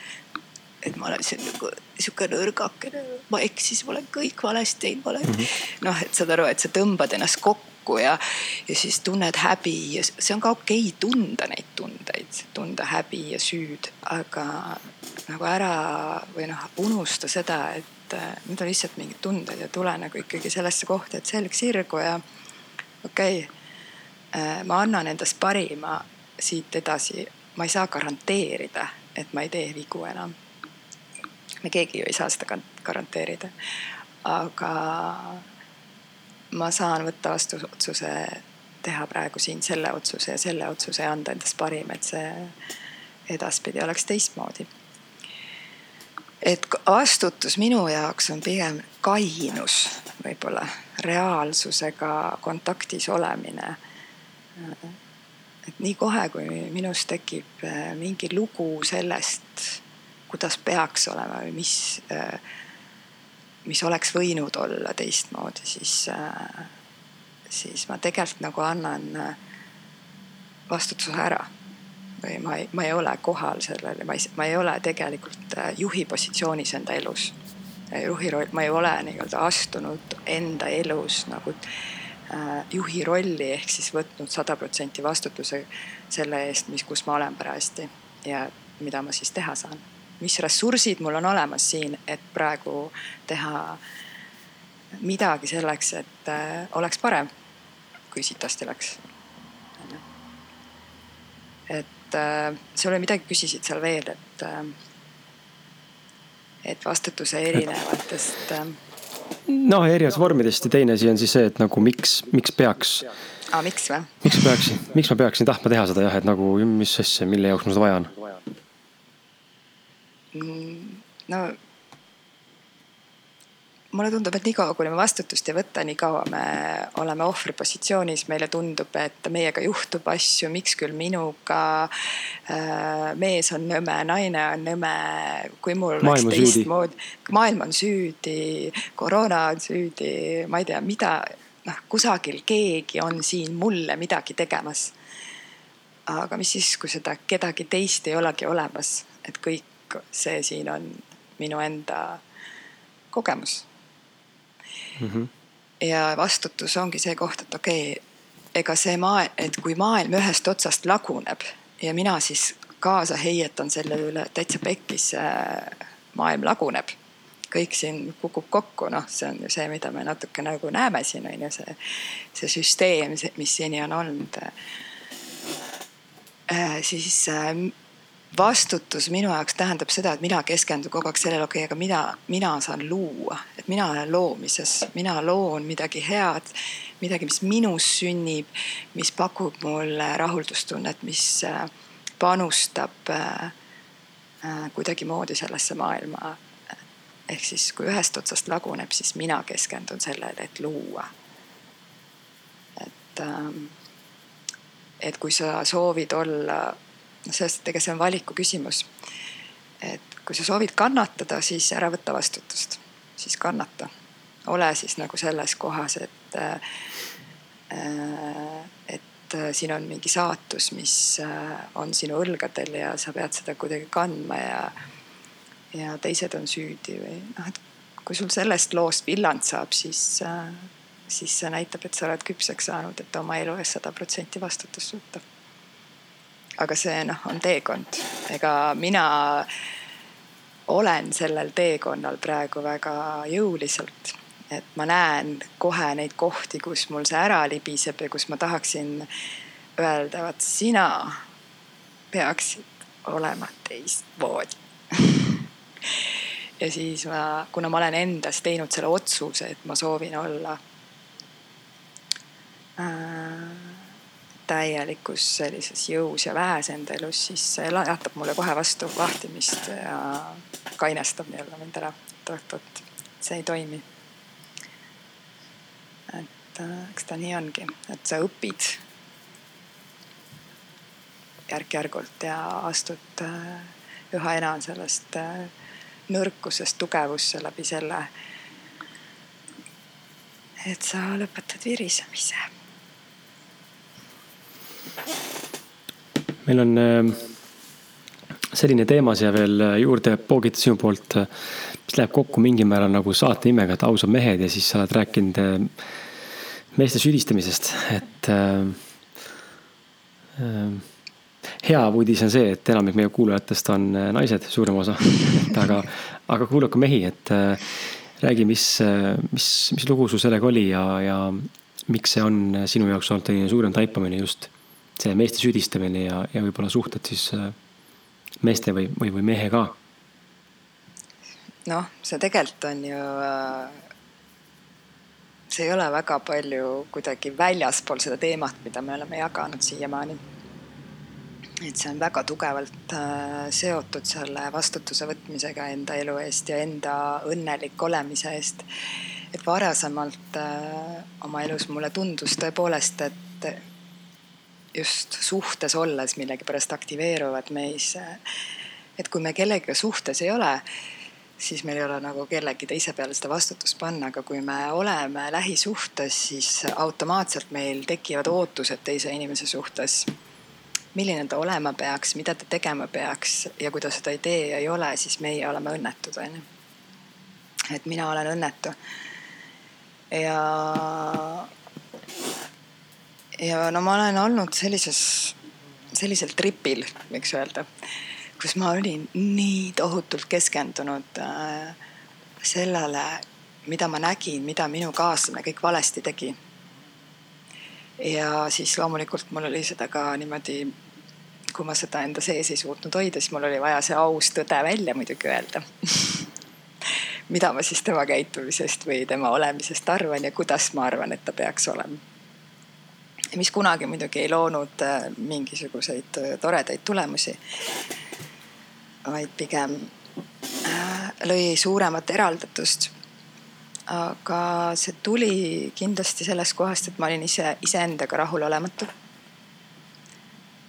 et ma olen siin nagu sihuke nõrgakene, ma eksisin, ma olen kõik valesti teinud, ma olen mm -hmm. noh, et saad aru, et sa tõmbad ennast kokku kokku ja, ja siis tunned häbi ja see on ka okei okay, tunda neid tundeid, tunda häbi ja süüd, aga nagu ära või noh, unusta seda, et äh, need on lihtsalt mingid tunded ja tule nagu ikkagi sellesse kohta, et selg sirgu ja okei okay,, äh, ma annan endast parima siit edasi, ma ei saa garanteerida, et ma ei tee vigu enam. me keegi ju ei saa seda garanteerida, aga ma saan võtta vastu otsuse teha praegu siin selle otsuse ja selle otsuse ja anda endast parim, et see edaspidi oleks teistmoodi. et vastutus minu jaoks on pigem kainus, võib-olla reaalsusega kontaktis olemine. et nii kohe, kui minus tekib eh, mingi lugu sellest, kuidas peaks olema või mis äh, mis oleks võinud olla teistmoodi, siis, äh, siis ma tegelikult nagu annan äh, vastutuse ära. või ma ei, ma ei ole kohal sellele, ma ei, ma ei ole tegelikult äh, juhi positsioonis enda elus. juhi roll, ma ei ole nii-öelda astunud enda elus nagu juhi rolli ehk siis võtnud sada protsenti vastutuse selle eest, mis, kus ma olen parajasti ja mida ma siis teha saan mis ressursid mul on olemas siin, et praegu teha midagi selleks, et äh, oleks parem, kui sitasti läks. et äh, sul oli midagi, küsisid seal veel, et äh,, et vastutuse erinevatest noh, erinevatest vormidest ja teine asi on siis see, et nagu miks, miks peaks aa, miks või? miks ma peaksin, miks ma peaksin tahtma teha seda jah, et nagu mis asja, mille jaoks mul seda vaja on? Mm, no mulle tundub, et niikaua, kuni me vastutust ei võta, niikaua me oleme ohvri positsioonis, meile tundub, et meiega juhtub asju, miks küll minuga. Äh, mees on nõme, naine on nõme, kui mul oleks teistmoodi, maailm on süüdi, koroona on süüdi, ma ei tea, mida, noh, kusagil keegi on siin mulle midagi tegemas. aga mis siis, kui seda kedagi teist ei olegi olemas, et kõik see siin on minu enda kogemus mm. -hmm. ja vastutus ongi see koht, et okei okay,, ega see maa, et kui maailm ühest otsast laguneb ja mina siis kaasa heietan selle üle täitsa pekkis, maailm laguneb kõik siin kukub kokku, noh, see on ju see, mida me natuke nagu näeme siin on ju see, see süsteem, mis seni on olnud äh,. siis äh, vastutus minu jaoks tähendab seda, et mina keskendun kogu aeg sellele, okei okay,, aga mida mina saan luua, et mina olen loomises, mina loon midagi head, midagi, mis minus sünnib, mis pakub mulle rahuldustunnet, mis äh, panustab äh, äh, kuidagimoodi sellesse maailma. ehk siis, kui ühest otsast laguneb, siis mina keskendun sellele, et luua. et, ähm, et kui sa soovid olla sest ega see on valiku küsimus. et kui sa soovid kannatada, siis ära võta vastutust, siis kannata. ole siis nagu selles kohas, et, äh, et siin on mingi saatus, mis äh, on sinu õlgadel ja sa pead seda kuidagi kandma ja, ja teised on süüdi või noh, et kui sul sellest loost villand saab, siis, äh, siis see näitab, et sa oled küpseks saanud, et oma elu eest sada protsenti vastutust võtta aga see noh, on teekond, ega mina olen sellel teekonnal praegu väga jõuliselt. et ma näen kohe neid kohti, kus mul see ära libiseb ja kus ma tahaksin öelda, vot sina peaksid olema teistmoodi ja siis ma, kuna ma olen endas teinud selle otsuse, et ma soovin olla äh, täielikus sellises jõus ja väes enda elus, siis see lajatab mulle kohe vastu vahtimist ja kainestab nii-öelda mind ära, et oot-oot, see ei toimi. et äh, eks ta nii ongi, et sa õpid järk-järgult ja astud äh, üha enam sellest äh, nõrkusest tugevusse läbi selle, et sa lõpetad virisemise meil on ähm, selline teema siia veel äh, juurde poogitud sinu poolt, äh, mis läheb kokku mingil määral nagu saate nimega, et ausad mehed ja siis sa oled rääkinud äh, meeste süüdistamisest, et äh, äh, hea uudis on see, et enamik meie kuulajatest on naised, suurem osa. Et aga, aga kuula ka mehi, et äh, räägi, mis, mis, mis lugu sul sellega oli ja, ja miks see on sinu jaoks olnud selline suurem taipamine just see meeste süüdistamine ja, ja võib-olla suhted siis äh, meeste või, või, või mehe ka? noh, see tegelikult on ju, äh, see ei ole väga palju kuidagi väljaspool seda teemat, mida me oleme jaganud siiamaani. et see on väga tugevalt äh, seotud selle vastutuse võtmisega enda elu eest ja enda õnnelik olemise eest. et varasemalt oma elus mulle tundus tõepoolest, et just suhtes olles millegipärast aktiveeruvad meis. et kui me kellegagi suhtes ei ole, siis meil ei ole nagu kellegi teise peale seda vastutust panna, aga kui me oleme lähisuhtes, siis automaatselt meil tekivad ootused teise inimese suhtes. milline ta olema peaks, mida ta tegema peaks ja kui ta seda ei tee ja ei ole, siis meie oleme õnnetud, onju. et mina olen õnnetu. ja ja no ma olen olnud sellises, sellisel tripil, võiks öelda, kus ma olin nii tohutult keskendunud äh, sellele, mida ma nägin, mida minu kaaslane kõik valesti tegi. ja siis loomulikult mul oli seda ka niimoodi, kui ma seda enda sees ei suutnud hoida, siis mul oli vaja see aus tõde välja muidugi öelda mida ma siis tema käitumisest või tema olemisest arvan ja kuidas ma arvan, et ta peaks olema mis kunagi muidugi ei loonud äh, mingisuguseid äh, toredaid tulemusi, vaid pigem äh, lõi suuremat eraldatust. aga see tuli kindlasti sellest kohast, et ma olin ise iseendaga rahulolematu.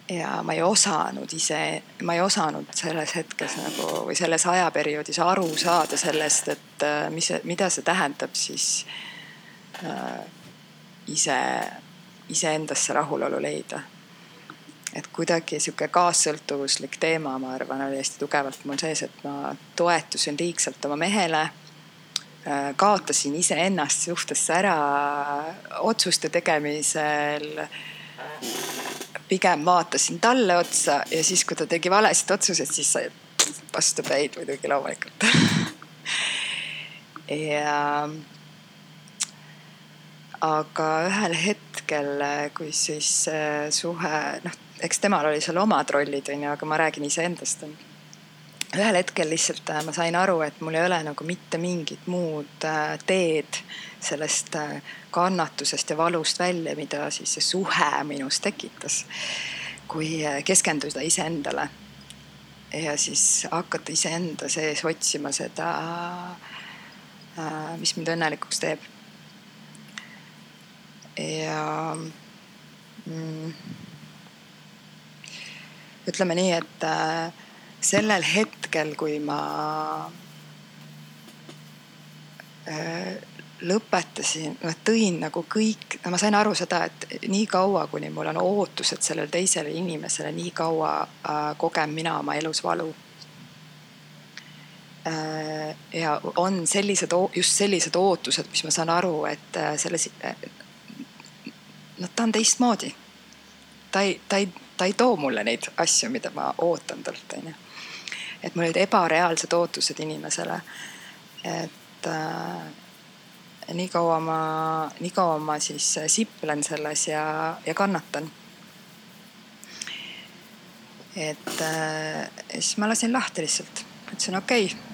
ja ma ei osanud ise, ma ei osanud selles hetkes nagu või selles ajaperioodis aru saada sellest, et mis, mida see tähendab siis äh, ise iseendasse rahulolu leida. et kuidagi sihuke kaassõltuvuslik teema, ma arvan, oli hästi tugevalt mul sees, et ma toetusin liigselt oma mehele. äh, kaotasin iseennast suhtesse ära otsuste tegemisel. pigem vaatasin talle otsa ja siis, kui ta tegi valesid otsuseid, siis sai vastu päid muidugi loomulikult ja aga ühel hetkel, kui siis suhe, noh, eks temal oli seal omad rollid, onju, aga ma räägin iseendast. ühel hetkel lihtsalt äh, ma sain aru, et mul ei ole nagu mitte mingit muud äh, teed sellest äh, kannatusest ja valust välja, mida siis see suhe minus tekitas, kui keskenduda iseendale. ja siis hakata iseenda sees otsima seda, mis mind õnnelikuks teeb ja mm, ütleme nii, et äh, sellel hetkel, kui ma äh, lõpetasin, noh tõin nagu kõik, ma sain aru seda, et nii kaua, kuni mul on ootused sellele teisele inimesele, nii kaua äh, kogen mina oma elus valu. Ja on sellised, just sellised ootused, mis ma saan aru, et selles, noh, ta on teistmoodi. ta ei, ta ei, ta ei too mulle neid asju, mida ma ootan talt, onju. et mul olid ebareaalsed ootused inimesele. et äh, nii kaua ma, nii kaua ma siis siplen selles ja, ja kannatan. et äh, siis ma lasin lahti lihtsalt, ütlesin okei okay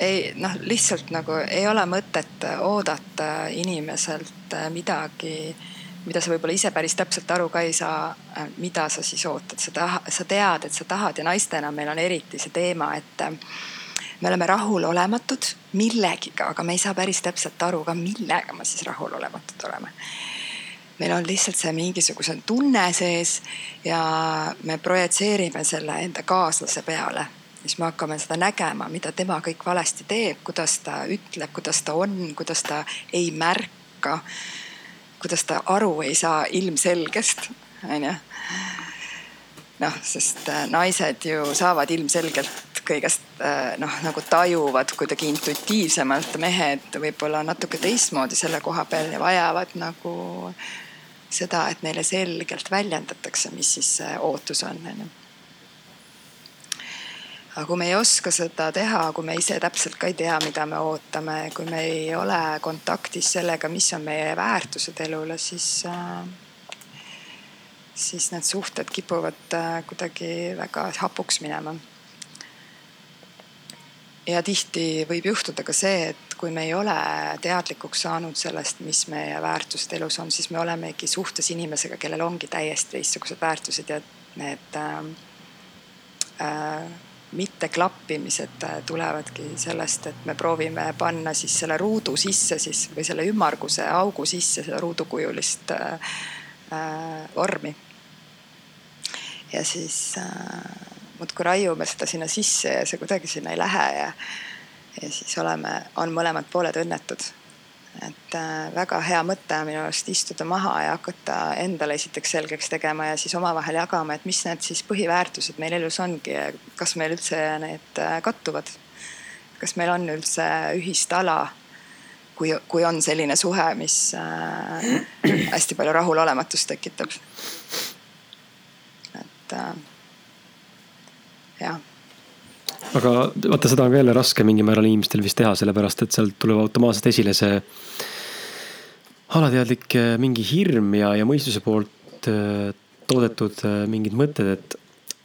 ei noh, lihtsalt nagu ei ole mõtet oodata inimeselt midagi, mida sa võib-olla ise päris täpselt aru ka ei saa, mida sa siis ootad, sa tahad, sa tead, et sa tahad ja naistena meil on eriti see teema, et me oleme rahulolematud millegiga, aga me ei saa päris täpselt aru ka, millega me siis rahulolematud oleme. Meil on lihtsalt see mingisugune tunne sees ja me projitseerime selle enda kaaslase peale siis me hakkame seda nägema, mida tema kõik valesti teeb, kuidas ta ütleb, kuidas ta on, kuidas ta ei märka. kuidas ta aru ei saa ilmselgest, onju. noh, sest äh, naised ju saavad ilmselgelt kõigest äh, noh, nagu tajuvad kuidagi intuitiivsemalt, mehed võib-olla natuke teistmoodi selle koha peal ja vajavad nagu seda, et neile selgelt väljendatakse, mis siis see ootus on, onju aga kui me ei oska seda teha, kui me ise täpselt ka ei tea, mida me ootame, kui me ei ole kontaktis sellega, mis on meie väärtused elule, siis äh, siis need suhted kipuvad äh, kuidagi väga hapuks minema. ja tihti võib juhtuda ka see, et kui me ei ole teadlikuks saanud sellest, mis meie väärtused elus on, siis me olemegi suhtes inimesega, kellel ongi täiesti teistsugused väärtused ja need äh, äh, mitteklappimised äh, tulevadki sellest, et me proovime panna siis selle ruudu sisse siis või selle ümmarguse augu sisse seda ruudukujulist äh, äh, vormi. ja siis äh, muudkui raiume seda sinna sisse ja see kuidagi sinna ei lähe ja, ja siis oleme, on mõlemad pooled õnnetud et äh, väga hea mõte on minu arust istuda maha ja hakata endale esiteks selgeks tegema ja siis omavahel jagama, et mis need siis põhiväärtused meil elus ongi ja kas meil üldse need äh, kattuvad. kas meil on üldse ühist ala, kui, kui on selline suhe, mis äh, hästi palju rahulolematust tekitab. et jah aga vaata, seda on ka jälle raske mingil määral inimestel vist teha, sellepärast et sealt tuleb automaatselt esile see alateadlik eh, mingi hirm ja, ja mõistuse poolt eh, toodetud eh, mingid mõtted, et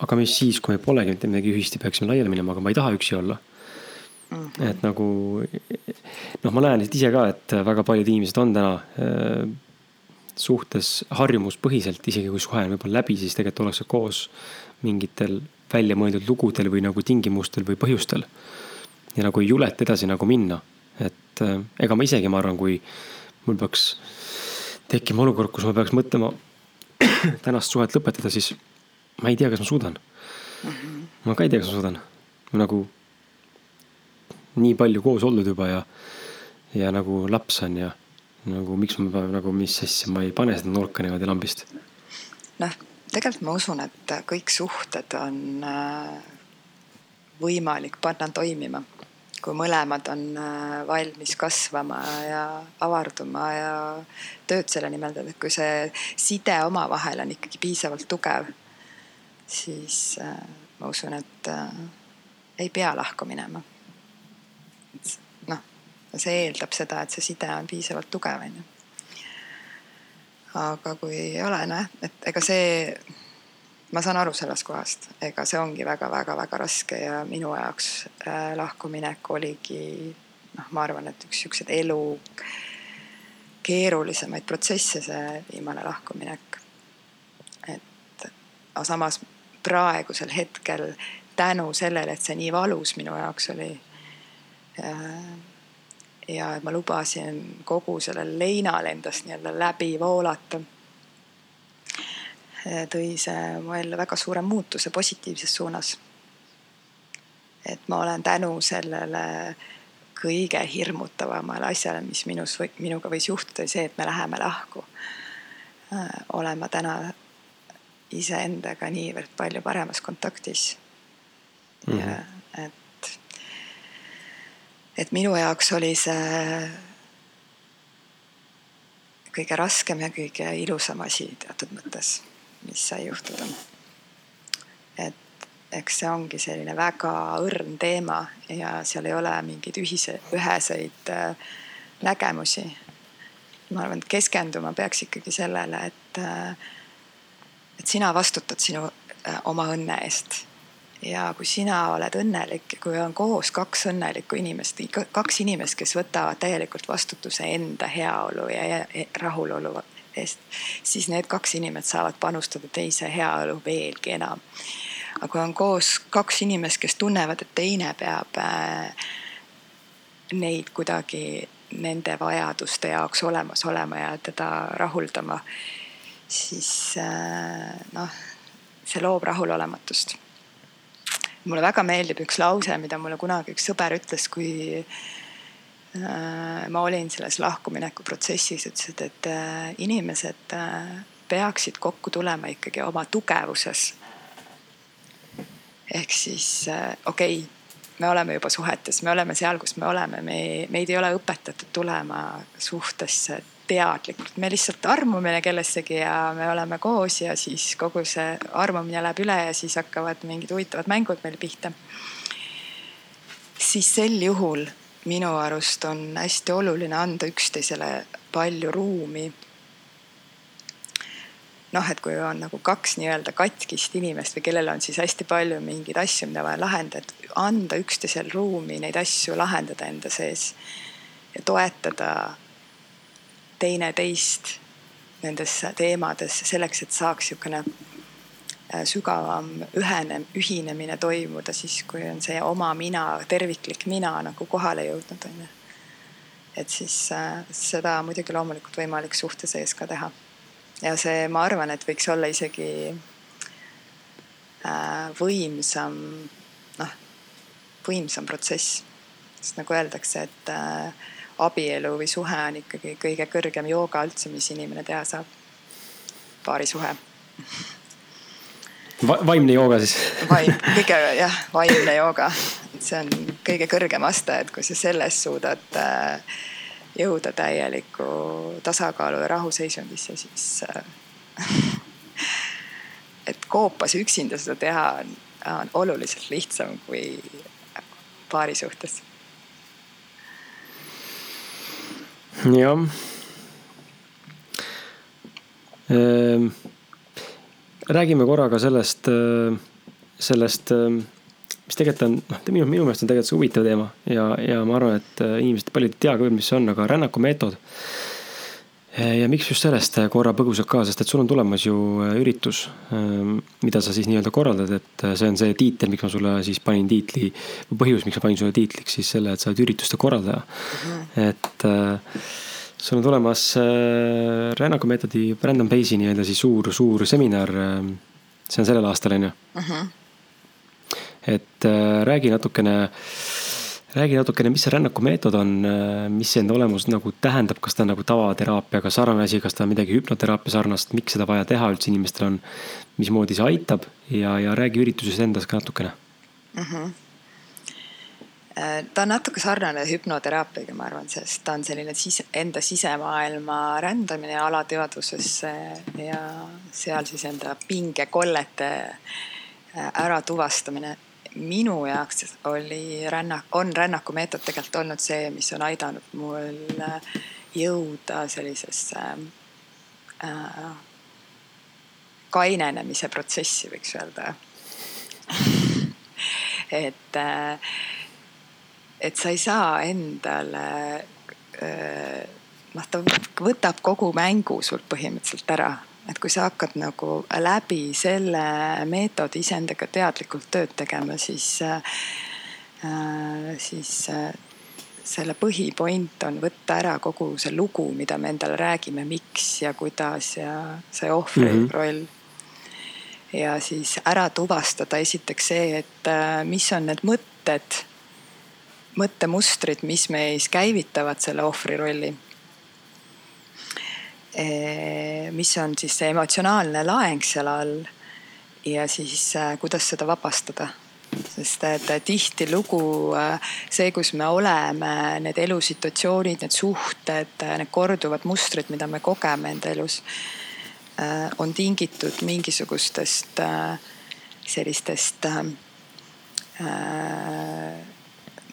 aga mis siis, kui meil polegi mitte midagi ühist ja peaksime laiali minema, aga ma ei taha üksi olla mm. -hmm. et nagu noh, ma näen ise ka, et väga paljud inimesed on täna äh, suhtes harjumuspõhiselt, isegi kui suhe on võib-olla läbi, siis tegelikult ollakse koos mingitel välja mõeldud lugudel või nagu tingimustel või põhjustel. ja nagu ei juleta edasi nagu minna, et äh, ega ma isegi, ma arvan, kui mul peaks tekkima olukord, kus ma peaks mõtlema tänast suhet lõpetada, siis ma ei tea, kas ma suudan. -hmm. ma ka ei tea, kas ma suudan, nagu nii palju koos oldud juba ja, ja nagu laps on ja nagu miks ma nagu, mis asja, ma ei pane seda nurka niimoodi lambist. noh tegelikult ma usun, et kõik suhted on äh, võimalik panna toimima, kui mõlemad on äh, valmis kasvama ja avarduma ja tööd selle nimel teevad, et kui see side omavahel on ikkagi piisavalt tugev, siis äh, ma usun, et ei pea lahku minema. noh, see eeldab seda, et see side on piisavalt tugev, onju. Aga kui ei ole, noh, et ega see ma saan aru sellest kohast, ega see ongi väga-väga-väga raske ja minu jaoks äh, lahkuminek oligi noh, ma arvan, et üks siukseid elu keerulisemaid protsesse, see viimane lahkuminek. et aga samas praegusel hetkel tänu sellele, et see nii valus minu jaoks oli äh,. Ja ma lubasin kogu sellel leinal endast nii-öelda läbi voolata tõi see mu ellu väga suure muutuse positiivses suunas. et ma olen tänu sellele kõige hirmutavamale asjale, mis minus või minuga võis juhtuda, see, et me läheme lahku. Äh, olen ma täna iseendaga niivõrd palju paremas kontaktis mm. -hmm. Et minu jaoks oli see kõige raskem ja kõige ilusam asi teatud mõttes mis sai juhtuda. et eks see ongi selline väga õrn teema ja seal ei ole mingeid ühise, üheseid äh, nägemusi. ma arvan, et keskenduma peaks ikkagi sellele, et, äh, et sina vastutad sinu äh, oma õnne eest ja kui sina oled õnnelik, kui on koos kaks õnnelikku inimest, kaks inimest, kes võtavad täielikult vastutuse enda heaolu ja rahulolu eest, siis need kaks inimest saavad panustada teise heaolu veelgi enam. aga kui on koos kaks inimest, kes tunnevad, et teine peab äh, neid kuidagi nende vajaduste jaoks olemas olema ja teda rahuldama, siis äh, noh, see loob rahulolematust. Mulle väga meeldib üks lause, mida mulle kunagi üks sõber ütles, kui Äh, ma olin selles lahkumineku protsessis, ütlesid, et äh, inimesed äh, peaksid kokku tulema ikkagi oma tugevuses. ehk siis okei okay,, me oleme juba suhetes, me oleme seal, kus me oleme, me, meid ei ole õpetatud tulema suhtesse teadlikult, me lihtsalt armume kellessegi ja me oleme koos ja siis kogu see armumine läheb üle ja siis hakkavad mingid huvitavad mängud meil pihta. siis sel juhul minu arust on hästi oluline anda üksteisele palju ruumi. noh, et kui on nagu kaks nii-öelda katkist inimest või kellel on siis hästi palju mingeid asju, mida vaja lahendada, anda üksteisel ruumi neid asju lahendada enda sees ja toetada teineteist nendes teemades selleks, et saaks niisugune Äh, sügavam ühene, ühinemine toimuda siis, kui on see oma mina, terviklik mina nagu kohale jõudnud, on ju. et siis äh, seda muidugi loomulikult võimalik suhte sees ka teha. ja see, ma arvan, et võiks olla isegi äh, võimsam, noh, võimsam protsess. sest nagu öeldakse, et äh, abielu või suhe on ikkagi kõige kõrgem jooga üldse, mis inimene teha saab. paarisuhe Va. vaimne jooga siis vaim, kõige jah, vaimne jooga, see on kõige kõrgem aste, et kui sa selles suudad äh, jõuda täieliku tasakaalu ja rahuseisundisse, siis äh, et koopas üksinda seda teha on, on oluliselt lihtsam kui paari suhtes. Jah ehm räägime korra ka sellest, äh, sellest, äh, mis tegelikult on, noh, minu, minu meelest on tegelikult see huvitav teema ja, ja ma arvan, et äh, inimesed paljud ei tea ka, mis see on, aga rännakumeetod. Ja miks just sellest korra põgusalt ka, sest et sul on tulemas ju üritus, mida sa siis nii-öelda korraldad, et see on see tiitel, miks ma sulle siis panin tiitli, põhjus, miks ma panin sulle tiitliks siis selle, et sa oled ürituste korraldaja mm. -hmm. et sul on tulemas äh, Rännaku meetodi Brandon Pace'i nii-öelda siis suur, suur seminar äh,. see on sellel aastal, on ju? -huh. et äh, räägi natukene, räägi natukene, mis see rännaku meetod on äh,, mis see enda olemus nagu tähendab, kas ta on nagu tavateraapiaga sarnane asi, kas ta on midagi hüpnoteraapia sarnast, miks seda vaja teha üldse inimestel on, mismoodi see aitab ja, ja räägi üritusest endast ka natukene. -huh Äh, ta on natuke sarnane hüpnoteraapiaga, ma arvan, sest ta on selline sise, enda sisemaailma rändamine alateadvusesse ja seal siis enda pingekollete äh, äratuvastamine. Minu jaoks oli rännak, on rännakumeetod tegelikult olnud see, mis on aidanud mul äh, jõuda sellisesse äh, kainenemise protsessi, võiks öelda et äh, et sa ei saa endale, noh, ta võtab kogu mängu sult põhimõtteliselt ära. Et kui sa hakkad nagu läbi selle meetodi iseendaga teadlikult tööd tegema, siis, siis selle põhipoint on võtta ära kogu see lugu, mida me endale räägime, miks ja kuidas ja see ohvri mm -hmm. roll ja siis ära tuvastada esiteks see, et mis on need mõtted mõttemustrid, mis meis käivitavad selle ohvri rolli. Mis on siis see emotsionaalne laeng seal all? Ja siis äh, kuidas seda vabastada? Sest et tihtilugu äh, see, kus me oleme, need elusituatsioonid, need suhted, äh, need korduvad mustrid, mida me kogeme enda elus, on tingitud mingisugustest sellistest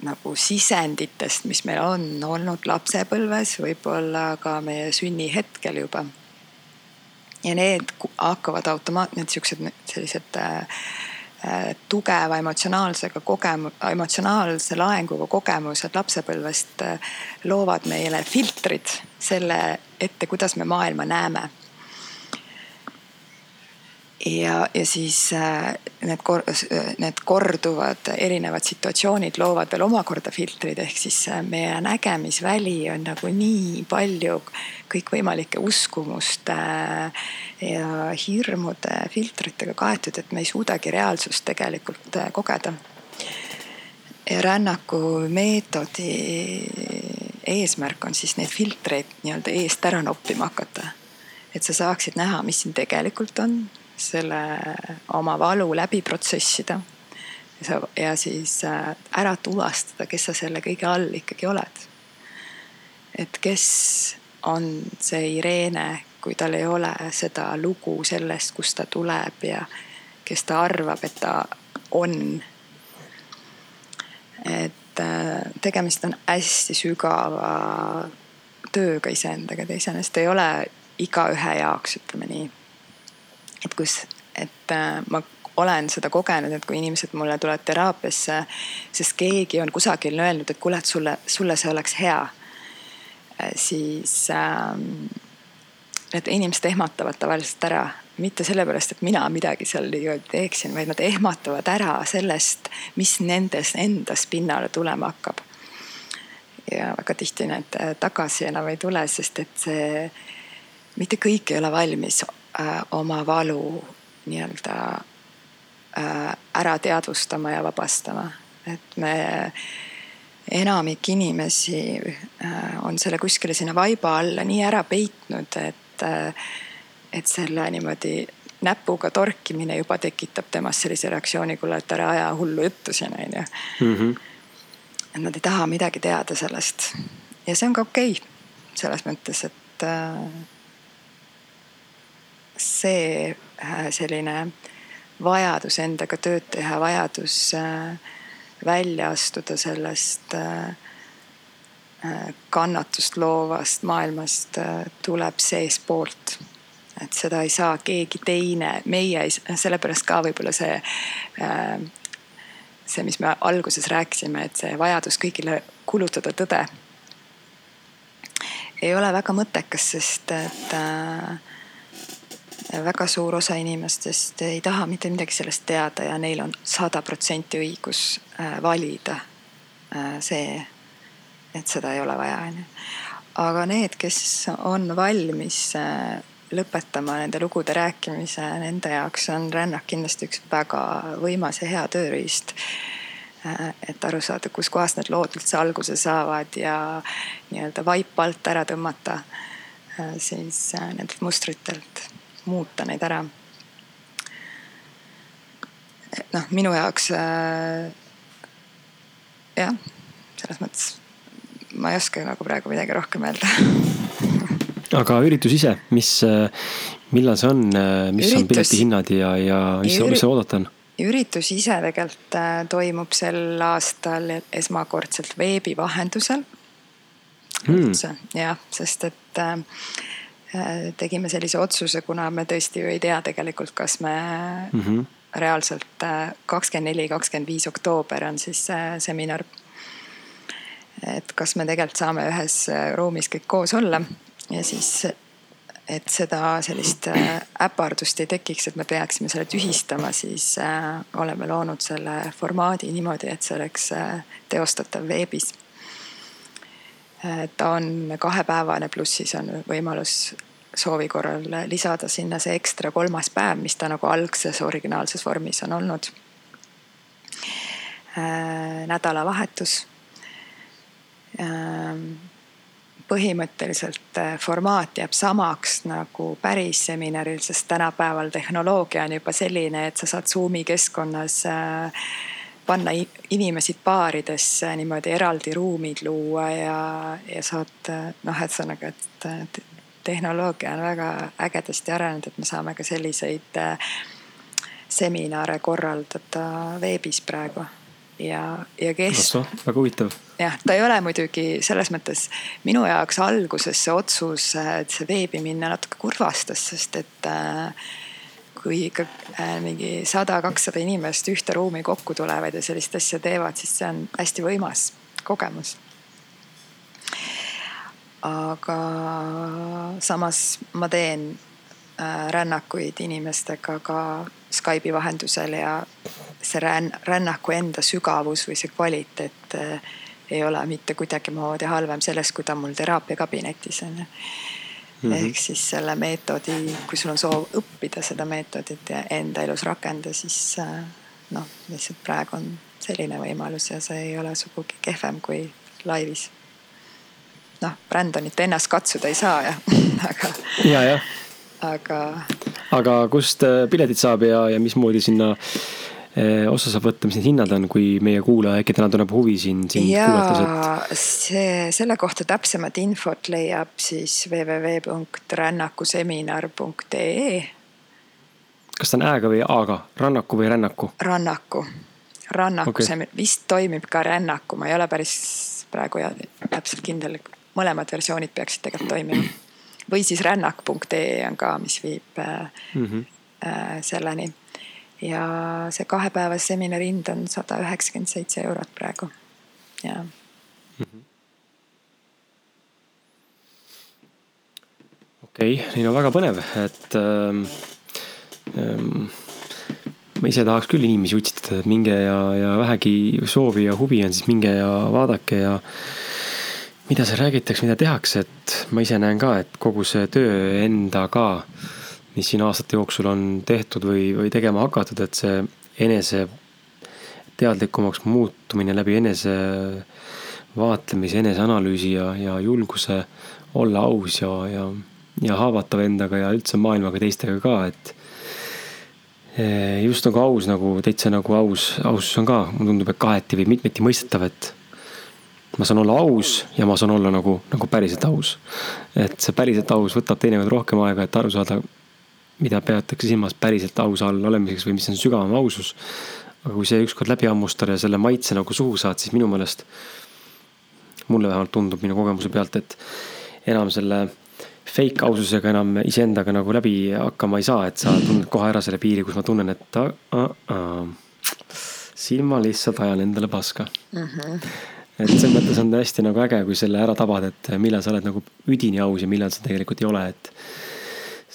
nagu sisenditest, mis meil on olnud lapsepõlves, võib-olla ka meie sünnihetkel juba. ja need hakkavad automaat-, need siuksed sellised äh, äh, tugeva emotsionaalsega kogemu-, emotsionaalse laenguga kogemused lapsepõlvest äh, loovad meile filtrid selle ette, kuidas me maailma näeme ja, ja siis äh, need kor-, need korduvad erinevad situatsioonid loovad veel omakorda filtrid, ehk siis äh, meie nägemisväli on nagu nii palju kõikvõimalike uskumuste äh, ja hirmude filtritega kaetud, et me ei suudagi reaalsust tegelikult kogeda. ja rännaku meetodi eesmärk on siis neid filtreid nii-öelda eest ära noppima hakata. et sa saaksid näha, mis siin tegelikult on selle oma valu läbi protsessida. ja siis äh, ära tuvastada, kes sa selle kõige all ikkagi oled. et kes on see Irene, kui tal ei ole seda lugu sellest, kust ta tuleb ja kes ta arvab, et ta on. et äh, tegemist on hästi sügava tööga iseendaga, ta iseenesest ei ole igaühe jaoks, ütleme nii et kus, et äh, ma olen seda kogenud, et kui inimesed mulle tulevad teraapiasse, sest keegi on kusagil öelnud, et kuule, et sulle, sulle see oleks hea. Äh, siis ähm, need inimesed ehmatavad tavaliselt ära, mitte sellepärast, et mina midagi seal teeksin, vaid nad ehmatavad ära sellest, mis nendes endas pinnale tulema hakkab. ja väga tihti need äh, tagasi enam ei tule, sest et see, mitte kõik ei ole valmis äh, oma valu nii-öelda äh, ära teadvustama ja vabastama. et me, enamik inimesi äh, on selle kuskile sinna vaiba alla nii ära peitnud, et äh,, et selle niimoodi näpuga torkimine juba tekitab temas sellise reaktsiooni, kuule, et ära aja hullu juttu siin onju. -hmm. et nad ei taha midagi teada sellest ja see on ka okei okay, selles mõttes, et äh, see äh, selline vajadus endaga tööd teha, vajadus äh, välja astuda sellest äh, kannatust loovast maailmast tuleb seestpoolt. et seda ei saa keegi teine, meie ei, sellepärast ka võib-olla see, see, mis me alguses rääkisime, et see vajadus kõigile kulutada tõde ei ole väga mõttekas, sest et äh, väga suur osa inimestest ei taha mitte midagi sellest teada ja neil on sada protsenti õigus äh, valida äh, see, et seda ei ole vaja, onju. aga need, kes on valmis äh, lõpetama nende lugude rääkimise, nende jaoks on rännak kindlasti üks väga võimas ja hea tööriist et aru saada, kuskohast need lood üldse alguse saavad ja nii-öelda vaip alt ära tõmmata siis nendelt mustritelt muuta neid ära. et noh, minu jaoks äh, jah, selles mõttes ma ei oska nagu praegu midagi rohkem öelda aga üritus ise, mis, millal see on, mis üritus... on piletihinnad ja, ja mis mis oodata on? üritus ise tegelikult äh, toimub sel aastal esmakordselt veebi vahendusel mm.. üldse jah, sest et äh, äh, tegime sellise otsuse, kuna me tõesti ju ei tea tegelikult, kas me mm -hmm. reaalselt kakskümmend neli, kakskümmend viis oktoober on siis seminar. et kas me tegelikult saame ühes ruumis kõik koos olla ja siis et seda sellist äh, äpardust ei tekiks, et me peaksime selle tühistama, siis äh, oleme loonud selle formaadi niimoodi, et see oleks äh, teostatav veebis. Ta on kahepäevane, pluss siis on võimalus soovi korral lisada sinna see ekstra kolmas päev, mis ta nagu algses originaalses vormis on olnud. nädalavahetus põhimõtteliselt äh, formaat jääb samaks nagu päris seminaril, sest tänapäeval tehnoloogia on juba selline, et sa saad Zoom'i keskkonnas äh, panna inimesi paaridesse, niimoodi eraldi ruumid luua ja, ja saad äh, noh, ühesõnaga, et tehnoloogia on väga ägedasti arenenud, et me saame ka selliseid seminare korraldada veebis praegu ja, ja kes. väga huvitav. jah, ta ei ole muidugi selles mõttes minu jaoks alguses see otsus, et see veebi minna natuke kurvastas, sest et äh, kui ikka äh, mingi sada, kakssada inimest ühte ruumi kokku tulevad ja sellist asja teevad, siis see on hästi võimas kogemus. aga samas ma teen äh, rännakuid inimestega ka Skype'i vahendusel ja see ränn-, rännaku enda sügavus või see kvaliteet eh, ei ole mitte kuidagimoodi halvem sellest, kui ta mul teraapiakabinetis on ju. Mm -hmm. ehk siis selle meetodi, kui sul on soov õppida seda meetodit ja enda elus rakendada, siis eh, noh, lihtsalt praegu on selline võimalus ja see ei ole sugugi kehvem kui laivis. noh, Brandonit ennast katsuda ei saa jah aga. ja, jah. aga. aga kust eh, piletid saab ja, ja mismoodi sinna osa saab võtta, mis need hinnad on, kui meie kuulaja äkki täna tunneb huvi siin, sind kuulates, et. see, selle kohta täpsemat infot leiab siis www.rännakuseminar.ee. kas ta on ä-ga või a-ga, rannaku või rännaku? rannaku, rannaku okay., see vist toimib ka rännaku, ma ei ole päris praegu täpselt kindel, mõlemad versioonid peaksid tegelikult toimima. või siis rännak.ee on ka, mis viib mm -hmm. äh, selleni ja see kahepäevase seminari hind on sada üheksakümmend seitse eurot praegu, ja. Mm -hmm.. okei okay,, nii no väga põnev, et ähm, ähm, ma ise tahaks küll inimesi utsitada, et minge ja, ja vähegi soovi ja huvi on, siis minge ja vaadake ja mida seal räägitakse, mida tehakse, et ma ise näen ka, et kogu see töö endaga äh, mis siin aastate jooksul on tehtud või, või tegema hakatud, et see enese teadlikumaks muutumine läbi enese vaatlemise, eneseanalüüsi ja, ja julguse olla aus ja, ja, ja haavatav endaga ja üldse maailmaga teistega ka, et eh, just nagu aus nagu täitsa nagu aus, ausus on ka, mulle tundub, et kaheti või mitmeti mõistetav, et ma saan olla aus ja ma saan olla nagu, nagu päriselt aus. et see päriselt aus võtab teinekord rohkem aega, et aru saada, mida peetakse silmas päriselt ausa all olemiseks või mis on sügavam ausus. aga kui see ükskord läbi hammustada ja selle maitse nagu suhu saad, siis minu meelest, mulle vähemalt tundub minu kogemuse pealt, et enam selle fake aususega enam iseendaga nagu läbi hakkama ei saa, et sa tunned kohe ära selle piiri, kus ma tunnen, et a, a, a, siin ma lihtsalt ajan endale paska mm. -hmm. et selles mõttes on hästi nagu äge, kui selle ära tabad, et millal sa oled nagu üdini aus ja millal sa tegelikult ei ole, et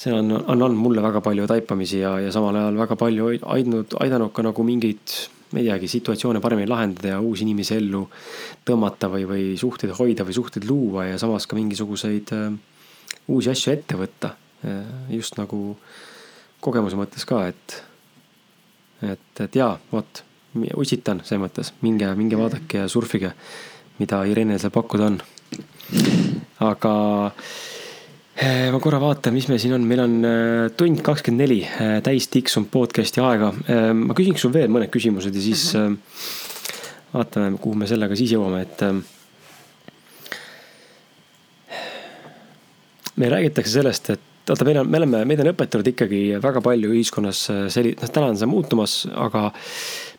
see on, on andnud mulle väga palju taipamisi ja, ja samal ajal väga palju aidanud, aidanud ka nagu mingeid, ma ei teagi, situatsioone paremini lahendada ja uusi inimesi ellu tõmmata või, või suhteid hoida või suhteid luua ja samas ka mingisuguseid äh, uusi asju ette võtta. Äh, just nagu kogemuse mõttes ka, et, et, et jaa, vot, utsitan selles mõttes, minge, minge vaadake ja surfige, mida Irenel seal pakkuda on. aga ma korra vaatan, mis meil siin on, meil on eh, tund kakskümmend neli täis tiksunud podcast'i aega. Eh, ma küsiks sul veel mõned küsimused ja siis mm -hmm. vaatame, kuhu me sellega siis jõuame, et meil räägitakse sellest, et vaata, meil on, me oleme, meid on õpetatud ikkagi väga palju ühiskonnas selli-, noh, täna on see muutumas, aga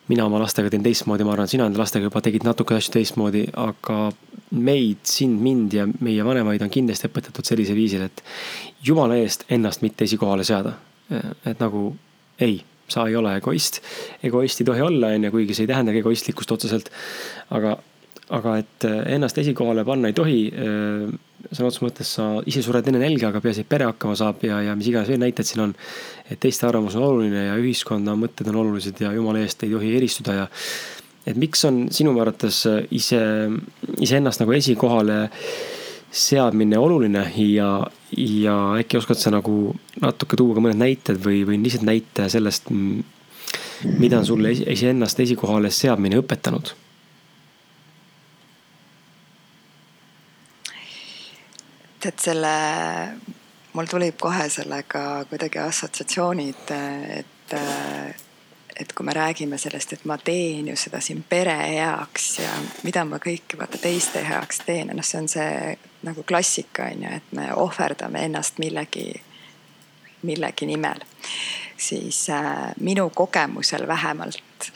mina oma lastega teen teistmoodi, ma arvan, sina enda lastega juba tegid natuke asju teistmoodi, aga meid, sind, mind ja meie vanemaid on kindlasti õpetatud sellisel viisil, et jumala eest ennast mitte esikohale seada. et nagu ei, sa ei ole egoist, egoist ei tohi olla, on ju, kuigi see ei tähendagi egoistlikkust otseselt. aga, aga et ennast esikohale panna ei tohi sõna otseses mõttes sa ise sured enne nälga, aga peaasi, et pere hakkama saab ja, ja mis iganes veel näited siin on. et teiste arvamus on oluline ja ühiskonna mõtted on olulised ja jumala eest ei tohi eristuda ja. Et miks on sinu arvates ise, iseennast nagu esikohale seadmine oluline ja, ja äkki oskad sa nagu natuke tuua ka mõned näited või, või lihtsalt näite sellest, mida on sulle iseennast esikohale seadmine õpetanud? Et selle, mul tuli kohe sellega kuidagi assotsiatsioonid, et, et kui me räägime sellest, et ma teen ju seda siin pere heaks ja mida ma kõike vaata teiste heaks teen, noh, see on see nagu klassika on ju, et me ohverdame ennast millegi, millegi nimel. siis äh, minu kogemusel vähemalt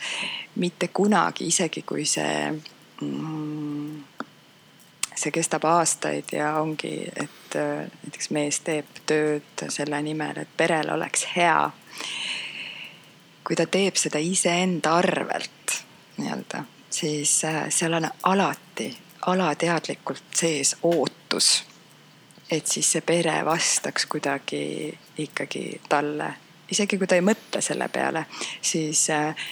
mitte kunagi, isegi kui see mm, see kestab aastaid ja ongi, et äh, näiteks mees teeb tööd selle nimel, et perel oleks hea. Kui ta teeb seda iseenda arvelt nii-öelda, siis äh, seal on alati alateadlikult sees ootus, et siis see pere vastaks kuidagi ikkagi talle, isegi kui ta ei mõtle selle peale, siis äh,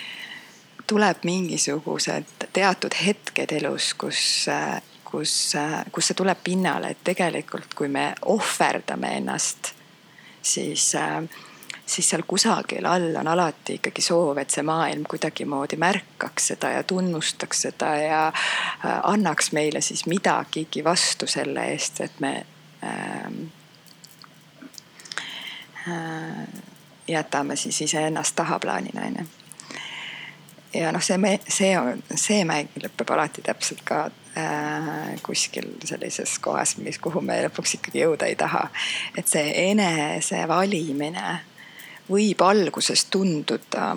tuleb mingisugused teatud hetked elus, kus kus, kus see tuleb pinnale, et tegelikult, kui me ohverdame ennast, siis, siis seal kusagil all on alati ikkagi soov, et see maailm kuidagimoodi märkaks seda ja tunnustaks seda ja äh, annaks meile siis midagigi vastu selle eest, et me ähm, äh, jätame siis iseennast tahaplaanile, onju ja noh, see, see on, see mäng lõpeb alati täpselt ka äh, kuskil sellises kohas, mis, kuhu me lõpuks ikkagi jõuda ei taha. et see enese valimine võib alguses tunduda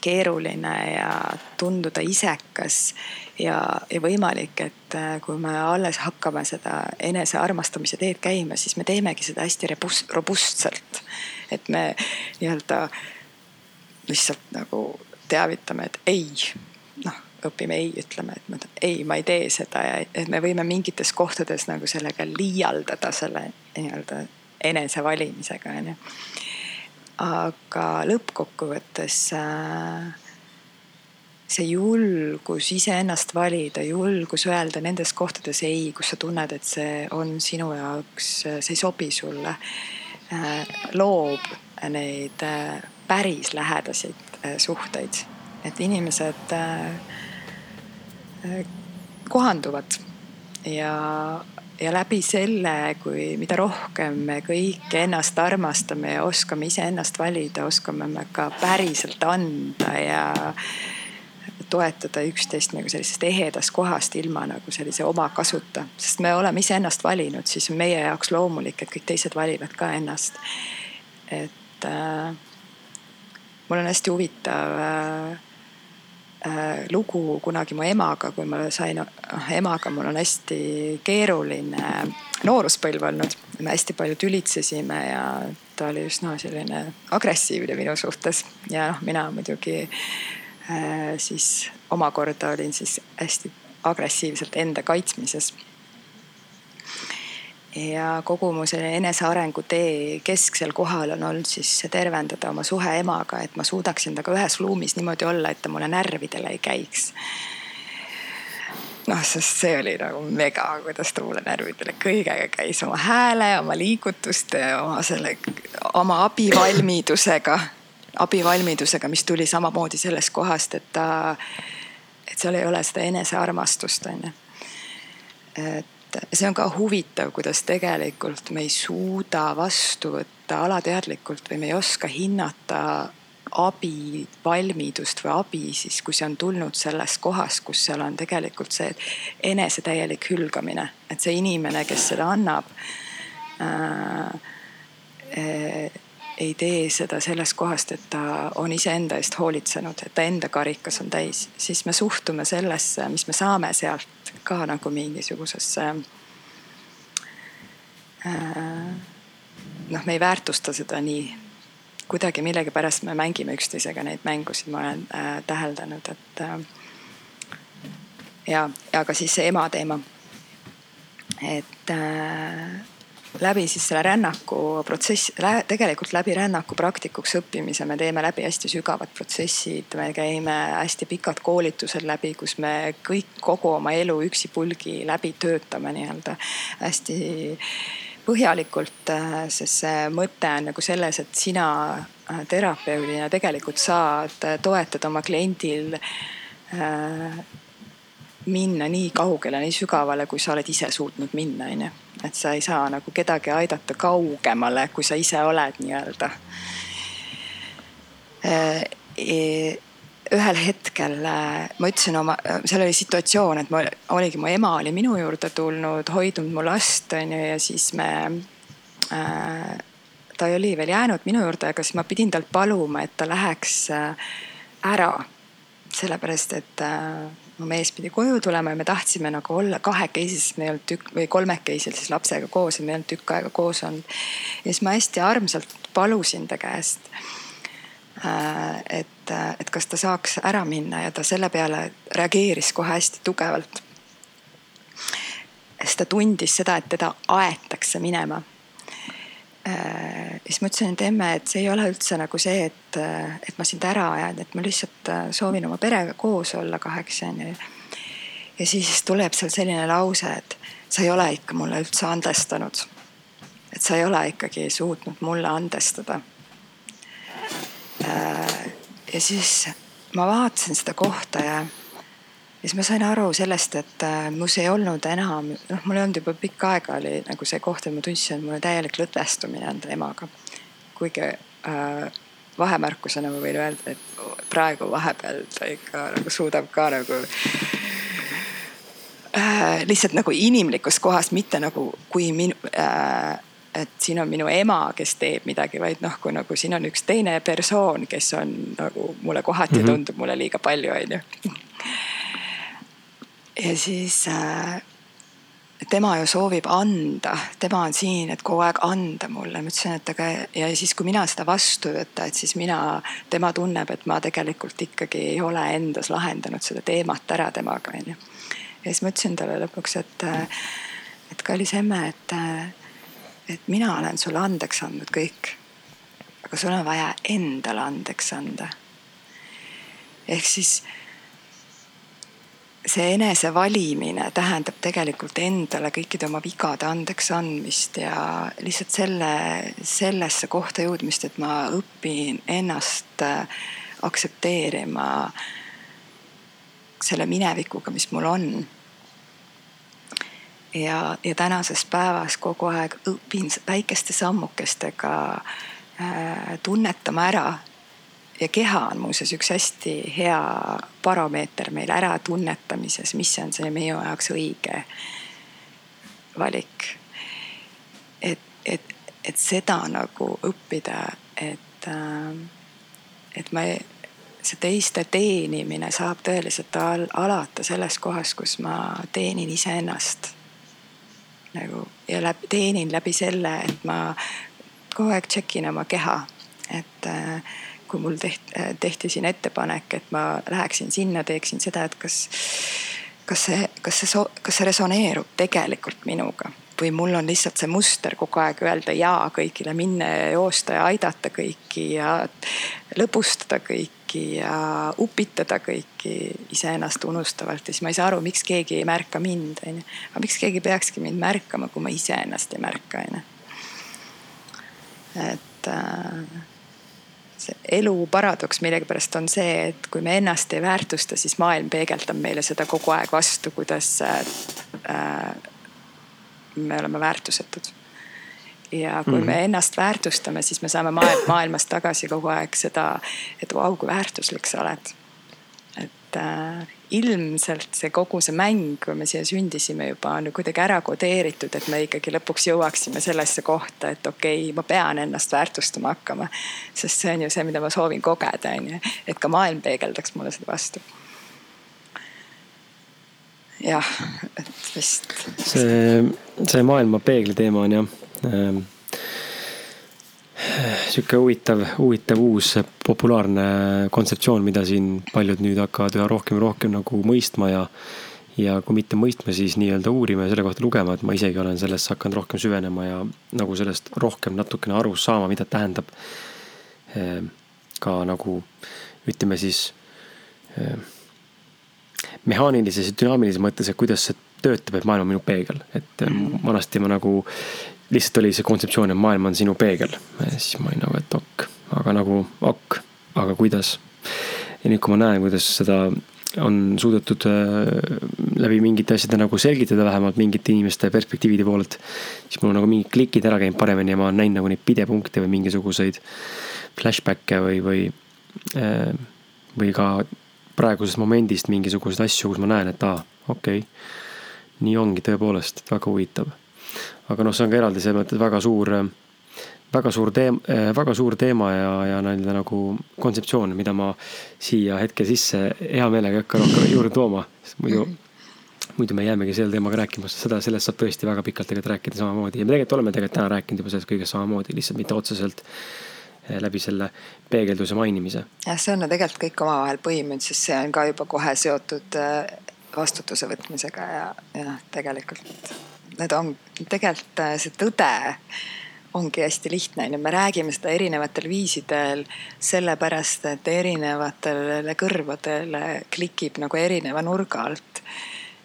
keeruline ja tunduda isekas ja, ja võimalik, et äh, kui me alles hakkame seda enesearmastamise teed käima, siis me teemegi seda hästi robust, robustselt. et me nii-öelda lihtsalt nagu teavitame, et ei, noh, õpime ei, ütleme, et me, ei, ma ei tee seda ja et me võime mingites kohtades nagu sellega liialdada selle nii-öelda enesevalimisega onju. aga lõppkokkuvõttes äh, see julgus iseennast valida, julgus öelda nendes kohtades ei, kus sa tunned, et see on sinu jaoks, see ei sobi sulle, äh, loob neid äh, päris lähedaseid äh, suhteid, et inimesed kohanduvad ja, ja läbi selle, kui, mida rohkem me kõik ennast armastame ja oskame iseennast valida, oskame me ka päriselt anda ja toetada üksteist nagu sellisest ehedast kohast ilma nagu sellise omakasuta, sest me oleme iseennast valinud, siis on meie jaoks loomulik, et kõik teised valivad ka ennast. et äh, mul on hästi huvitav äh, lugu kunagi mu emaga, kui ma sain äh,, emaga mul on hästi keeruline nooruspõlv olnud. me hästi palju tülitsesime ja ta oli üsna selline agressiivne minu suhtes ja noh, mina muidugi äh, siis omakorda olin siis hästi agressiivselt enda kaitsmises ja kogu mu selle enesearengu tee kesksel kohal on olnud siis tervendada oma suhe emaga, et ma suudaksin temaga ühes ruumis niimoodi olla, et ta mulle närvidele ei käiks. noh, sest see oli nagu mega, kuidas ta mulle närvidele kõigega käis oma hääle, oma liigutuste, oma selle, oma abivalmidusega, abivalmidusega, mis tuli samamoodi sellest kohast, et ta, et seal ei ole seda enesearmastust, onju. et et see on ka huvitav, kuidas tegelikult me ei suuda vastu võtta alateadlikult või me ei oska hinnata abivalmidust või abi siis, kui see on tulnud sellest kohast, kus seal on tegelikult see enese täielik hülgamine, et see inimene, kes seda annab äh,, äh, ei tee seda sellest kohast, et ta on iseenda eest hoolitsenud, et ta enda karikas on täis, siis me suhtume sellesse, mis me saame sealt ka nagu mingisugusesse äh, noh, me ei väärtusta seda nii kuidagi millegipärast me mängime üksteisega neid mängusid, ma olen äh, täheldanud, et äh, ja, ka siis see ema teema. et äh, läbi siis selle rännaku protsess, tegelikult läbi rännaku praktikuks õppimise me teeme läbi hästi sügavad protsessid, me käime hästi pikad koolitused läbi, kus me kõik kogu oma elu üksipulgi läbi töötame nii-öelda hästi põhjalikult, äh, sest see mõte on nagu selles, et sina äh, terapeudina tegelikult saad äh, toetada oma kliendil minna nii kaugele, nii sügavale, kui sa oled ise suutnud minna, onju. et sa ei saa nagu kedagi aidata kaugemale, kui sa ise oled nii-öelda ühel hetkel äh, ma ütlesin oma, äh, seal oli situatsioon, et ma oligi, mu ema oli minu juurde tulnud, hoidnud mu last onju ja siis me äh,. ta oli veel jäänud minu juurde, aga siis ma pidin talt paluma, et ta läheks äh, ära. sellepärast, et äh, mu mees pidi koju tulema ja me tahtsime nagu olla kahekesi, sest me ei olnud tükk või kolmekesi siis lapsega koos ja me ei olnud tükk aega koos olnud. ja siis ma hästi armsalt palusin ta käest Äh, et, äh, et kas ta saaks ära minna ja ta selle peale reageeris kohe hästi tugevalt. sest ta tundis seda, et teda aetakse minema. Äh, siis ma ütlesin, et emme, et see ei ole üldse nagu see, et, et ma sind ära ajan, et ma lihtsalt soovin oma perega koos olla kaheks onju. ja siis tuleb seal selline lause, et sa ei ole ikka mulle üldse andestanud. et sa ei ole ikkagi suutnud mulle andestada Äh, ja siis ma vaatasin seda kohta ja, ja siis ma sain aru sellest, et äh, mus ei olnud enam, noh, mul ei olnud juba pikka aega oli nagu see koht, et ma tundsin, et mul on täielik lõdvestumine enda emaga. kuigi äh, vahemärkusena ma võin öelda, et praegu vahepeal ta ikka nagu suudab ka nagu äh, lihtsalt nagu inimlikust kohast, mitte nagu kui minu äh, et siin on minu ema, kes teeb midagi, vaid noh, kui nagu siin on üks teine persoon, kes on nagu mulle kohati mm -hmm. tundub mulle liiga palju, onju. Ja siis äh, tema ju soovib anda, tema on siin, et kogu aeg anda mulle. ma ütlesin, et aga ja siis, kui mina seda vastu ei võta, et siis mina, tema tunneb, et ma tegelikult ikkagi ei ole endas lahendanud seda teemat ära temaga, onju. ja siis ma ütlesin talle lõpuks, et, äh, et kallis emme, et äh, et mina olen sulle andeks andnud kõik. aga sul on vaja endale andeks anda. ehk siis see enese valimine tähendab tegelikult endale kõikide oma vigade andeks andmist ja lihtsalt selle, sellesse kohta jõudmist, et ma õpin ennast äh, aktsepteerima selle minevikuga, mis mul on ja, ja tänases päevas kogu aeg õpin väikeste sammukestega äh, tunnetama ära. Ja keha on muuseas üks hästi hea baromeeter meil äratunnetamises, mis on see meie jaoks õige valik. et, et, et seda nagu õppida, et äh,, et ma see teiste teenimine saab tõeliselt al alata selles kohas, kus ma teenin iseennast nagu ja läbi, teenin läbi selle, et ma kogu aeg check in oma keha. et äh, kui mul tehti, tehti siin ettepanek, et ma läheksin sinna, teeksin seda, et kas, kas see, kas see, kas see resoneerub tegelikult minuga või mul on lihtsalt see muster kogu aeg öelda jaa kõigile, minna ja joosta ja aidata kõiki ja lõbustada kõiki ja upitada kõiki iseennast unustavalt ja siis ma ei saa aru, miks keegi ei märka mind, onju. aga miks keegi peakski mind märkama, kui ma iseennast ei märka, onju. et äh, see elu paradoks millegipärast on see, et kui me ennast ei väärtusta, siis maailm peegeldab meile seda kogu aeg vastu, kuidas äh, me oleme väärtusetud ja kui mm -hmm. me ennast väärtustame, siis me saame maailmast tagasi kogu aeg seda, et vau, kui väärtuslik sa oled. et äh, ilmselt see kogu see mäng, kui me siia sündisime juba on ju kuidagi ära kodeeritud, et me ikkagi lõpuks jõuaksime sellesse kohta, et okei okay,, ma pean ennast väärtustama hakkama. sest see on ju see, mida ma soovin kogeda, on ju, et ka maailm peegeldaks mulle seda vastu. jah, et vist. see, see maailma peegli teema on jah ähm sihuke huvitav, huvitav uus populaarne kontseptsioon, mida siin paljud nüüd hakkavad üha rohkem ja rohkem nagu mõistma ja. ja kui mitte mõistma, siis nii-öelda uurima ja selle kohta lugema, et ma isegi olen sellesse hakanud rohkem süvenema ja nagu sellest rohkem natukene aru saama, mida tähendab. Ehm, ka nagu ütleme siis ehm, mehaanilises ja dünaamilises mõttes, et kuidas see töötab, et maailm on minu peegel, et ehm, vanasti ma nagu lihtsalt oli see kontseptsioon, et maailm on sinu peegel. siis ma olin nagu, et ok, aga nagu ok, aga kuidas. ja nüüd, kui ma näen, kuidas seda on suudetud äh, läbi mingite asjade nagu selgitada, vähemalt mingite inimeste perspektiivide poolelt. siis mul on nagu mingid klikid ära käinud paremini ja ma olen näinud nagu neid pidepunkte või mingisuguseid flashback'e või, või. Äh, või ka praegusest momendist mingisuguseid asju, kus ma näen, et aa, okei okay.. nii ongi tõepoolest, väga huvitav aga noh, see on ka eraldi selles mõttes väga suur, väga suur teema, väga suur teema ja, ja nii-öelda nagu kontseptsioon, mida ma siia hetke sisse hea meelega ei hakka rohkem juurde tooma, sest muidu muidu me jäämegi selle teemaga rääkima, sest seda, sellest saab tõesti väga pikalt tegelikult rääkida samamoodi ja me tegelikult oleme tegelikult täna rääkinud juba sellest kõigest samamoodi, lihtsalt mitte otseselt eh, läbi selle peegelduse mainimise. jah, see on ju tegelikult kõik omavahel põimunud, sest see on ka juba kohe seotud vastutuse võtmisega ja, ja tegelikult need on tegelikult äh, see tõde ongi hästi lihtne, onju, me räägime seda erinevatel viisidel sellepärast, et erinevatele kõrvadele klikib nagu erineva nurga alt.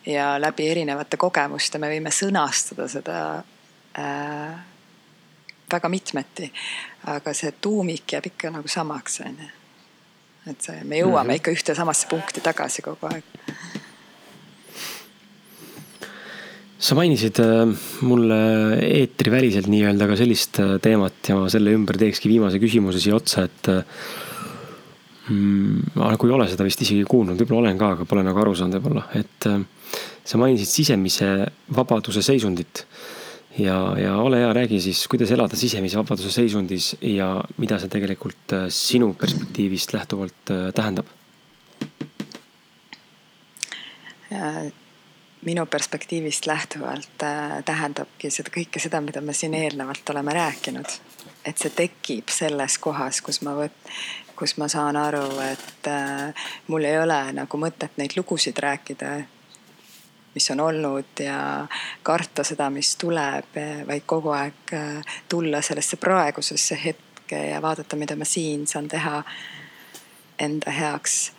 ja läbi erinevate kogemuste me võime sõnastada seda äh, väga mitmeti. aga see tuumik jääb ikka nagu samaks, onju. et see, me jõuame mm -hmm. ikka ühte samasse punkti tagasi kogu aeg sa mainisid äh, mulle eetriväliselt nii-öelda ka sellist äh, teemat ja ma selle ümber teekski viimase küsimuse siia otsa, et äh, mm,. ma nagu ei ole seda vist isegi kuulnud, võib-olla olen ka, aga pole nagu aru saanud võib-olla, et sa mainisid sisemise vabaduse seisundit. ja, ja ole hea, räägi siis, kuidas elada sisemise vabaduse seisundis ja mida see tegelikult sinu perspektiivist lähtuvalt tähendab? Minu perspektiivist lähtuvalt äh, tähendabki seda kõike seda, mida me siin eelnevalt oleme rääkinud. et see tekib selles kohas, kus ma võt-, kus ma saan aru, et äh, mul ei ole nagu mõtet neid lugusid rääkida, mis on olnud ja karta seda, mis tuleb, vaid kogu aeg äh, tulla sellesse praegusesse hetke ja vaadata, mida ma siin saan teha enda heaks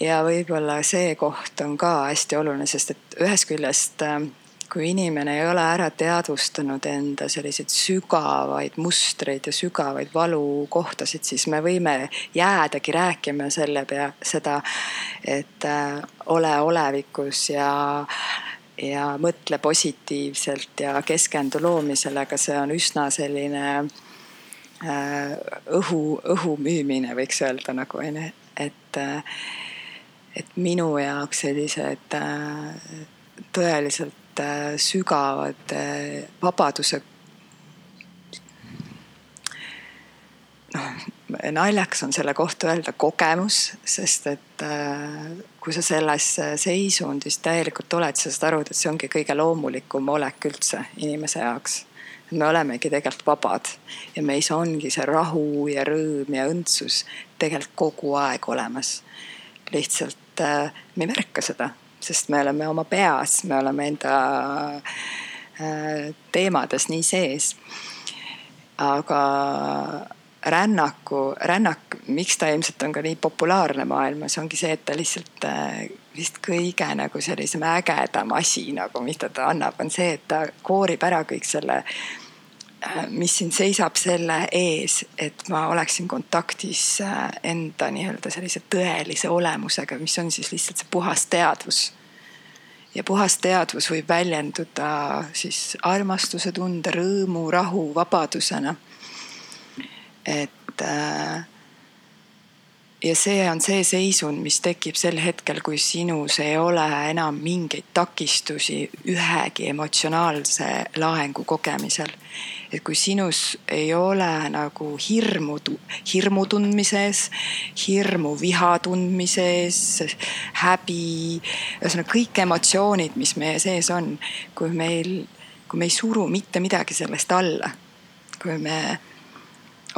ja võib-olla see koht on ka hästi oluline, sest et ühest küljest ähm, kui inimene ei ole ära teadvustanud enda selliseid sügavaid mustreid ja sügavaid valukohtasid, siis me võime jäädagi rääkima selle pea, seda, et äh, ole olevikus ja, ja mõtle positiivselt ja keskendu loomisele, aga see on üsna selline äh, õhu, õhu müümine, võiks öelda nagu onju, et äh, et minu jaoks sellised äh, tõeliselt äh, sügavad äh, vabaduse. noh, naljakas on selle kohta öelda kogemus, sest et kui sa selles seisundis täielikult oled, sa saad aru, et see ongi kõige loomulikum olek üldse inimese jaoks me olemegi tegelikult vabad ja meis ongi see rahu ja rõõm ja õndsus tegelikult kogu aeg olemas. Lihtsalt äh, me ei märka seda, sest me oleme oma peas, me oleme enda äh, teemades nii sees. aga rännaku, rännak, miks ta ilmselt on ka nii populaarne maailmas, ongi see, et ta lihtsalt äh, vist kõige nagu sellisem ägedam asi nagu, mida ta annab, on see, et ta koorib ära kõik selle Äh, mis siin seisab selle ees, et ma oleksin kontaktis äh, enda nii-öelda sellise tõelise olemusega, mis on siis lihtsalt see puhas teadvus. ja puhas teadvus võib väljenduda siis armastuse tunde, rõõmu, rahu, vabadusena. et äh, ja see on see seisund, mis tekib sel hetkel, kui sinus ei ole enam mingeid takistusi ühegi emotsionaalse laengu kogemisel. et kui sinus ei ole nagu hirmu, hirmu tundmises, hirmu viha tundmises, häbi, ühesõnaga kõik emotsioonid, mis meie sees on, kui meil, kui me ei suru mitte midagi sellest alla, kui me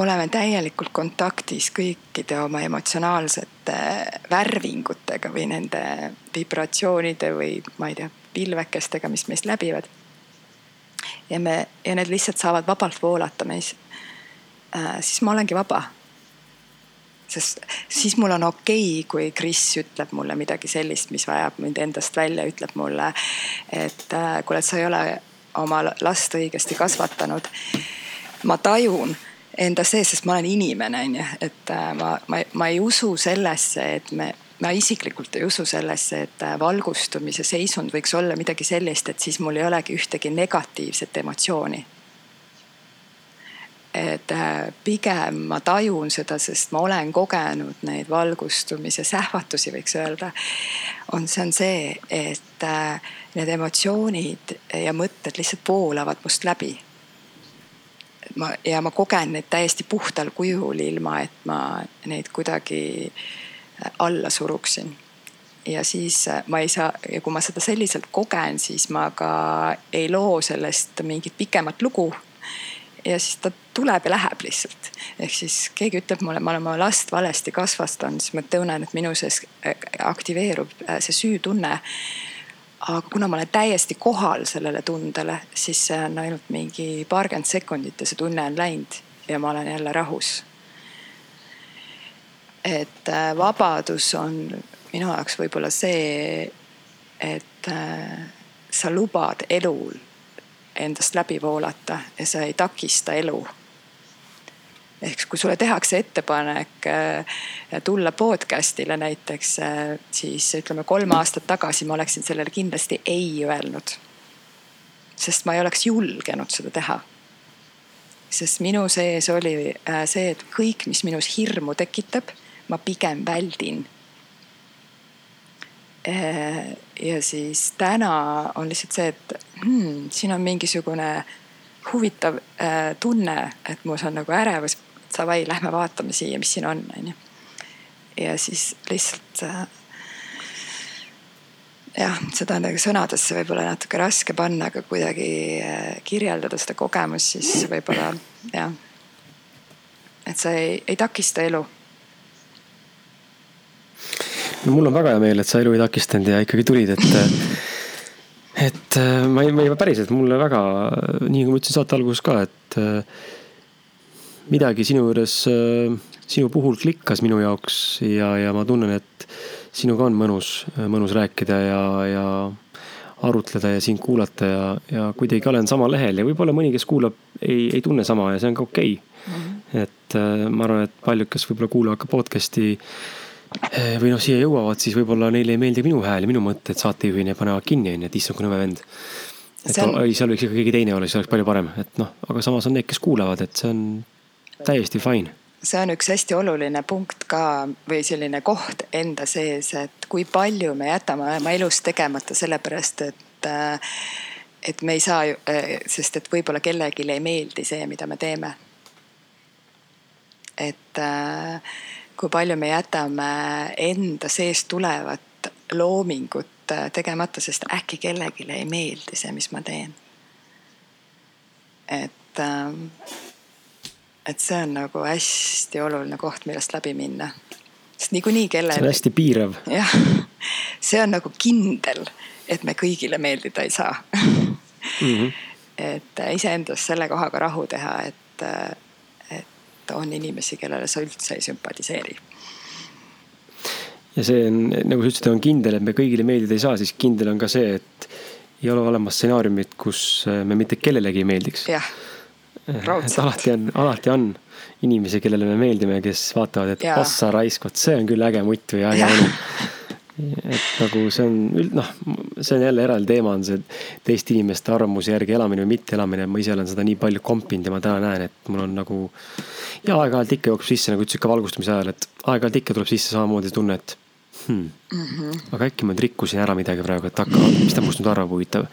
oleme täielikult kontaktis kõikide oma emotsionaalsete värvingutega või nende vibratsioonide või ma ei tea, pilvekestega, mis meist läbivad. ja me, ja need lihtsalt saavad vabalt voolata meis äh,. siis ma olengi vaba. sest siis mul on okei okay,, kui Kris ütleb mulle midagi sellist, mis vajab mind endast välja, ütleb mulle, et äh, kuule, et sa ei ole oma last õigesti kasvatanud. ma tajun enda sees, sest ma olen inimene, on ju, et äh, ma, ma, ma ei usu sellesse, et me, ma isiklikult ei usu sellesse, et äh, valgustumise seisund võiks olla midagi sellist, et siis mul ei olegi ühtegi negatiivset emotsiooni. et äh, pigem ma tajun seda, sest ma olen kogenud neid valgustumise sähvatusi, võiks öelda. on, see on see, et need emotsioonid ja mõtted lihtsalt voolavad must läbi ma ja ma kogen neid täiesti puhtal kujul, ilma et ma neid kuidagi äh, alla suruksin. ja siis äh, ma ei saa ja kui ma seda selliselt kogen, siis ma ka ei loo sellest mingit pikemat lugu. ja siis ta tuleb ja läheb lihtsalt. ehk siis keegi ütleb mulle, ma olen oma last valesti kasvatanud, siis ma tunnen, et minu sees äh, aktiveerub see süütunne aga kuna ma olen täiesti kohal sellele tundele, siis see on ainult mingi paarkümmend sekundit ja see tunne on läinud ja ma olen jälle rahus. et äh, vabadus on minu jaoks võib-olla see, et äh, sa lubad elul endast läbi voolata ja sa ei takista elu ehk kui sulle tehakse ettepanek äh, tulla podcast'ile näiteks, äh, siis ütleme kolm aastat tagasi ma oleksin sellele kindlasti ei öelnud. sest ma ei oleks julgenud seda teha. sest minu sees oli äh, see, et kõik, mis minus hirmu tekitab, ma pigem väldin. ja siis täna on lihtsalt see, et hmm, siin on mingisugune huvitav tunne, et mul on nagu ärevus davai, lähme vaatame siia, mis siin on, onju. ja siis lihtsalt äh, jah, seda on nagu sõnadesse võib-olla natuke raske panna, aga kuidagi äh, kirjeldada seda kogemust, siis võib-olla jah. et see ei, ei takista elu. no mul on väga hea meel, et sa elu ei takistanud ja ikkagi tulid, et et äh, ma ei, ma ei päriselt, mulle väga, nii nagu ma ütlesin saate alguses ka, et midagi sinu juures, äh, sinu puhul klikkas minu jaoks ja, ja ma tunnen, et sinuga on mõnus, mõnus rääkida ja, ja arutleda ja sind kuulata ja, ja kuidagi olen samal lehel ja võib-olla mõni, kes kuulab, ei, ei tunne sama ja see on ka okei okay. mm. -hmm. et äh, ma arvan, et paljud, kes võib-olla kuulavad ka podcast'i äh, või noh, siia jõuavad, siis võib-olla neile ei meeldi minu hääl ja minu mõtted saatejuhina panevad kinni, onju, et issand, kui nõme vend. et oi, seal võiks ikka keegi teine olla, siis oleks palju parem, et noh, aga samas on need, kes kuulavad, et see on täiesti fine see on üks hästi oluline punkt ka või selline koht enda sees, et kui palju me jätame oma elus tegemata sellepärast, et, äh, et me ei saa, äh, sest et võib-olla kellelegi ei meeldi see, mida me teeme. et äh, kui palju me jätame enda seest tulevat loomingut tegemata, sest äkki kellelegi ei meeldi see, mis ma teen. et et see on nagu hästi oluline koht, millest läbi minna. sest niikuinii kellelegi. see on hästi piirav. jah, see on nagu kindel, et me kõigile meeldida ei saa mm. -hmm. et iseendas selle kohaga rahu teha, et, et on inimesi, kellele sa üldse ei sümpatiseeri. ja see on, nagu sa ütlesid, on kindel, et me kõigile meeldida ei saa, siis kindel on ka see, et ei ole olemas stsenaariumit, kus me mitte kellelegi ei meeldiks. jah et alati on, alati on inimesi, kellele me meeldime, kes vaatavad, et passa raisk, vot see on küll äge mutt või äge onu. et nagu see on üld-, noh, see on jälle eraldi teema, on see teiste inimeste arvamuse järgi elamine või mitteelamine, ma ise olen seda nii palju kompinud ja ma täna näen, et mul on nagu. ja aeg-ajalt ikka jookseb sisse, nagu ütlesid ka valgustamise ajal, et aeg-ajalt ikka tuleb sisse samamoodi tunne, et hmm. Mm -hmm. aga äkki ma rikkusin ära midagi praegu, et hakka, mis ta must nüüd arvab, huvitav.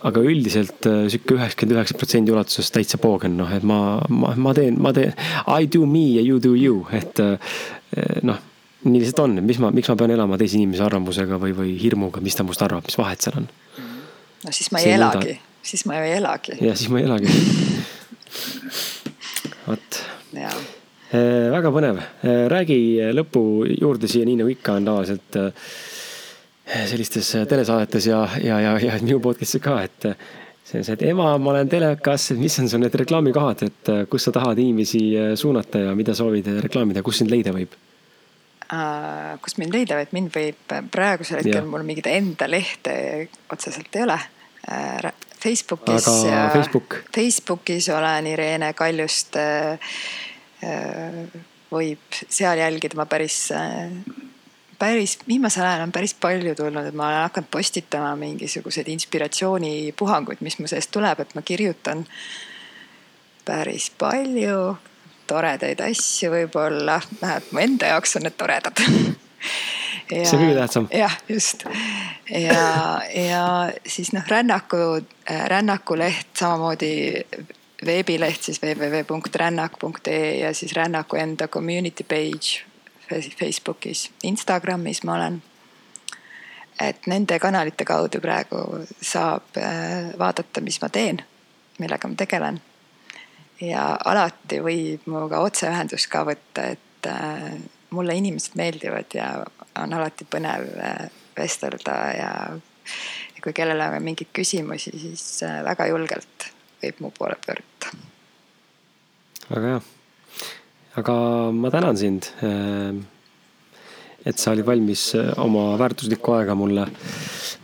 aga üldiselt äh, sihuke üheksakümmend üheksa protsendi ulatuses täitsa poogen, noh, et ma, ma, ma teen, ma teen. I do me ja you do you, et äh, noh nii lihtsalt on, mis ma, miks ma pean elama teise inimese arvamusega või, või hirmuga, mis ta must arvab, mis vahet seal on? no siis ma ei See elagi siis ma ju ei elagi. ja siis ma ei elagi. vot. Eh, väga põnev, eh, räägi lõpu juurde siia, nii nagu ikka on tavaliselt eh, sellistes telesaadetes ja, ja, ja, ja minu podcast'is ka, et see on see, et ema, ma olen telekas, mis on sul need reklaamikohad, et kus sa tahad inimesi suunata ja mida soovid reklaamida, kus sind leida võib äh, kust mind leida, et mind võib praegusel hetkel mul mingit enda lehte otseselt ei ole äh,. Facebookis. Facebookis olen Irene Kaljuste äh,. Võib seal jälgida, ma päris äh, päris, viimasel ajal on päris palju tulnud, et ma olen hakanud postitama mingisuguseid inspiratsioonipuhanguid, mis mu seest tuleb, et ma kirjutan päris palju toredaid asju võib-olla, vähemalt mu enda jaoks on need toredad Ja, see on kõige tähtsam. jah, just. ja, ja siis noh, rännaku, rännakuleht samamoodi veebileht siis www.rännak.ee ja siis rännaku enda community page Facebookis, Instagramis ma olen. et nende kanalite kaudu praegu saab äh, vaadata, mis ma teen, millega ma tegelen. Ja alati võib minuga otseühendust ka võtta, et äh, mulle inimesed meeldivad ja on alati põnev äh, vestelda ja kui kellelgi on mingeid küsimusi, siis väga julgelt võib mu poole pöörduda. väga hea, aga ma tänan sind. et sa olid valmis oma väärtuslikku aega mulle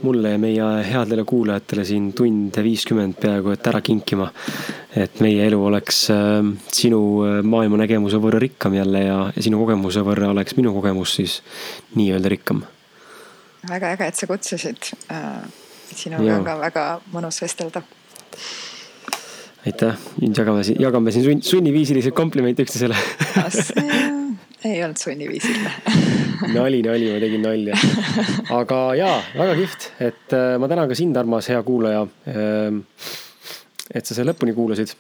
mulle ja meie headele kuulajatele siin tund viiskümmend peaaegu, et ära kinkima. et meie elu oleks äh, sinu äh, maailmanägemuse võrra rikkam jälle ja, ja sinu kogemuse võrra oleks minu kogemus siis nii-öelda rikkam. väga äge, et sa kutsusid. Äh, sinuga on ka väga mõnus vestelda aitäh, nüüd jagame siin, jagame siin sunniviisiliselt komplimente üksteisele ei olnud sunniviisiline nali, nali, ma tegin nalja. aga jaa, väga kihvt, et äh, ma tänan ka sind, armas hea kuulaja. Ähm, et sa selle lõpuni kuulasid.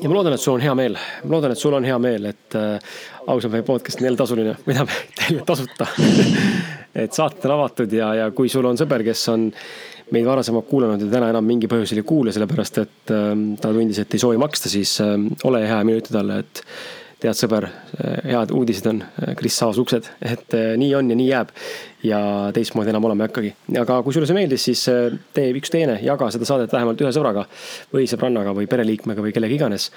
ja ma loodan, et sul on hea meel, ma loodan, et sul on hea meel, et äh, ausalt, meie podcast on jälle tasuline, mida me teeme tasuta et saated on avatud ja, ja kui sul on sõber, kes on meid varasemalt kuulanud ja täna enam mingi põhjusel ei kuule, sellepärast et äh, ta tundis, et ei soovi maksta, siis äh, ole hea ja mine ütle talle, et tead, sõber, head uudised on, Kris avas uksed, et eh, nii on ja nii jääb. ja teistmoodi enam olema ei hakkagi. aga kui sulle see meeldis, siis tee üks teine, jaga seda saadet vähemalt ühe sõbraga või sõbrannaga või pereliikmega või kellega iganes.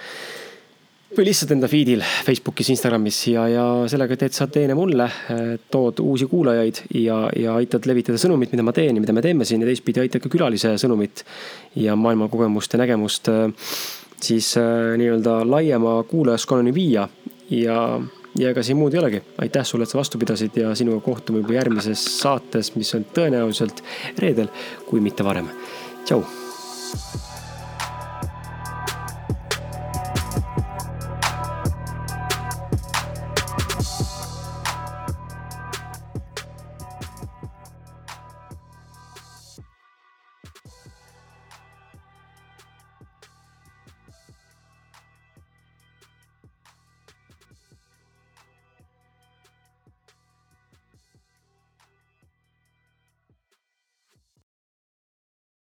Või lihtsalt enda feed'il Facebookis, Instagramis ja, ja sellega teed sa teene mulle, tood uusi kuulajaid ja, ja aitad levitada sõnumit, mida ma teen ja mida me teeme siin ja teistpidi aitad ka külalise sõnumit ja maailmakogemust ja nägemust siis nii-öelda laiema kuulajaskonnani viia ja, ja ega siin muud ei olegi. aitäh sulle, et sa vastu pidasid ja sinuga kohtume juba järgmises saates, mis on tõenäoliselt reedel, kui mitte varem. tšau.